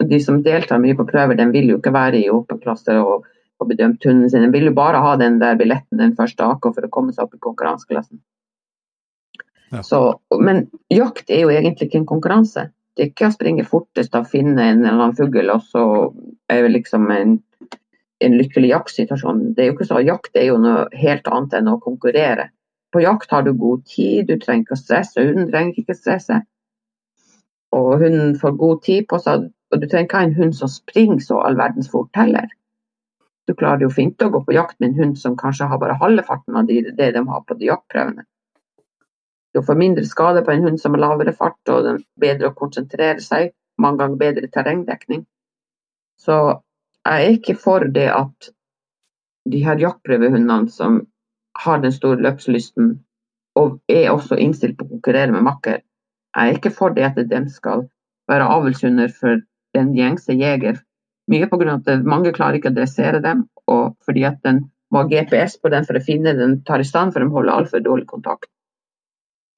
De som deltar mye på prøver, den vil jo ikke være i åpen klasse og få bedømt hunden sin. Den vil jo bare ha den der billetten den første AK for å komme seg opp i konkurranseklassen. Ja. Så, men jakt er jo egentlig ikke en konkurranse det er ikke å springe fortest og finne en eller annen fugl, og så er det liksom en, en lykkelig jaktsituasjon. Det er jo ikke så, Jakt er jo noe helt annet enn å konkurrere. På jakt har du god tid, du trenger ikke å stresse, hunden trenger ikke stresse. og hunden får god tid på seg. Og du trenger ikke ha en hund som springer så all verdens fort heller. Du klarer jo fint å gå på jakt med en hund som kanskje har bare halve farten av det de har på de jaktprøvene. Du får mindre skade på en hund som har lavere fart, og den er bedre å konsentrere seg. Mange ganger bedre terrengdekning. Så jeg er ikke for det at de her jaktprøvehundene som har den store løpslysten, og er også innstilt på å konkurrere med makker, jeg er ikke for det at de skal være avlshunder for den gjengse jeger. Mye pga. at mange klarer ikke å dressere dem, og fordi at den må ha GPS på den for å finne den tar i stand for de holder altfor dårlig kontakt.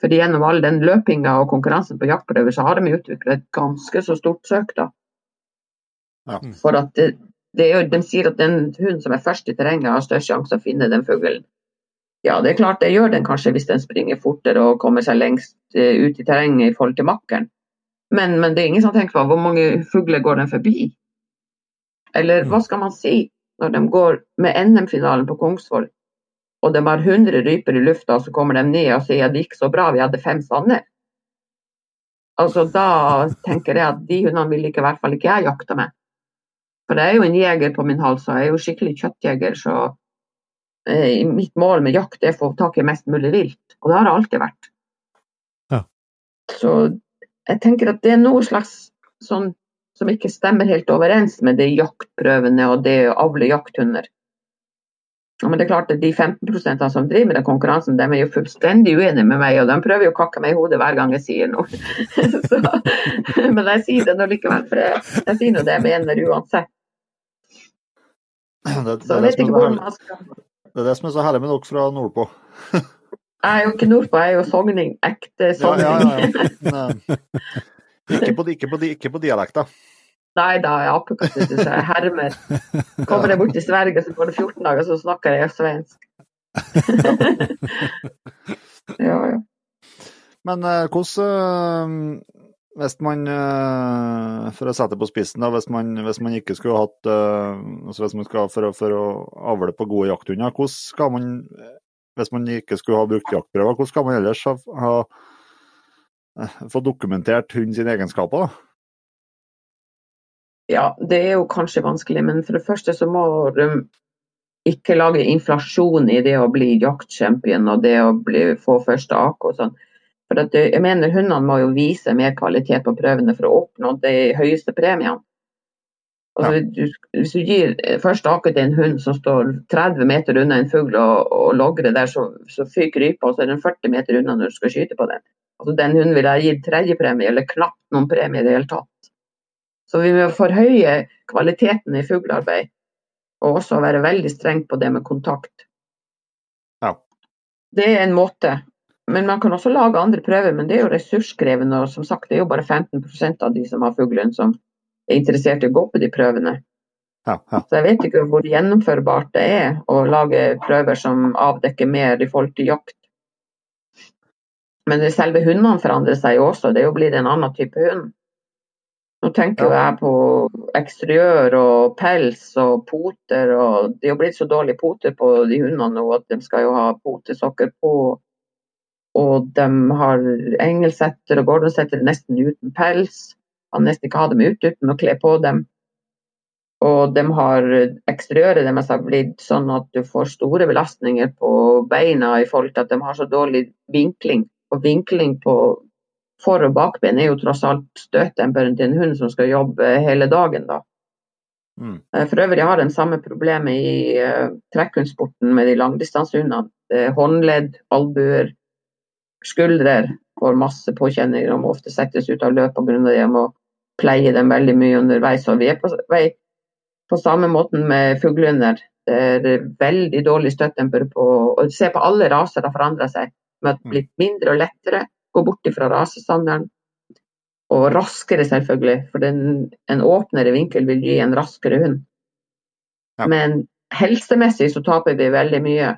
Fordi Gjennom all den løpinga og konkurransen på jaktprøver, så har de utviklet et ganske så stort søk. da. Ja. For at det, det er jo, De sier at den hunden som er først i terrenget, har størst sjanse å finne den fuglen. Ja, det er klart det gjør den kanskje hvis den springer fortere og kommer seg lengst eh, ut i terrenget i forhold til makkeren. Men, men, det er ingen som tenker på hvor mange fugler går den forbi. Eller hva skal man si når de går med NM-finalen på Kongsvoll, og de har 100 ryper i lufta, og så kommer de ned og sier at det gikk så bra, vi hadde fem sanner. Altså, da tenker jeg at de hundene vil ikke, i hvert fall ikke jeg jakte med. For det er jo en jeger på min hals, og jeg er jo skikkelig kjøttjeger, så eh, mitt mål med jakt er å få tak i mest mulig vilt. Og det har det alltid vært. Ja. Så jeg tenker at det er noe slags sånn som ikke stemmer helt overens med de jaktprøvene og det å avle jakthunder. Ja, men det er klart at De 15% som driver med den konkurransen, de er jo fullstendig uenige med meg, og de prøver jo å kakke meg i hodet hver gang jeg sier noe. Så, men jeg sier det nå likevel, for jeg, jeg sier nå det jeg mener uansett. Det, det, Så jeg vet ikke hvor man skal det er det som er så herlig med dere fra nordpå. Jeg er jo ikke nordpå, jeg er jo sogning. Ekte Ja, sogning. ja, ja. Nei. Ikke på, ikke på, ikke på dialekta. Nei da, jeg er apekatt, så jeg hermer. Kommer jeg bort til Sverige, så går det 14 dager, så snakker jeg svensk. ja, ja. Men eh, hvordan eh, Hvis man, eh, for å sette det på spissen, da, hvis man, hvis man ikke skulle hatt altså hvis man skal for, for å avle på gode jakthunder, hvordan skal man Hvis man ikke skulle ha brukt jaktprøver, hvordan skal man ellers ha, ha få dokumentert hundens egenskaper? da? Ja, det er jo kanskje vanskelig, men for det første så må de ikke lage inflasjon i det å bli jaktchampion og det å bli, få første AK og sånn. For at jeg mener Hundene må jo vise mer kvalitet på prøvene for å oppnå de høyeste premiene. Altså, du, hvis du gir første AK til en hund som står 30 meter unna en fugl og, og logrer der, så, så fyker rypa, og så er den 40 meter unna når du skal skyte på den. Altså, den hunden ville jeg gitt tredjepremie, eller knapt noen premie i det hele tatt. Så vi må forhøye kvaliteten i fuglearbeid, og også være veldig streng på det med kontakt. Ja. Det er en måte. Men man kan også lage andre prøver, men det er jo ressurskrevende. Og som sagt, det er jo bare 15% av de som har fuglehund som er interessert i å gå på de prøvene. Ja, ja. Så jeg vet ikke hvor gjennomførbart det er å lage prøver som avdekker mer i forhold til jakt. Men selve hundene forandrer seg jo også, det er jo blitt en annen type hund. Nå tenker jo jeg på eksteriør og pels og poter, og det er jo blitt så dårlige poter på de hundene nå at de skal jo ha potesokker på. Og de har engelsetter og gordonsetter nesten uten pels. Kan nesten ikke ha dem ute uten å kle på dem. Og de har eksteriøret deres har blitt sånn at du får store belastninger på beina i forhold til at de har så dårlig vinkling. Og vinkling på for- og bakben er jo tross alt støtdemperen til en hund som skal jobbe hele dagen. da. Mm. Eh, For øvrig har den samme problemet i uh, trekkhundsporten med de langdistansehundene. Håndledd, albuer, skuldrer får masse påkjenninger og må ofte settes ut av løp pga. det. Må pleie dem veldig mye underveis. Og vi er på vei på samme måten med fuglehunder. Det er veldig dårlig støttdemper på og Se på alle raser har forandra seg. Med at det blitt mindre og lettere. Gå bort fra rasestandarden. Og raskere, selvfølgelig. For den, en åpnere vinkel vil gi en raskere hund. Ja. Men helsemessig så taper vi veldig mye.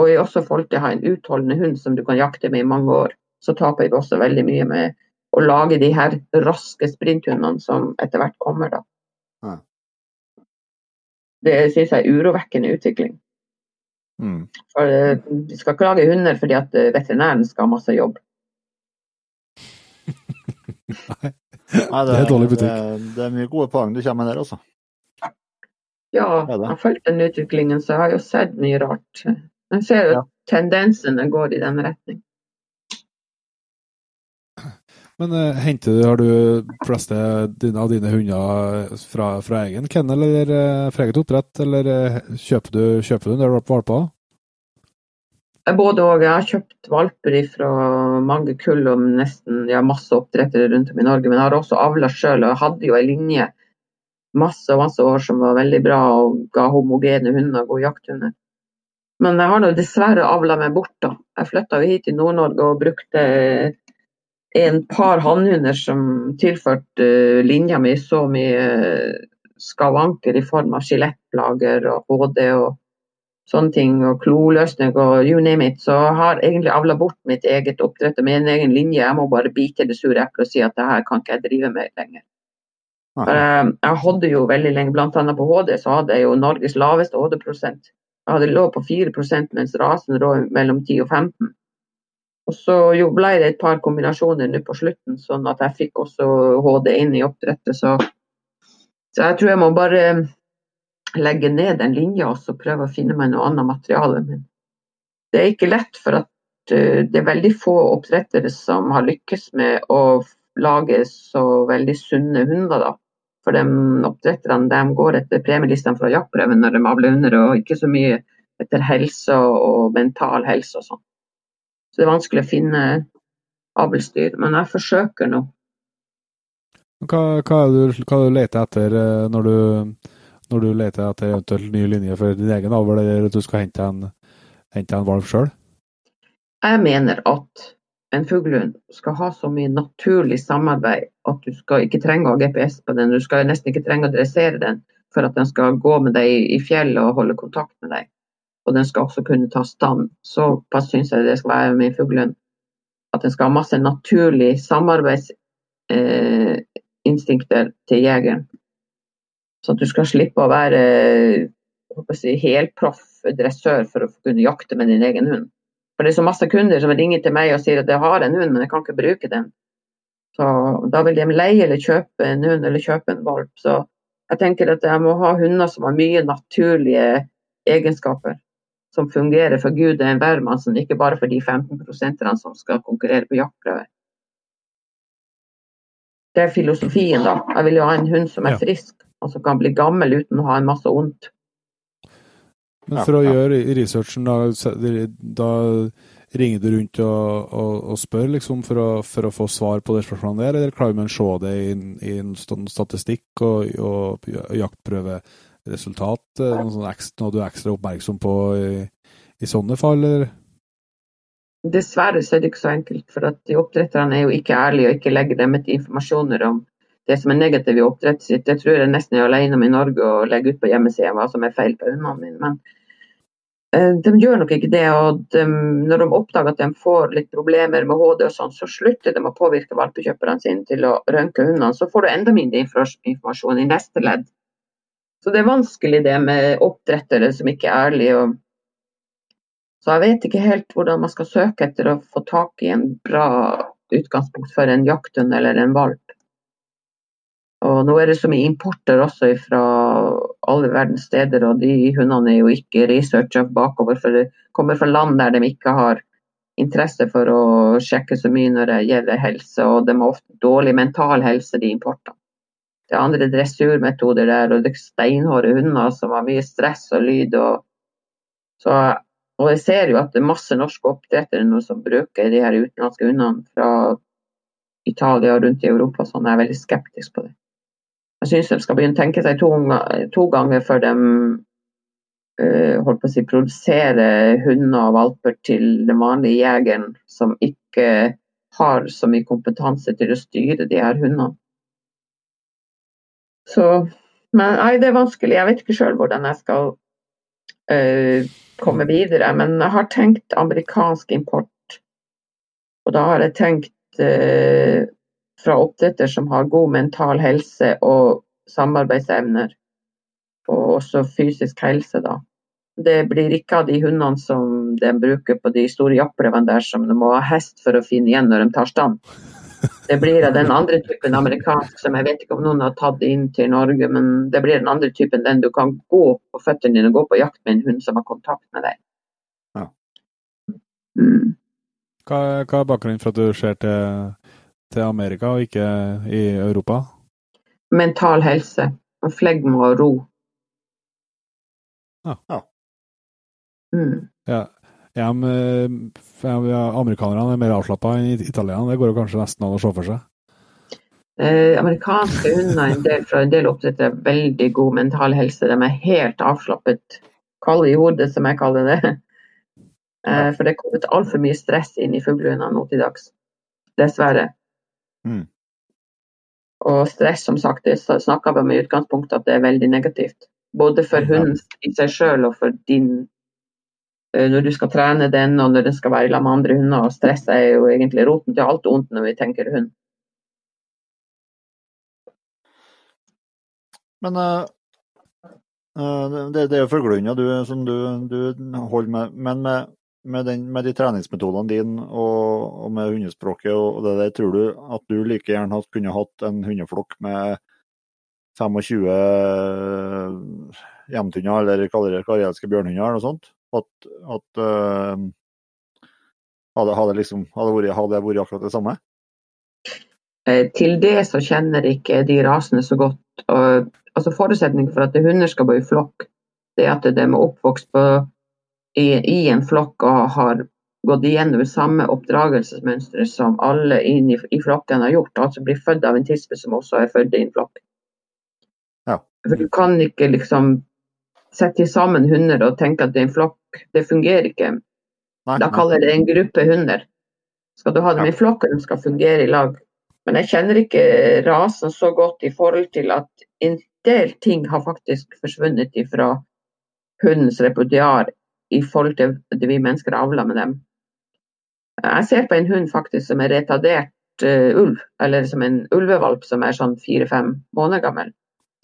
Og i også forhold til å ha en utholdende hund som du kan jakte med i mange år, så taper vi også veldig mye med å lage de her raske sprinthundene som etter hvert kommer. da. Ja. Det syns jeg er urovekkende utvikling. Mm. For eh, Vi skal ikke lage hunder fordi at eh, veterinæren skal ha masse jobb. Nei, Det er dårlig butikk. Det, det er mye gode poeng du kommer med der, altså. Ja, jeg har fulgt den utviklingen, så jeg har jo sett mye rart. Jeg ser jo Ja. tendensene går i den retning. Men uh, henter du, har du fleste dine, av dine hunder fra, fra egen kennel eller uh, fra eget oppdrett, eller uh, kjøper du, kjøper du en del valper? Både og. Jeg har kjøpt valper fra mange kull og nesten ja, masse oppdrettere rundt om i Norge, men jeg har også avla sjøl. Og jeg hadde jo ei linje masse masse år som var veldig bra og ga homogene hunder, gode jakthunder. Men jeg har nå dessverre avla meg bort. da. Jeg flytta hit til Nord-Norge og brukte en par hannhunder som tilførte eh, linja mi så mye eh, skavanker i form av skjelettplager og HD og sånne ting, og kloløsning og you name it, så har egentlig avla bort mitt eget oppdrett og min egen linje. Jeg må bare bite det sure eplet og si at det her kan ikke jeg drive med lenger. For jeg, jeg hadde jo veldig lenge, annet på HD, så hadde jeg jo Norges laveste HD-prosent. Jeg hadde lå på 4% mens rasen lå mellom 10 og 15. Og så jo ble det et par kombinasjoner nå på slutten, sånn at jeg fikk også HD inn i oppdrettet. Så, så jeg tror jeg må bare legge ned den linja og så prøve å finne meg noe annet materiale. Men det er ikke lett, for at eh, det er veldig få oppdrettere som har lykkes med å lage så veldig sunne hunder. da. For de oppdretterne de går etter premielistene fra jaktprøven når de avler hunder, og ikke så mye etter helse og, mental helse og sånn. Så det er vanskelig å finne avlsdyr, men jeg forsøker nå. Hva, hva, du, hva du leter etter eh, når du, når du leter etter eventuelt ny linje for din egen avl, eller at du skal hente en, hente en valp sjøl? Jeg mener at en fuglehund skal ha så mye naturlig samarbeid at du skal ikke trenge å ha GPS på den. Du skal nesten ikke trenge å dressere den for at den skal gå med deg i fjellet og holde kontakt med deg. Og den skal også kunne ta stand. Såpass syns jeg det skal være med fuglehund. At den skal ha masse naturlig samarbeidsinstinkter til jegeren. Så at du skal slippe å være jeg, si, helproff dressør for å kunne jakte med din egen hund. For det er så masse kunder som ringer til meg og sier at jeg har en hund, men jeg kan ikke bruke den. Så da vil de leie eller kjøpe en hund eller kjøpe en valp. Så jeg tenker at jeg må ha hunder som har mye naturlige egenskaper. Som fungerer for Gud og en mann, ikke bare for de 15 prosenterne som skal konkurrere på jaktprøver. Det er filosofien, da. Jeg vil jo ha en hund som er frisk, og som kan bli gammel uten å ha en masse vondt. Men for å ja. gjøre researchen, da, da ringer du rundt og, og, og spør liksom for å, for å få svar på det spørsmålet der, eller klarer man å se det i, en- i en statistikk og, og jaktprøveresultat? eh, Noe, sånn ekstra, noe du er ekstra oppmerksom på i, i sånne fall, eller? Dessverre så er det ikke så enkelt, for at de oppdretterne er jo ikke ærlige og ikke legger dem ut informasjoner om det som er negativt i oppdrettet sitt. Det tror jeg nesten jeg er alene om i Norge å legge ut på hjemmesida hva som er feil på hundene mine. Men eh, de gjør nok ikke det. og de, Når de oppdager at de får litt problemer med HD, og sånn, så slutter de å påvirke valpekjøperne sine til å rønke hundene. Så får du enda mindre informasjon i neste ledd. Så det er vanskelig det med oppdrettere som ikke er ærlige. og så jeg vet ikke helt hvordan man skal søke etter å få tak i en bra utgangspunkt for en jakthund eller en valp. Og nå er det så mye importer også fra alle verdens steder, og de hundene er jo ikke researcha bakover, for det kommer fra land der de ikke har interesse for å sjekke så mye når det gjelder helse, og de har ofte dårlig mental helse, de importene. Det er andre dressurmetoder der, og det er steinhårde hunder som har mye stress og lyd. og så og jeg ser jo at det er masse norske oppdrettere nå som bruker de her utenlandske hundene fra Italia og rundt i Europa. så Jeg er veldig skeptisk på det. Jeg syns de skal begynne å tenke seg to, to ganger før de eh, på å si, produserer hunder og valper til den vanlige jegeren som ikke har så mye kompetanse til å styre de her hundene. Så Men nei, det er vanskelig. Jeg vet ikke sjøl hvordan jeg skal eh, komme videre. Men jeg har tenkt amerikansk import. Og da har jeg tenkt eh, fra oppdretter som har god mental helse og samarbeidsevner. Og også fysisk helse, da. Det blir ikke av de hundene som de bruker på de store jaktprøvene der som de må ha hest for å finne igjen når de tar stand. Det blir av den andre typen amerikansk som jeg vet ikke om noen har tatt inn til Norge, men det blir den andre typen den du kan gå på føttene dine og gå på jakt med en hund som har kontakt med deg. Ja. Mm. Hva, hva er bakgrunnen for at du ser til, til Amerika og ikke i Europa? Mental helse, og flegm og ro. Ja. Ja. Mm. Ja. Ja, men, ja, amerikanerne er mer avslappa enn italienerne. Det går jo kanskje nesten an å se for seg. Eh, amerikanske hunder en del, fra en del oppdrettere har veldig god mental helse. De er helt avslappet, kalde i hodet, som jeg kaller det. Eh, for det er kommet altfor mye stress inn i fuglehundene nå til dags. Dessverre. Mm. Og stress, som sagt, det snakka vi om i utgangspunktet at det er veldig negativt. Både for hunden i seg sjøl og for din eh, Når du skal trene den og når den skal være sammen med andre hunder. og Stress er jo egentlig roten til alt ondt når vi tenker hund. Men eh, det, det er jo fuglehunder du, som du, du holder med. Men med, med, den, med de treningsmetodene dine og, og med hundespråket og det der, tror du at du like gjerne kunne hatt en hundeflokk med 25 hjemtunder eller karelske bjørnhunder eller noe sånt? At, at uh, hadde, hadde, liksom, hadde, vært, hadde det vært akkurat det samme? Eh, Til det så kjenner ikke de rasene så godt. Og, altså Forutsetningen for at hunder skal bo i flokk, det er at de er oppvokst på, i, en flokk og har gått igjennom samme oppdragelsesmønstre som alle i, i flokken har gjort. Altså blir født av en tispe som også er født i en flokk. Ja. For du kan ikke liksom sette sammen hunder og tenke at det er en flokk. Det fungerer ikke. Nei, Da kaller det en gruppe hunder. Skal du ha dem Ja. i flokk, og de skal fungere i lag. Men jeg kjenner ikke rasen så godt i forhold til at en del ting har faktisk forsvunnet fra hundens repertoar i forhold til det vi mennesker avler med dem. Jeg ser på en hund faktisk som er retardert uh, ulv, eller som en ulvevalp som er sånn fire-fem måneder gammel.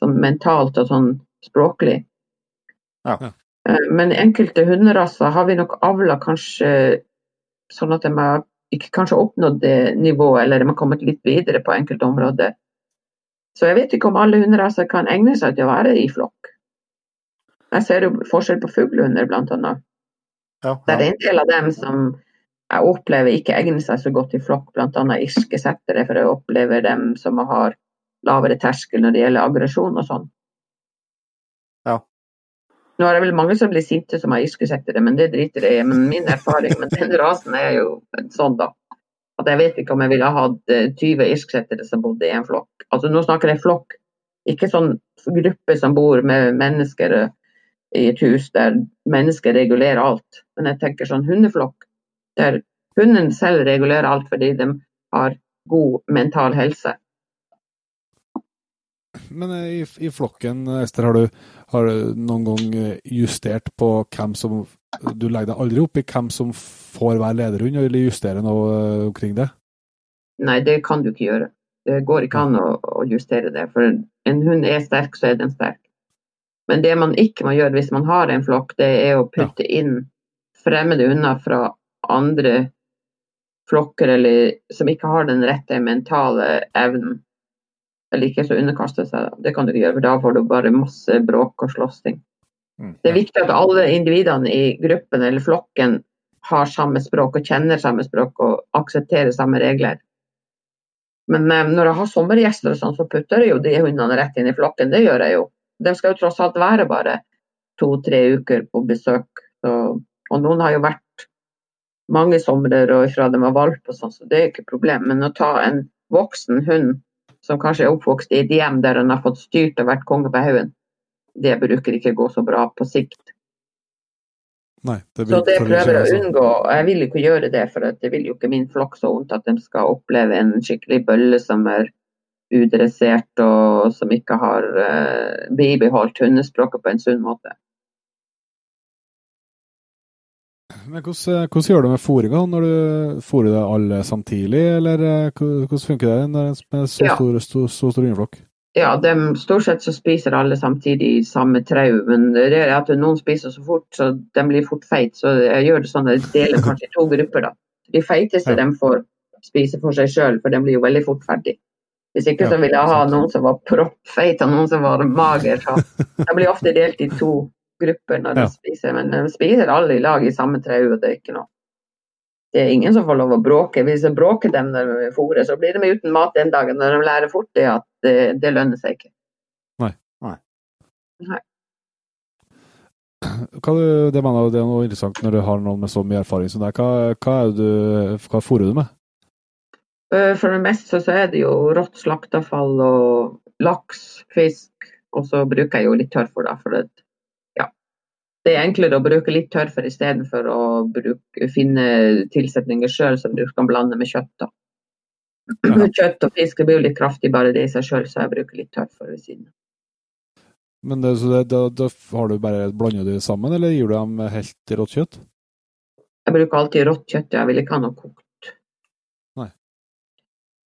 Sånn mentalt og sånn språklig. Ja. Eh, Men enkelte hunderaser har vi nok avla kanskje sånn at de har ikke kanskje oppnådd det nivået, eller de har kommet litt videre på enkelte områder. Så jeg vet ikke om alle hunderaser kan egne seg til å være i flokk. Jeg ser jo forskjell på fuglehunder, blant annet. Ja, Det er en del av dem som jeg opplever ikke egner seg så godt i flokk, bl.a. irske settere, for jeg opplever dem som har lavere terskel når det gjelder aggresjon og sånn. Ja. Nå er det vel mange som blir sinte som har irske settere, men det driter jeg i. Men min erfaring med den rasen er jo sånn, da. At jeg vet ikke om jeg ville ha hatt eh, 20 irsksettere som bodde i en flokk. Altså Nå snakker jeg flokk, ikke sånn gruppe som bor med mennesker eh, i et hus der mennesker regulerer alt. Men jeg tenker sånn hundeflokk, der hunden selv regulerer alt fordi de har god mental helse. Men eh, i, i flokken, Ester, har du, har du noen gang eh, justert på hvem som Du legger deg aldri opp i hvem som får være lederhund, eller justere noe eh, omkring det? Nei, det kan du ikke gjøre. Det går ikke an å, å justere det. For en hund er sterk, så er den sterk. Men det man ikke må gjøre hvis man har en flokk, det er å putte inn fremmede hunder fra andre flokker eller, som ikke har den rette mentale evnen. Eller ikke så underkaste seg. Det kan du ikke gjøre, for da får du bare masse bråk og slåssing. Mm. Det er viktig at alle individene i gruppen eller flokken har samme språk og kjenner samme språk og aksepterer samme regler. Men eh, når jeg har sommergjester, og sånn, så putter jeg jo de hundene rett inn i flokken. Det gjør jeg jo. De skal jo tross alt være bare to-tre uker på besøk. Så, og noen har jo vært mange somrer og ifra de var valp og sånn, så det er ikke problem. Men å ta en voksen hund som kanskje er oppvokst i et hjem der han har fått styrt og vært konge på haugen, det bruker ikke gå så bra på sikt. Nei. Det Så det prøver jeg å unngå. Jeg vil ikke gjøre det, for det vil jo ikke min flokk så vondt at de skal oppleve en skikkelig bølle som er udressert og som ikke har uh, bibeholdt hundespråket på en sunn måte. Men hvordan, eh, hvordan gjør du med fôringa? Når du fôrer det alle samtidig, eller eh, hvordan funker det når det er så Ja. stor, så, så stor hundeflokk? Ja, de, stort sett så spiser alle samtidig i samme trau, men det er at noen spiser så fort, så de blir fort feit. Så jeg gjør det sånn at jeg deler kanskje i to grupper. da. De feiteste Ja. de får spise for seg sjøl, for de blir jo veldig fort ferdig. Hvis ikke Ja, så ville jeg ha sant. noen som var proppfeit og noen som var mager. Så jeg blir ofte delt i to grupper når de Ja. spiser, men de spiser alle i lag i samme trau, og det er ikke noe. Det er ingen som får lov å bråke. Hvis jeg bråker dem når de fôrer, så blir de uten mat den dagen. Når de lærer fort det at det, det lønner seg ikke. Hva, du- det, mener det er noe interessant når du har noen med så mye erfaring som deg. Hva, hva, er du, hva fôrer du med? Øh, For det meste så er det jo rått slakteavfall og laks, fisk, og så bruker jeg jo litt tørrfôr, da. For det, ja. det er enklere å bruke litt tørrfôr istedenfor å bruke, finne tilsetninger sjøl som du kan blande med kjøtt. da. Ja. Kjøtt og fisk blir jo litt kraftig bare det i seg sjøl, så jeg bruker litt tørrfôr ved siden. Men det, så det, da, da har du bare blander du sammen, eller gir du dem helt rått kjøtt? Jeg bruker alltid rått kjøtt, jeg vil ikke ha noe kokt.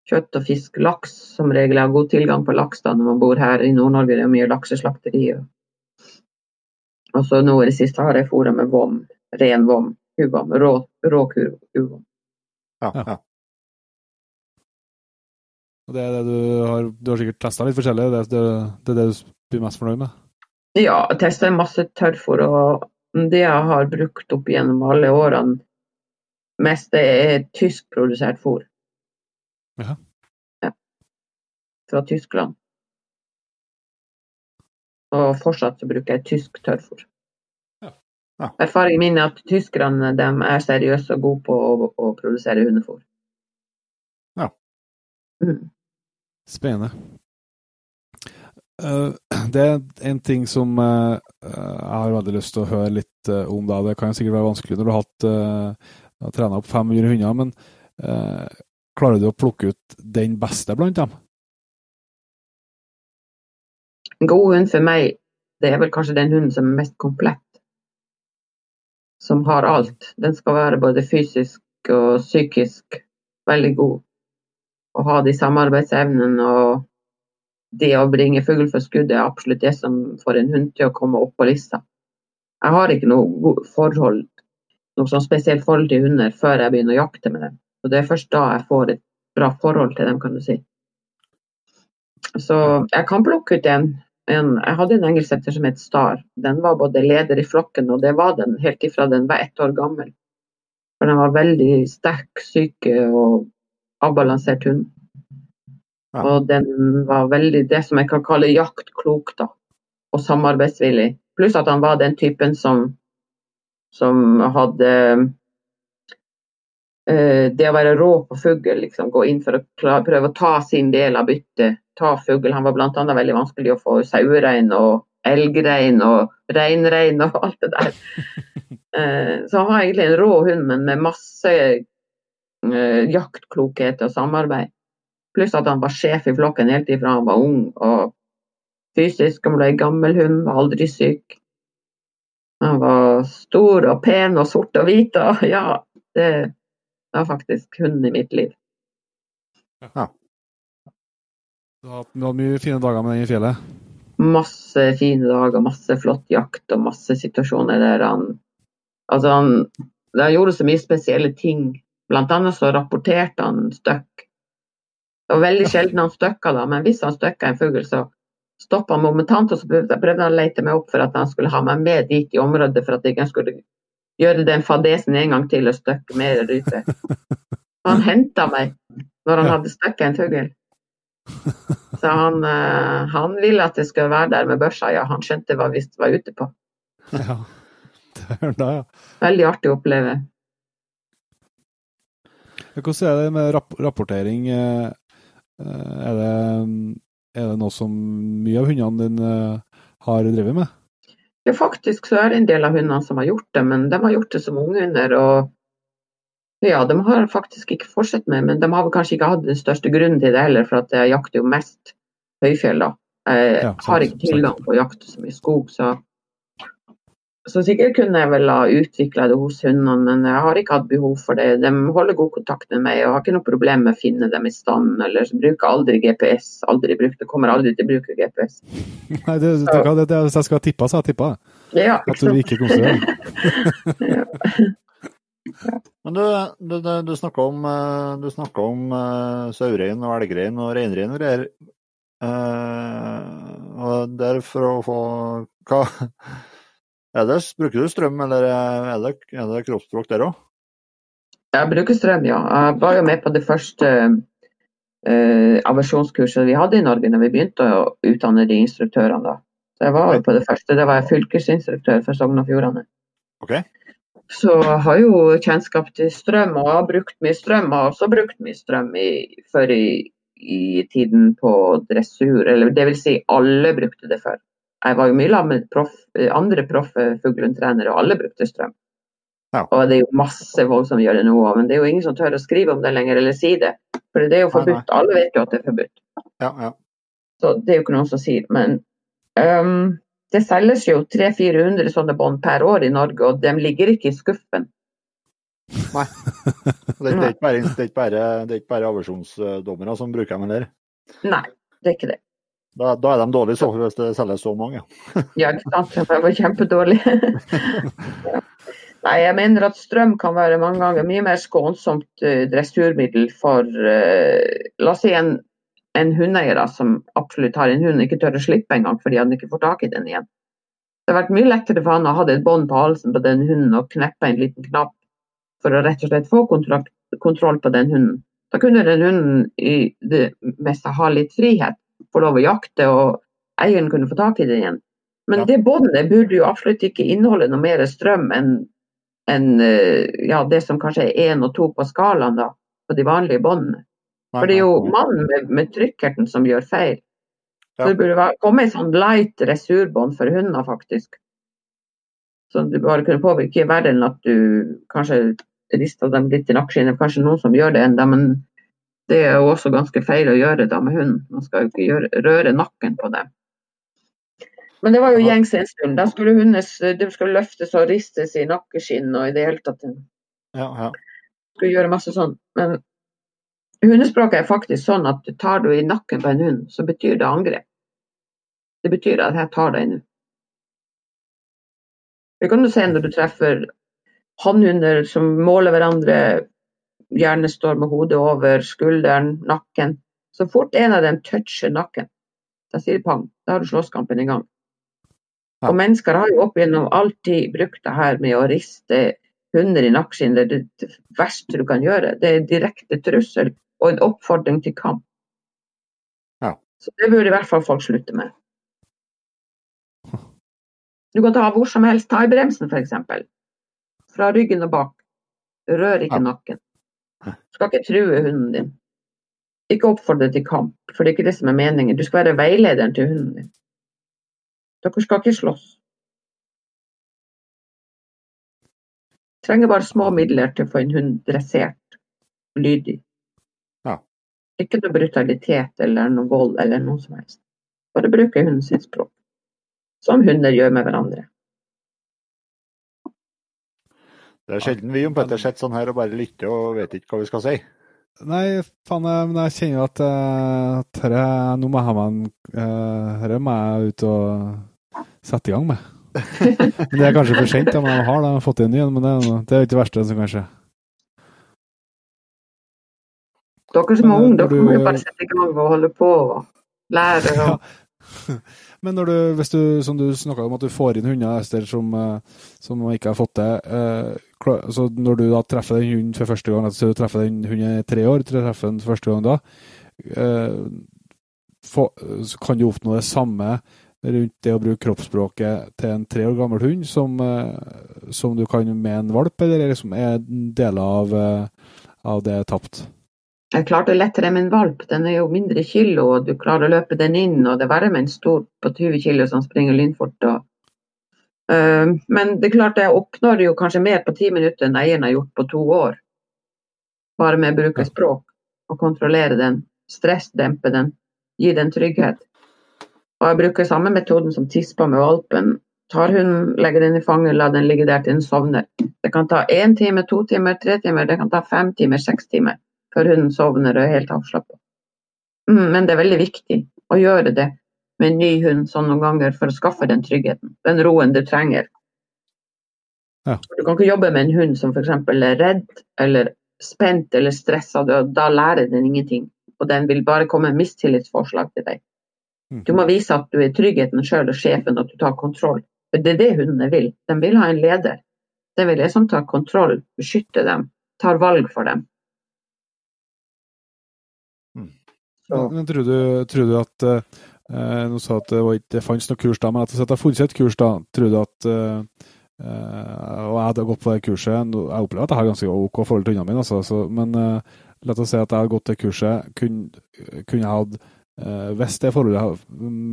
Kjøtt og fisk. Laks som regel. Jeg har god tilgang på laks da når man bor her i Nord-Norge. Det er mye lakseslakteri. Og så nå i det siste har jeg fôra med vom. Ren vom. Uvom. Rå, rå kur- Ja, Ja. Det er det du har Du har sikkert testa litt forskjellig, det, det, det er det du blir mest fornøyd med? Ja, jeg testa masse tørrfôr, og det jeg har brukt opp gjennom alle årene, mest det er tyskprodusert fôr. Jaha. Ja. Fra Tyskland. Og fortsatt så bruker jeg tysk tørrfôr. Ja. Ja. Erfaringen min er at tyskerne de er seriøse og gode på å, å produsere hundefôr. Ja. Mm. Spennende. Eh, det er en ting som eh, jeg har veldig lyst til å høre litt eh, om. da. Det kan sikkert være vanskelig når du har hatt trena opp 500 hunder, men eh, klarer du å plukke ut den beste blant dem? En god hund for meg, det er vel kanskje den hunden som er mest komplett. Som har alt. Den skal være både fysisk og psykisk veldig god. Og ha de samarbeidsevnene og det å bringe fugl for skudd er absolutt det som får en hund til å komme opp på lista. Jeg har ikke noe forhold, noe sånn spesielt forhold til hunder før jeg begynner å jakte med dem. Og det er først da jeg får et bra forhold til dem, kan du si. Så jeg kan plukke ut en en, jeg hadde en engelsksetter som het Star. Den var både leder i flokken, og det var den helt ifra den var ett år gammel. For den var veldig sterk, syke og avbalansert hund. Ja. Og den var veldig det som jeg kan kalle jaktklok, da. Og samarbeidsvillig. Pluss at han var den typen som, som hadde det å være rå på fugl, liksom, gå inn for å klare, prøve å ta sin del av byttet. Ta fugl. Han var bl.a. veldig vanskelig å få sauerein og elgrein og reinrein og alt det der. Eh, så han var egentlig en rå hund, men med masse eh, jaktklokhet og samarbeid. Pluss at han var sjef i flokken helt ifra han var ung. Og fysisk han ble gammel hund, var aldri syk. Han var stor og pen og sort og hvit. Og ja, det var faktisk hunden i mitt liv. Du har hatt du har hatt mye fine dager med den i fjellet? Masse fine dager, masse flott jakt og masse situasjoner der han Altså, han, der gjorde så mye spesielle ting. Blant annet så rapporterte han støkk. Det var veldig sjelden han støkka, da, men hvis han støkka en fugl, så stoppa han momentant, og så prøvde prøvde han å lete meg opp for at han skulle ha meg med dit i området, for at jeg ikke skulle gjøre den fadesen en gang til og støkke mer rype. Han henta meg når han hadde støkket en fugl. Så han, eh, han ville at jeg skulle være der med børsa, ja. Han skjønte hva vi var ute på. Ja. Det er det, ja. Veldig artig å oppleve. Hvordan er det med rapp rapportering? Eh, eh, Er det, er det noe som mye av hundene dine har drevet med? Ja, faktisk så er det en del av hundene som har gjort det, men de har gjort det som unghunder. Og ja, de har faktisk ikke fortsatt med, men de har kanskje ikke hatt den største grunnen til det heller, for at jeg jakter jo mest høyfjell, da. Jeg Ja, sant, har ikke tilgang på å jakte så mye skog, så så sikkert kunne jeg vel ha utvikla det hos hundene, men jeg har ikke hatt behov for det. De holder god kontakt med meg og har ikke noe problem med å finne dem i stand, eller bruker aldri GPS. Aldri brukt, det kommer aldri til å bruke GPS. Nei, det, det, det, det, hvis jeg skulle ha tippa, så hadde jeg tippa Ja, at du ikke konstruerer. Ja. Men du, du, du, du snakka om, eh, du om uh, saurein og elgrein og reinrein og greier. Uh, og derfor å få hva er det, Bruker du strøm, eller er det, er det kroppsspråk der òg? Jeg bruker strøm, ja. Jeg var jo med på det første eh, aversjonskurset vi hadde i Norge når vi begynte å utdanne de instruktørene. da. Så jeg var jo på det første. Det var jeg fylkesinstruktør for Sogn og Fjordane. Okay. Så jeg har jo kjennskap til strøm, og har brukt mye strøm. Og har også brukt mye strøm i, før i, i, tiden på dressur, eller det vil si alle brukte det før. Jeg var jo mye sammen med proff, andre proffe fuglehundtrenere, og alle brukte strøm. Ja. Og det er jo masse folk som gjør det nå men det er jo ingen som tør å skrive om det lenger, eller si det. For det er jo forbudt. Nei, nei. Alle vet jo at det er forbudt. Ja, ja. Så det er jo ikke noen som sier. Men um, det selges jo 300-400 sånne bånd per år i Norge, og de ligger ikke i skuffen. Nei. Det er ikke bare, det er ikke bare, det er ikke bare aversjonsdommere som bruker dem heller? Nei, det er ikke det. Da, da er de dårlige så, hvis det selges så mange. ja, ikke sant. De var kjempedårlige. Nei, jeg mener at strøm kan være mange ganger mye mer skånsomt uh, dressurmiddel for uh, La oss si en en hundeeier som absolutt har en hund, ikke tør å slippe engang fordi han ikke får tak i den igjen. Det har vært mye lettere for han å ha et bånd på halsen på den hunden og kneppe en liten knapp for å rett og slett få kontroll på den hunden. Da kunne den hunden i det meste ha litt frihet, få lov å jakte, og eieren kunne få tak i den igjen. Men ja. det båndet burde jo absolutt ikke inneholde noe mer strøm enn en, eh, ja, det som kanskje er én og to på skalaen da, på de vanlige båndene. For det er jo mannen med, med trykkerten som gjør feil. Ja. Så det burde være, komme en sånn light resurbånd for hunder, faktisk. Så du bare kunne påvirke verre enn at du kanskje rister dem litt i nakkeskinnet. Kanskje noen som gjør det ennå, men det er jo også ganske feil å gjøre da med hunden. Man skal jo ikke gjøre, røre nakken på dem. Men det var jo gjengs en stund. Da skulle hundes, det skulle løftes og ristes i nakkeskinn og i det hele tatt. Ja, ja. Skulle gjøre masse sånn. Men Hundespråket er faktisk sånn at tar du i nakken på en hund, så betyr det angrep. Det betyr at jeg tar deg nå. Det kan du se når du treffer hannhunder som måler hverandre, gjerne står med hodet over skulderen, nakken. Så fort en av dem toucher nakken, da sier pang. Da har du slåsskampen i gang. Ja. Og mennesker har jo opp igjennom alltid brukt det her med å riste hunder i nakken. Det er det verste du kan gjøre. Det er direkte trussel og en oppfordring til kamp. Ja. Så det burde i hvert fall folk slutte med. Du kan ta hvor som helst, ta i bremsen f.eks. Fra ryggen og bak. Rør ikke ja. nakken. Du skal ikke true hunden din. Ikke oppfordre til kamp, for det er ikke det som er meningen. Du skal være veilederen til hunden din. Dere skal ikke slåss. Trenger bare små midler til å få en hund dressert, og lydig. Ikke noe brutalitet eller noe vold eller noe som helst. Bare bruke hundens språk. Som hunder gjør med hverandre. Det er sjelden vi Jon Petter sitter sånn her og bare lytter og vet ikke hva vi skal si. Nei, faen, men jeg kjenner at, uh, at her, nå må jeg ha meg en Dette må jeg ut og sette i gang med. det er kanskje for sent, men jeg har da, fått inn igjen. Men det, det er jo ikke det verste som kan skje. Dere som er unge, dere må jo bare sette i gang og holde på og lære. Og... Ja. Men du, hvis du, som du snakka om, at du får inn hunder Ester, som, eh, som ikke har fått det eh, så Når du da treffer den hunden for første gang, så du treffer den hunden i tre år, treffer den første gang da, eh, så kan du oppnå det samme rundt det å bruke kroppsspråket til en tre år gammel hund som, som du kan med en valp, eller liksom er deler av, av det tapt? Jeg klarte lettere med en valp, den er jo mindre kilo, og du klarer å løpe den inn. og Det er verre med en stor på 20 kilo som springer lynfort. Og, uh, men det er klart jeg oppnår jo kanskje mer på ti minutter enn eieren har gjort på to år. Bare med å bruke språk og kontrollere den, stressdempe den, gi den trygghet. Og jeg bruker samme metoden som tispa med valpen. Tar hunden, legger den i fanget, la den ligge der til den sovner. Det kan ta én time, to timer, tre timer, det kan ta fem timer, seks timer før hunden sovner og er helt avslappa. Mm, men det er veldig viktig å gjøre det med en ny hund sånn noen ganger for å skaffe den tryggheten, den roen du trenger. Ja. Du kan ikke jobbe med en hund som f.eks. er redd eller spent eller stressa. Da, lærer den ingenting. Og den vil bare komme med mistillitsforslag til deg. Mm. Du må vise at du er tryggheten sjøl og sjefen, at du tar kontroll. For det er det hundene vil. De vil ha en leder. Den vil liksom ta kontroll, beskytte dem, tar valg for dem. Men tror du, tror du at eh, Nå sa at det, var ikke, fantes noe kurs da, men etter at det har funnes et kurs, da, tror du at eh, eh, Og jeg hadde gått på det kurset Jeg opplever at jeg har ganske OK forhold til hundene mine, altså, så, men eh, la oss si at jeg hadde gått det kurset. Kunne, kunne jeg hatt eh, Hvis det forholdet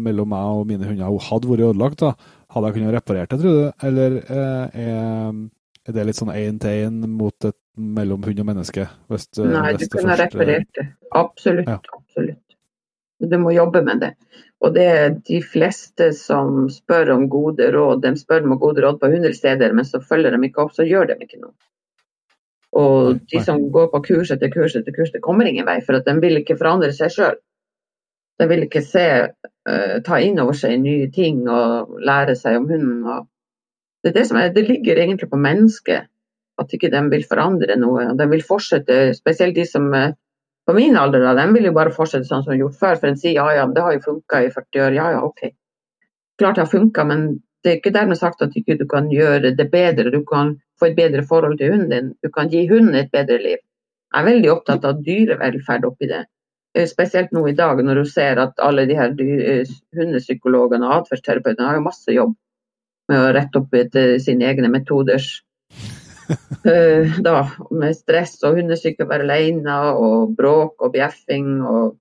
mellom meg og mine hunder hadde vært ødelagt, da, hadde jeg kunnet reparert det, tror du? Eller eh, er, det litt sånn én-til-én mot et mellom hund og menneske? Hvis, nei, hvis du kunne reparert det. Absolutt. Ja. Absolutt. Men Du må jobbe med det. Og det er de fleste som spør om gode råd, de spør om gode råd på 100 steder, men så følger de ikke opp, så gjør de ikke noe. Og de som går på kurs etter kurs etter kurs, det kommer ingen vei, for at de vil ikke forandre seg sjøl. De vil ikke se, uh, ta inn over seg nye ting og lære seg om hunden. Og det, er det, som er, det ligger egentlig på mennesket at ikke de vil forandre noe. De vil fortsette, spesielt de som er på min alder, da, de vil jo bare fortsette sånn som de gjort før. For en sier ja, ja, det har jo funka i 40 år. Ja, ja, OK. Klart det har funka, men det er ikke dermed sagt at ikke du kan gjøre det bedre. Du kan få et bedre forhold til hunden din. Du kan gi hunden et bedre liv. Jeg er veldig opptatt av dyrevelferd oppi det. Eh, Spesielt nå i dag når du ser at alle de her eh, hundepsykologene og atferdsterapeutene har jo masse jobb med å rette opp etter sine egne metoders Eh, da, med stress og hundesykefravær alene og bråk og bjeffing og,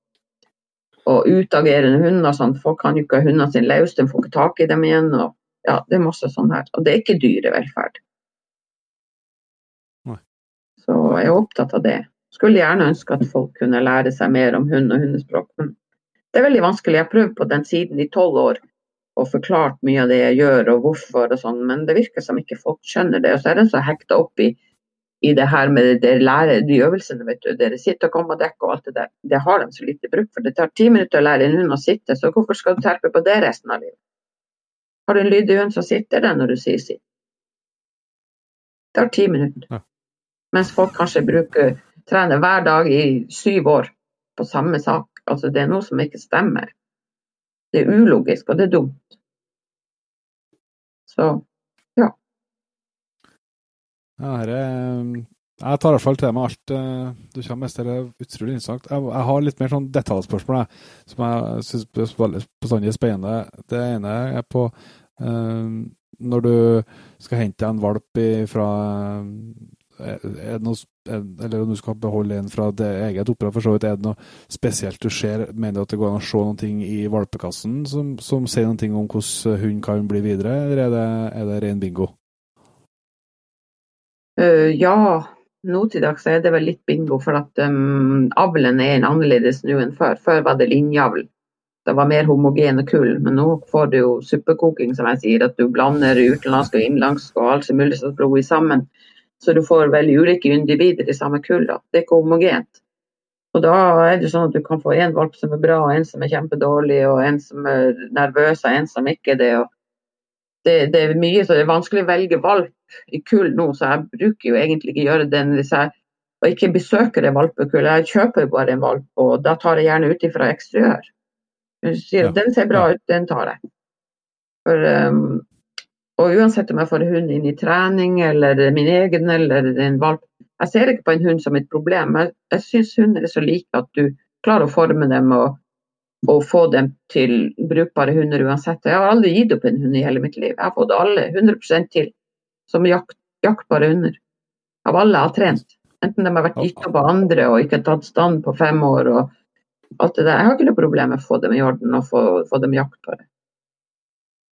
og utagerende hunder. Sånn. Folk kan jo ikke ha hundene sine løs, de får ikke tak i dem igjen. Og, ja, det er masse sånn her. Og det er ikke dyrevelferd. Nei. Så jeg er opptatt av det. Skulle gjerne ønske at folk kunne lære seg mer om hund og hundespråk, men det er veldig vanskelig. Jeg har prøvd på den siden i tolv år og forklart mye av det jeg gjør og hvorfor og sånn, men det virker som ikke folk skjønner det. Og så er de så hekta opp i, i det her med det lære, de øvelsene, vet du. Dere sitter og kommer og dekker og alt det der. Det har de så lite bruk for. Det tar ti minutter å lære en hund å sitte, så hvorfor skal du terpe på det resten av livet? Har du en lydig hund, så sitter den når du sier sitt. Det tar ti minutter. Ja. Mens folk kanskje bruker, trener hver dag i syv år på samme sak. Altså, det er noe som ikke stemmer. Det er ulogisk, og det er dumt. Så Ja, her er, jeg tar i hvert fall til meg alt eh, du kommer med. Det er utrolig interessant. Jeg, jeg har litt mer sånn detaljspørsmål jeg, som jeg syns bestandig er spennende. Det ene er på eh, når du skal hente en valp fra er det noe, er- eller om du skal beholde en fra det eget oppdrag, for så vidt, er det noe spesielt du ser? Mener du at det går an å se noe i valpekassen som, som sier noe om hvordan hund kan bli videre, eller er det, er det ren bingo? Uh, ja, nå til dags er det vel litt bingo, for at um, avlen er en annerledes nå enn før. Før var det linjeavl. Det var mer homogene kull, men nå får du jo suppekoking, som jeg sier, at du blander utenlandsk og innenlandsk og alt som mulig slags blod sammen. Så du får veldig ulike individer i samme kull. Da. Det er ikke homogent. Og da er det sånn at du kan få en valp som er bra, og en som er kjempedårlig, og en som er nervøs, og en som ikke er det. Det, det er mye, så det er vanskelig å velge valp i kull nå, så jeg bruker jo egentlig ikke gjøre den hvis jeg og ikke besøker det valpekull. Jeg kjøper bare en valp, og da tar jeg gjerne ut ifra eksteriør. Hvis du sier Ja, den ser bra ut, den tar jeg. For, um, og uansett om jeg får en hund inn i trening, eller min egen, eller en valp Jeg ser ikke på en hund som et problem. Jeg, jeg syns hunder er så like at du klarer å forme dem og, og få dem til brukbare hunder uansett. Jeg har aldri gitt opp en hund i hele mitt liv. Jeg har fått alle 100% til som jakt, jaktbare hunder. Av alle jeg har trent. Enten de har vært gitt opp av andre og ikke tatt stand på fem år. og alt det der. Jeg har ikke noe problem med å få dem i orden og få, få dem jaktbare.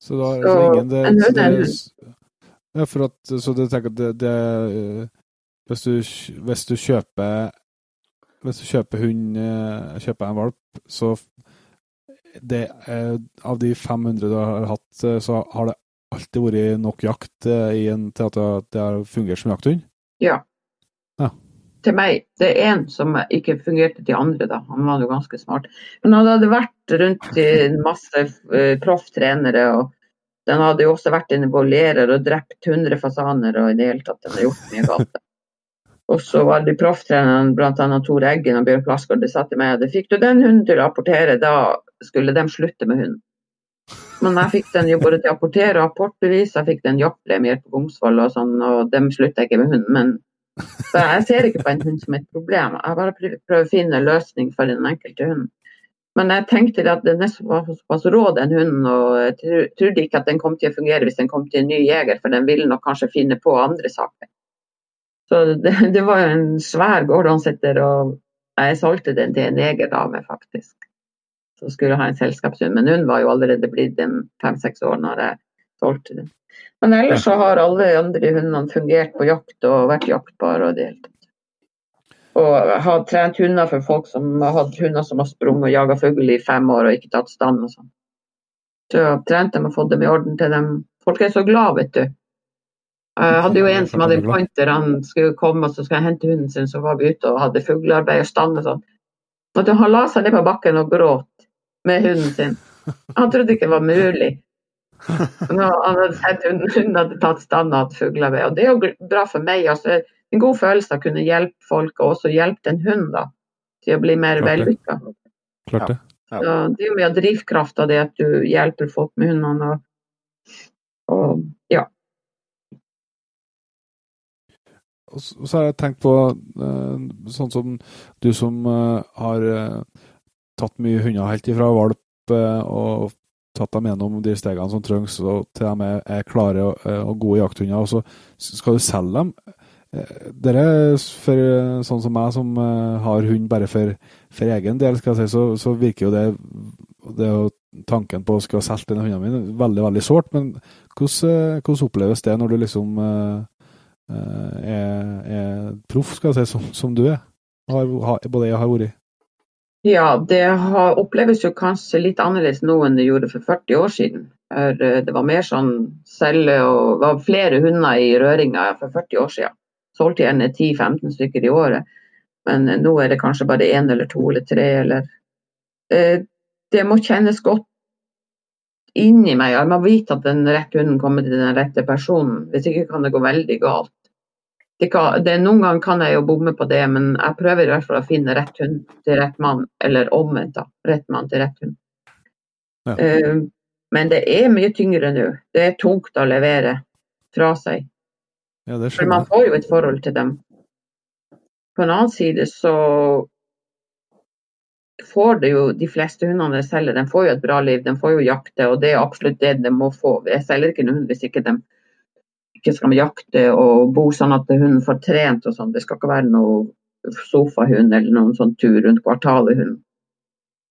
Så, da, Så, ingen det, en så hund er en det, ja, for at, så det tenker at det, det eh, hvis, du, hvis du kjøper Hvis du kjøper hund eh, Kjøper en valp, så det, Av de 500 du har hatt, eh, så har det alltid vært nok jakt i en, til at det- det har fungert som jakthund? Ja. Ja. Til meg. Det er én som ikke fungerte til andre, da. Han var jo ganske smart. Men han hadde vært rundt i masse eh, profftrenere og Den hadde jo også vært en volerer og drept 100 fasaner og i det hele tatt. Den har gjort mye galt. Og så var det profftrenerne, bl.a. Tor Eggen og Bjørn Plassgaard, de sa til meg at fikk du den hunden til å apportere, da skulle de slutte med hunden. Men jeg fikk den jo både til å apportere og apportbevis, jeg fikk den jaktpremier på Gomsvoll og sånn, og de slutta ikke med hunden. Men så jeg ser ikke på en hund som et problem, jeg bare prøver å finne en løsning for den enkelte hunden. Men jeg tenkte at den er såpass rå, den hunden, og jeg trodde ikke at den kom til å fungere hvis den kom til en ny jeger, for den ville nok kanskje finne på andre saker. Så det, det var jo en svær gårdonsetter, og jeg solgte den til en jegerdame, faktisk. Som skulle ha en selskapshund. Men hun var jo allerede blitt fem-seks år når jeg solgte den. Men ellers så har alle andre hundene fungert på jakt og vært jaktbare og delt. Og har trent hunder for folk som har hatt hunder som har sprunget og jaga fugl i fem år og ikke tatt stand og sånn. Så jeg har trent dem og fått dem i orden til dem. Folk er så glad, vet du. Jeg hadde jo en som hadde en pointer, han skulle komme og så skulle jeg hente hunden sin, så var vi ute og hadde fuglearbeid og stand og sånn. Og han la seg ned på bakken og gråt med hunden sin. Han trodde ikke det var mulig. Han hadde sett hunden, hunden hadde tatt stand og hatt fuglearbeid. Og det er jo bra for meg. altså En god følelse av å kunne hjelpe folk, og også hjelpe en hund da, til å bli mer vellykka. Klart det. Ja. Så det er jo mye av drivkrafta det at du hjelper folk med hundene. Og, og ja. Og så har jeg tenkt på uh, sånn som du som uh, har uh, tatt mye hunder helt ifra valp og tatt dem gjennom de stegene som trengs til de er, er klare og, og, gode jakthunder, og så skal du selge dem. Dere, for sånn som meg, som har hund bare for, for egen del, skal jeg si, så, så virker jo det, det tanken på å skulle ha solgt denne hunden min veldig, veldig sårt. Men hvordan, hvordan, oppleves det når du liksom er, er proff, skal jeg si, som, som du er? Har, har, både jeg har vært. Ja, det har, oppleves jo kanskje litt annerledes nå enn det gjorde for 40 år siden. Det var mer sånn selge og det var flere hunder i røringa for 40 år siden. Solgte gjerne 10-15 stykker i året. Men nå er det kanskje bare én eller to eller tre eller Det må kjennes godt inni meg. Jeg må vite at den rette hunden kommer til den rette personen. Hvis ikke kan det gå veldig galt det kan, det, noen ganger kan jeg jo bomme på det, men jeg prøver i hvert fall å finne rett hund til rett mann, eller omvendt, da. Rett mann til rett hund. Ja. Uh, men det er mye tyngre nå. Det er tungt å levere fra seg. Ja, For man får jo et forhold til dem. På en annen side så får det jo de fleste hundene jeg selger, de får jo et bra liv, de får jo jakte, og det er absolutt det de må få. Jeg selger ikke noen hund hvis ikke de ikke skal jakte og bo sånn at hunden får trent og sånn. Det skal ikke være noe sofahund eller noen sånn tur rundt kvartalet-hund.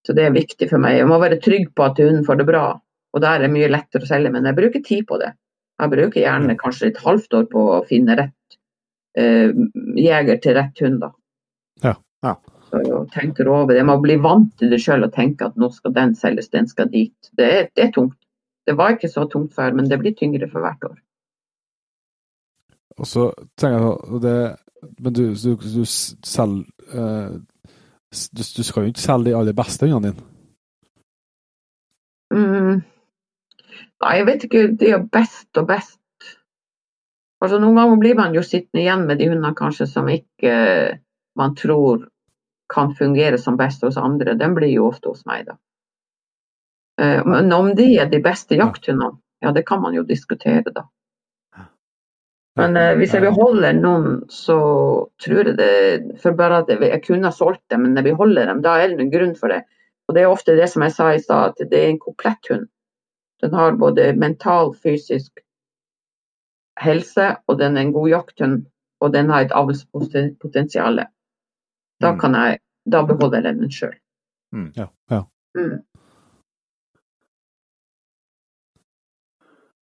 Så det er viktig for meg. Jeg må være trygg på at hunden får det bra. Og der er det mye lettere å selge, men jeg bruker tid på det. Jeg bruker gjerne kanskje et halvt år på å finne rett eh, jeger til rett hund. da. Ja. ja. Så jeg tenker over det. Jeg må bli vant til det sjøl og tenke at nå skal den selges, den skal dit. Det er, det er tungt. Det var ikke så tungt før, men det blir tyngre for hvert år. Og så tenker jeg det, Men du, du, du selger uh, du, du, skal jo ikke selge de aller beste hundene dine? Mm. Nei, jeg vet ikke. Det er best og best. Altså, Noen ganger blir man jo sittende igjen med de hundene kanskje som ikke uh, man tror kan fungere som best hos andre. Den blir jo ofte hos meg, da. Uh, men om de er de beste jakthundene, ja, det kan man jo diskutere, da. Men eh, hvis jeg beholder noen, så tror jeg det For bare at jeg kunne ha solgt dem, men jeg beholder dem, da er det noen grunn for det. Og det er ofte det som jeg sa i stad, at det er en komplett hund. Den har både mental, fysisk helse, og den er en god jakthund, og den har et avlspotensial. Da, mm. kan jeg, da beholder jeg den sjøl. Mm, ja, ja. Mm.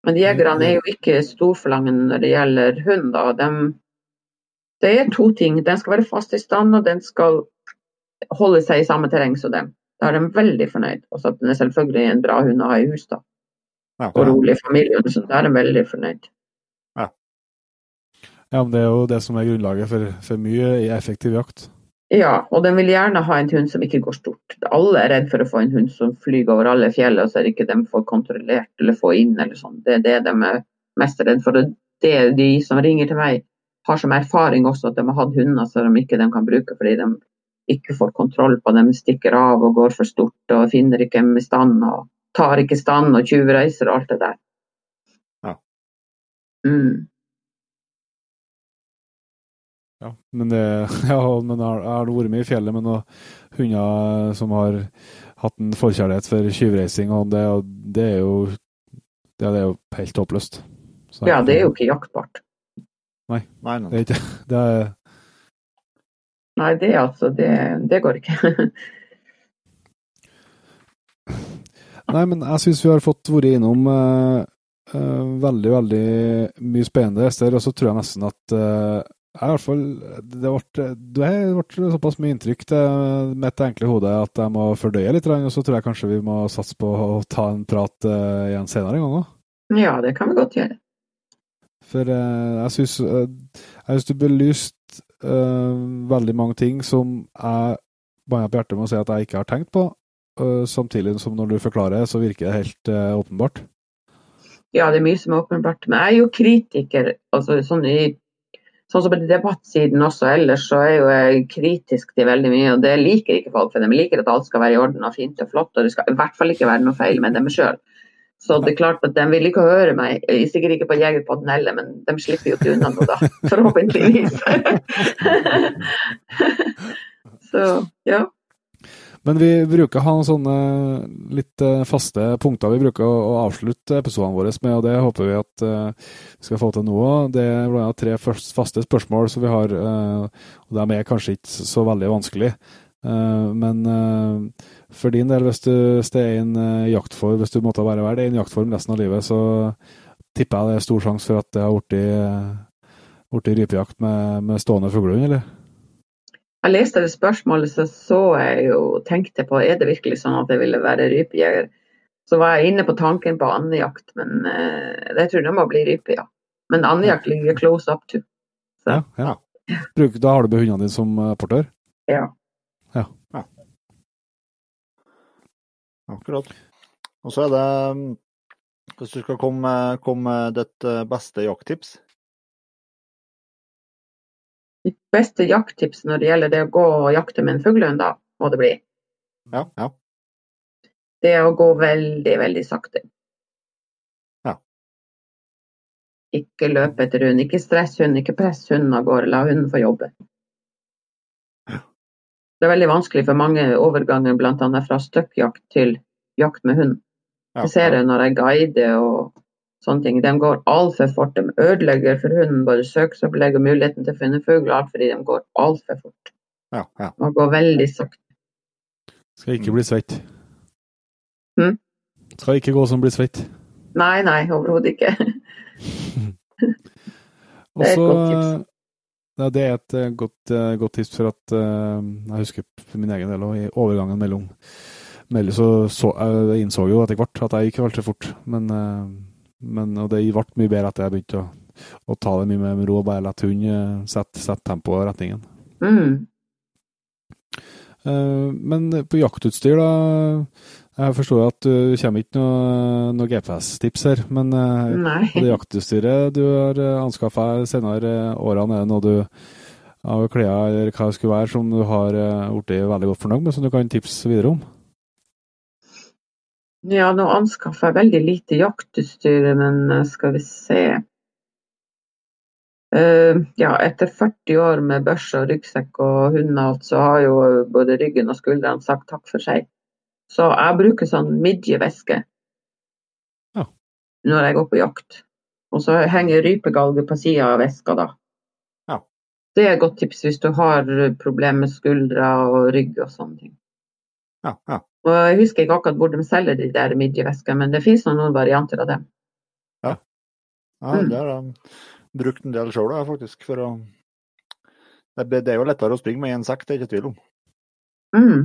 Men jegerne er jo ikke storforlangende når det gjelder hund. De, det er to ting. Den skal være fast i stand, og den skal holde seg i samme terreng som dem. Da er de veldig fornøyd. Og så at den er selvfølgelig en bra hund å ha i hus. da. Ja, og rolig familie. Så da er de veldig fornøyd. Ja. ja, men det er jo det som er grunnlaget for, for mye i effektiv jakt. Ja, og den vil gjerne ha en hund som ikke går stort. Alle er redd for å få en hund som flyger over alle fjell, og så er det ikke de får kontrollert eller få inn eller sånn. Det er det de er mest redd for. Og det de som ringer til meg, har som erfaring også at de har hatt hunder som de ikke de kan bruke fordi de ikke får kontroll på dem, stikker av og går for stort og finner ikke dem i stand og tar ikke stand og tjuvreiser og alt det der. Ja. Mm. Ja, men, det, ja, men jeg har, det vært med i fjellet med noen hunder som har hatt en forkjærlighet for tjuvreising, og det, det, er jo, det, er jo helt håpløst. Så, Ja, det er jo ikke jaktbart. Nei, nei. Det er ikke det. Er, Nei, det altså, det, det går ikke. nei, men jeg syns vi har fått vært innom uh, uh, veldig, veldig mye spennende gjester, og så tror jeg nesten at eh, jeg i hvert fall Det ble, det ble såpass mye inntrykk til mitt enkle hode at jeg må fordøye litt, og så tror jeg kanskje vi må satse på å ta en prat eh, igjen senere en gang òg. Ja, det kan vi godt gjøre. For eh, jeg syns uh, jeg synes du belyste eh, veldig mange ting som jeg banna på hjertet med å si at jeg ikke har tenkt på. eh, samtidig som når du forklarer, så virker det helt eh, åpenbart. Ja, det er mye som er åpenbart. Men jeg er jo kritiker. altså sånn i Sånn som på debattsiden også ellers, så er jo jeg kritisk til veldig mye. Og det liker ikke folk, for de liker at alt skal være i orden og fint og flott. Og det skal i hvert fall ikke være noe feil med dem sjøl. Så det er klart at de vil ikke høre meg, sikkert ikke på Jegerpodden heller, men de slipper jo ikke unna noe da, forhåpentligvis. så ja. Men vi bruker å ha noen sånne litt eh, faste punkter vi bruker å, avslutte episodene våre med, og det håper vi at eh, vi skal få til nå òg. Det er blant annet tre faste spørsmål som vi har, eh, og de er kanskje ikke så veldig vanskelig. Eh, men for din del, hvis, du, det er en jaktform, hvis du måtte være det en jaktform resten av livet, så tipper jeg det er stor sjanse for at det har blitt rypejakt med, med stående fuglehund, eller? Jeg leste det spørsmålet, så så jeg jo, tenkte på er det virkelig sånn at jeg ville være rypejeger. Så var jeg inne på tanken på andejakt, men eh, jeg tror det må bli rype, ja. Men andejakt ligger close up to. Så, Ja, ja. Bruk, da har du med hundene dine som eh, portør? ja. Akkurat. Og så er det mm, Hvis du skal komme, komme med ditt eh, beste jakttips Mitt beste jakttips når det gjelder det å gå og jakte med en fuglehund, da, må det bli. Ja. ja. Det å gå veldig, veldig sakte. Ja. Ikke løpe etter hund, ikke stress hund, ikke press hunden av gårde, la hunden få jobbe. Det er veldig vanskelig for mange overganger bl.a. fra støkkjakt til jakt med hund. ja. Jeg ser det når jeg guider og sånne ting. De går altfor fort. De ødelegger for hunden både søksopplegg og muligheten til å finne fugl, alt fordi de går altfor fort. Ja, ja. Man går veldig sakte. Skal ikke bli svett. Hm? Skal ikke gå som blir svett. Nei, nei, overhodet ikke. Det er et så godt tips. ja, Det er et eh, godt, eh, godt tips for at uh, Jeg husker for min egen del òg, i overgangen mellom mellom så, så Jeg innså jo etter hvert at jeg gikk altfor fort, men, eh, men og det ble mye bedre etter jeg begynte å, å ta det mye mer med ro og bare la hund eh, sette, sette tempoet og retningen. Mm. Eh, Men på jaktutstyr, da Jeg forstår at du kommer ikke noe, noe GPS-tips her, men på det jaktutstyret du har anskaffa senere årene, er det noe du av klær eller hva det skulle være, som du har eh, blitt veldig godt fornøyd med, som du kan tipse videre om? Ja, nå anskaffer jeg veldig lite jaktutstyr, men eh, skal vi se. Eh, ja, etter 40 år med børse og ryggsekk og hund og alt, så har jo både ryggen og skuldrene sagt takk for seg. Så jeg bruker sånn midjeveske Ja. når jeg går på jakt. Og så henger rypegalge på sida av veska, da. Ja. Det er et godt tips hvis du har problemer med skuldre og rygg og sånne ting. Ja, ja. Og jeg husker ikke akkurat hvor de selger de der midjeveskene, men det finnes noen varianter av dem. ja Mm. det har jeg brukt en del sjøl, faktisk. For å det, det er jo lettere å springe med én sekk, det er ikke tvil om. Mm.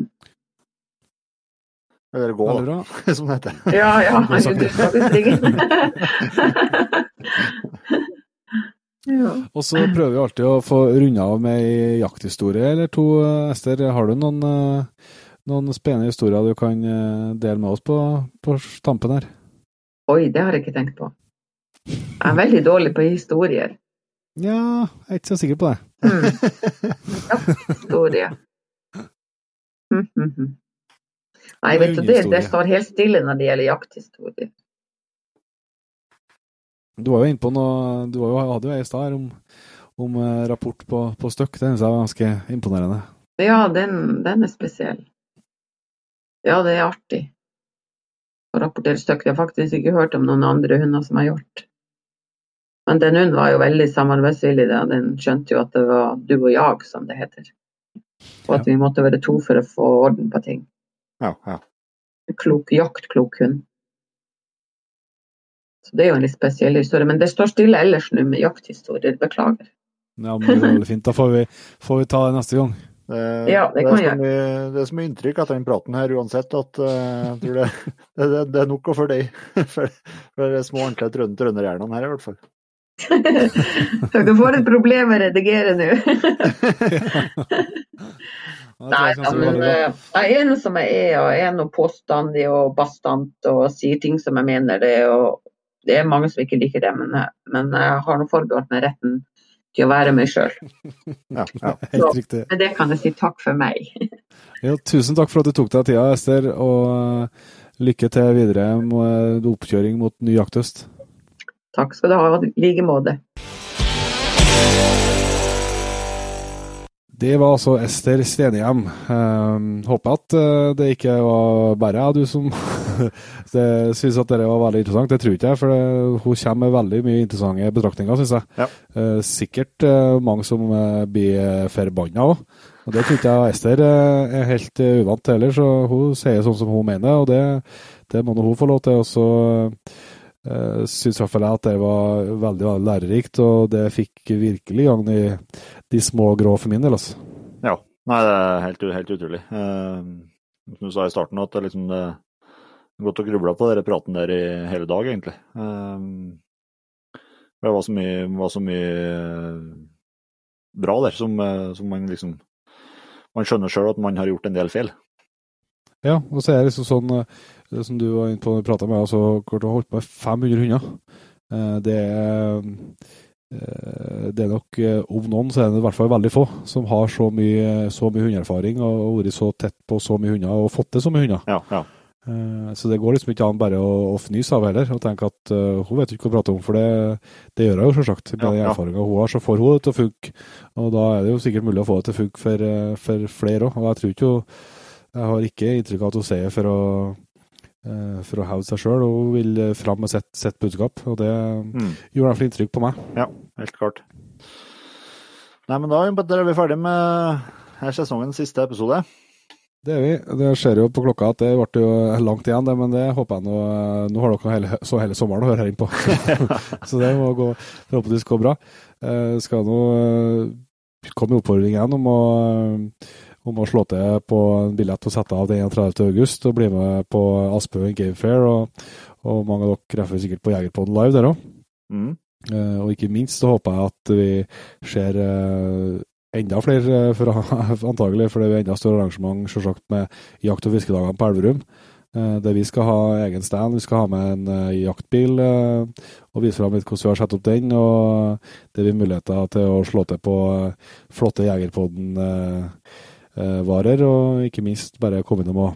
Eller gå, da, som det heter. Ja, ja. Du skal ikke springe. Ja. Og så prøver vi alltid å få runda av med ei jakthistorie eller to. Ester, har du noen, eh, noen spennende historier du kan eh, dele med oss på, på tampen her? Oi, det har jeg ikke tenkt på. Jeg er veldig dårlig på historier. Ja, jeg er ikke så sikker på det. Mm. Jakthistorie. Mm, mm, mm. Nei, vet du, det, det står helt stille når det gjelder jakthistorie. Du var jo inne på noe Du var jo, hadde jo ei stad om, om eh, rapport på, på støkk. den er jeg var ganske imponerende. Ja, den, den er spesiell. Ja, det er artig å rapportere støkk. Jeg har faktisk ikke hørt om noen andre hunder som har gjort. Men den hunden var jo veldig samarbeidsvillig. Da. Den skjønte jo at det var du og jeg, som det heter. Og at vi måtte være to for å få orden på ting. Ja, ja. Klok, jaktklok hund. Så det er jo en litt spesiell historie. Men det står stille ellers nå med jakthistorier. Beklager. Ja, men det er veldig fint. Da får vi, får vi ta det neste gang. Det, Ja, det det, er mye, det er så mye inntrykk etter den praten her uansett at eh, jeg tror det, det, det, det er nok å for deg. For, for de små ordentlige trøn- trønderhjernene her, i hvert fall. Du får et problem med å redigere nå. Nei, jeg men eh, jeg er nå som jeg er, og jeg er nå påstandig og bastant og sier ting som jeg mener det. og Det er mange som ikke liker det, men, men jeg har nå forbeholdt meg retten til å være meg sjøl. Ja, ja. Helt riktig. Med det kan jeg si takk for meg. Ja, tusen takk for at du tok deg tida, Ester, og eh, lykke til videre med oppkjøring mot ny jakthøst. Takk skal du ha, i like måte. Det var altså Ester Stenhjem. Um, håper at eh, det ikke var bare jeg du som det, synes at det var veldig interessant. Det tror ikke jeg, for det, hun kommer med veldig mye interessante betraktninger, syns jeg. Ja. Eh, sikkert eh, mange som uh, blir forbanna òg. Og det tror ikke jeg Ester eh, er helt eh, uvant til heller, så hun sier sånn som hun mener, og det, det må nå hun få lov til. Og så uh, syns i hvert fall jeg at det var veldig, veldig lærerikt, og det fikk virkelig gang i de små grå for min del, altså. ja. Nei, det er helt, helt utrolig. Eh, som du sa i starten, at det liksom det godt å gruble på den praten der i hele dag, egentlig. Eh, det var så mye, var så mye eh, bra der som, eh, som man liksom Man skjønner sjøl at man har gjort en del feil. Ja, og så er det liksom sånn, det som du var inne på når du prata med deg, altså, du har holdt på med 500 hunder. Eh, Det er, eh, det er nok, eh, om noen, så er det i hvert fall veldig få som har så mye, så mye hundeerfaring og og vært så tett på så mye hunder og fått til så mye hunder. Ja, ja. Eh, Så det går liksom ikke an bare å, å fnyse av heller og tenke at uh, hun vet ikke hva hun prater om, for det, det gjør hun jo selvsagt. Med Ja, ja. erfaringa hun har, så får hun det til å funke. Og da er det jo sikkert mulig å få det til å funke for, eh, for flere òg. Og jeg tror ikke hun Jeg har ikke inntrykk av at hun sier for å uh, for å hevde seg sjøl, hun vil fram med sitt, sitt budskap. Og det Mm. gjorde i hvert fall inntrykk på meg. Ja, helt klart. Nei, men da er vi ferdig med her sesongens siste episode. Det er vi. Det ser jo på klokka at det ble jo langt igjen, det, men det håper jeg nå Nå har dere hele, så hele sommeren å høre her innpå. så det må gå, forhåpentligvis gå bra. Eh, skal nå komme komme oppfordring igjen om å, om å slå til på en billett og sette av den 31. august og bli med på Aspøen Game Fair. Og, og mange av dere treffer sikkert på Jegerpodden live der òg. Mm. Eh, og ikke minst så håper jeg at vi ser eh, enda flere, fra, antagelig, for det jo enda større arrangement selvsagt med jakt- og fiskedagene på Elverum. Eh, der vi skal ha egen stand, vi skal ha med en eh, jaktbil eh, og vise fram litt hvordan vi har satt opp den. Og det blir muligheter til å slå til på eh, flotte Jegerpodden-varer, og ikke minst bare komme innom og,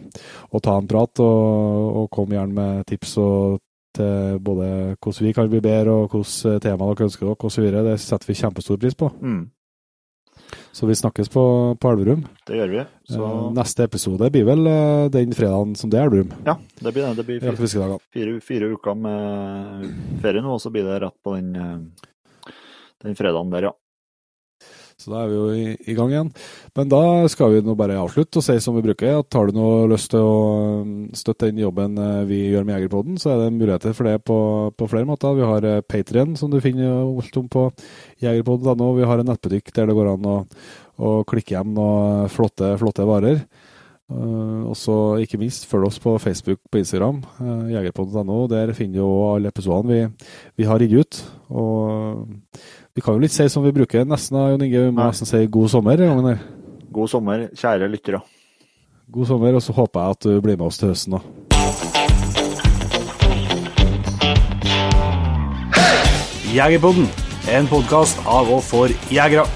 og ta en prat, og, og komme gjerne med tips og til både hvordan vi kan bli bedre, og hvilke temaer dere ønsker dere, osv. Det setter vi kjempestor pris på. Mm. Så vi snakkes på, på Elverum. Det gjør vi. Så Eh, Neste episode blir vel eh, den fredagen som det er Elverum. ja, det blir det. Det blir fire, fire, fire uker med ferie nå, og så blir det rett på den, eh, den fredagen der, ja. Så da er vi jo i, i gang igjen. Men da skal vi nå bare avslutte og si som vi bruker, at har du noe lyst til å mm, støtte den jobben eh, vi gjør med Jegerpoden, så er det muligheter for det på, på flere måter. Vi har eh, Patrion, som du finner alt om på jegerpoden.no. Vi har en nettbutikk der det går an å, å klikke hjem noen flotte, flotte varer. Uh, og så ikke minst følg oss på Facebook på Instagram, uh, jegerpodden.no. Der finner du òg alle episodene vi, vi har gitt ut. Og Vi kan jo litt si som vi bruker nesten, Jon Inge. Vi må Nei. nesten si god sommer. gangen. God sommer, kjære lyttere. God sommer, og så håper jeg at du blir med oss til høsten. da. Jegerpodden, en podkast av og for jegere.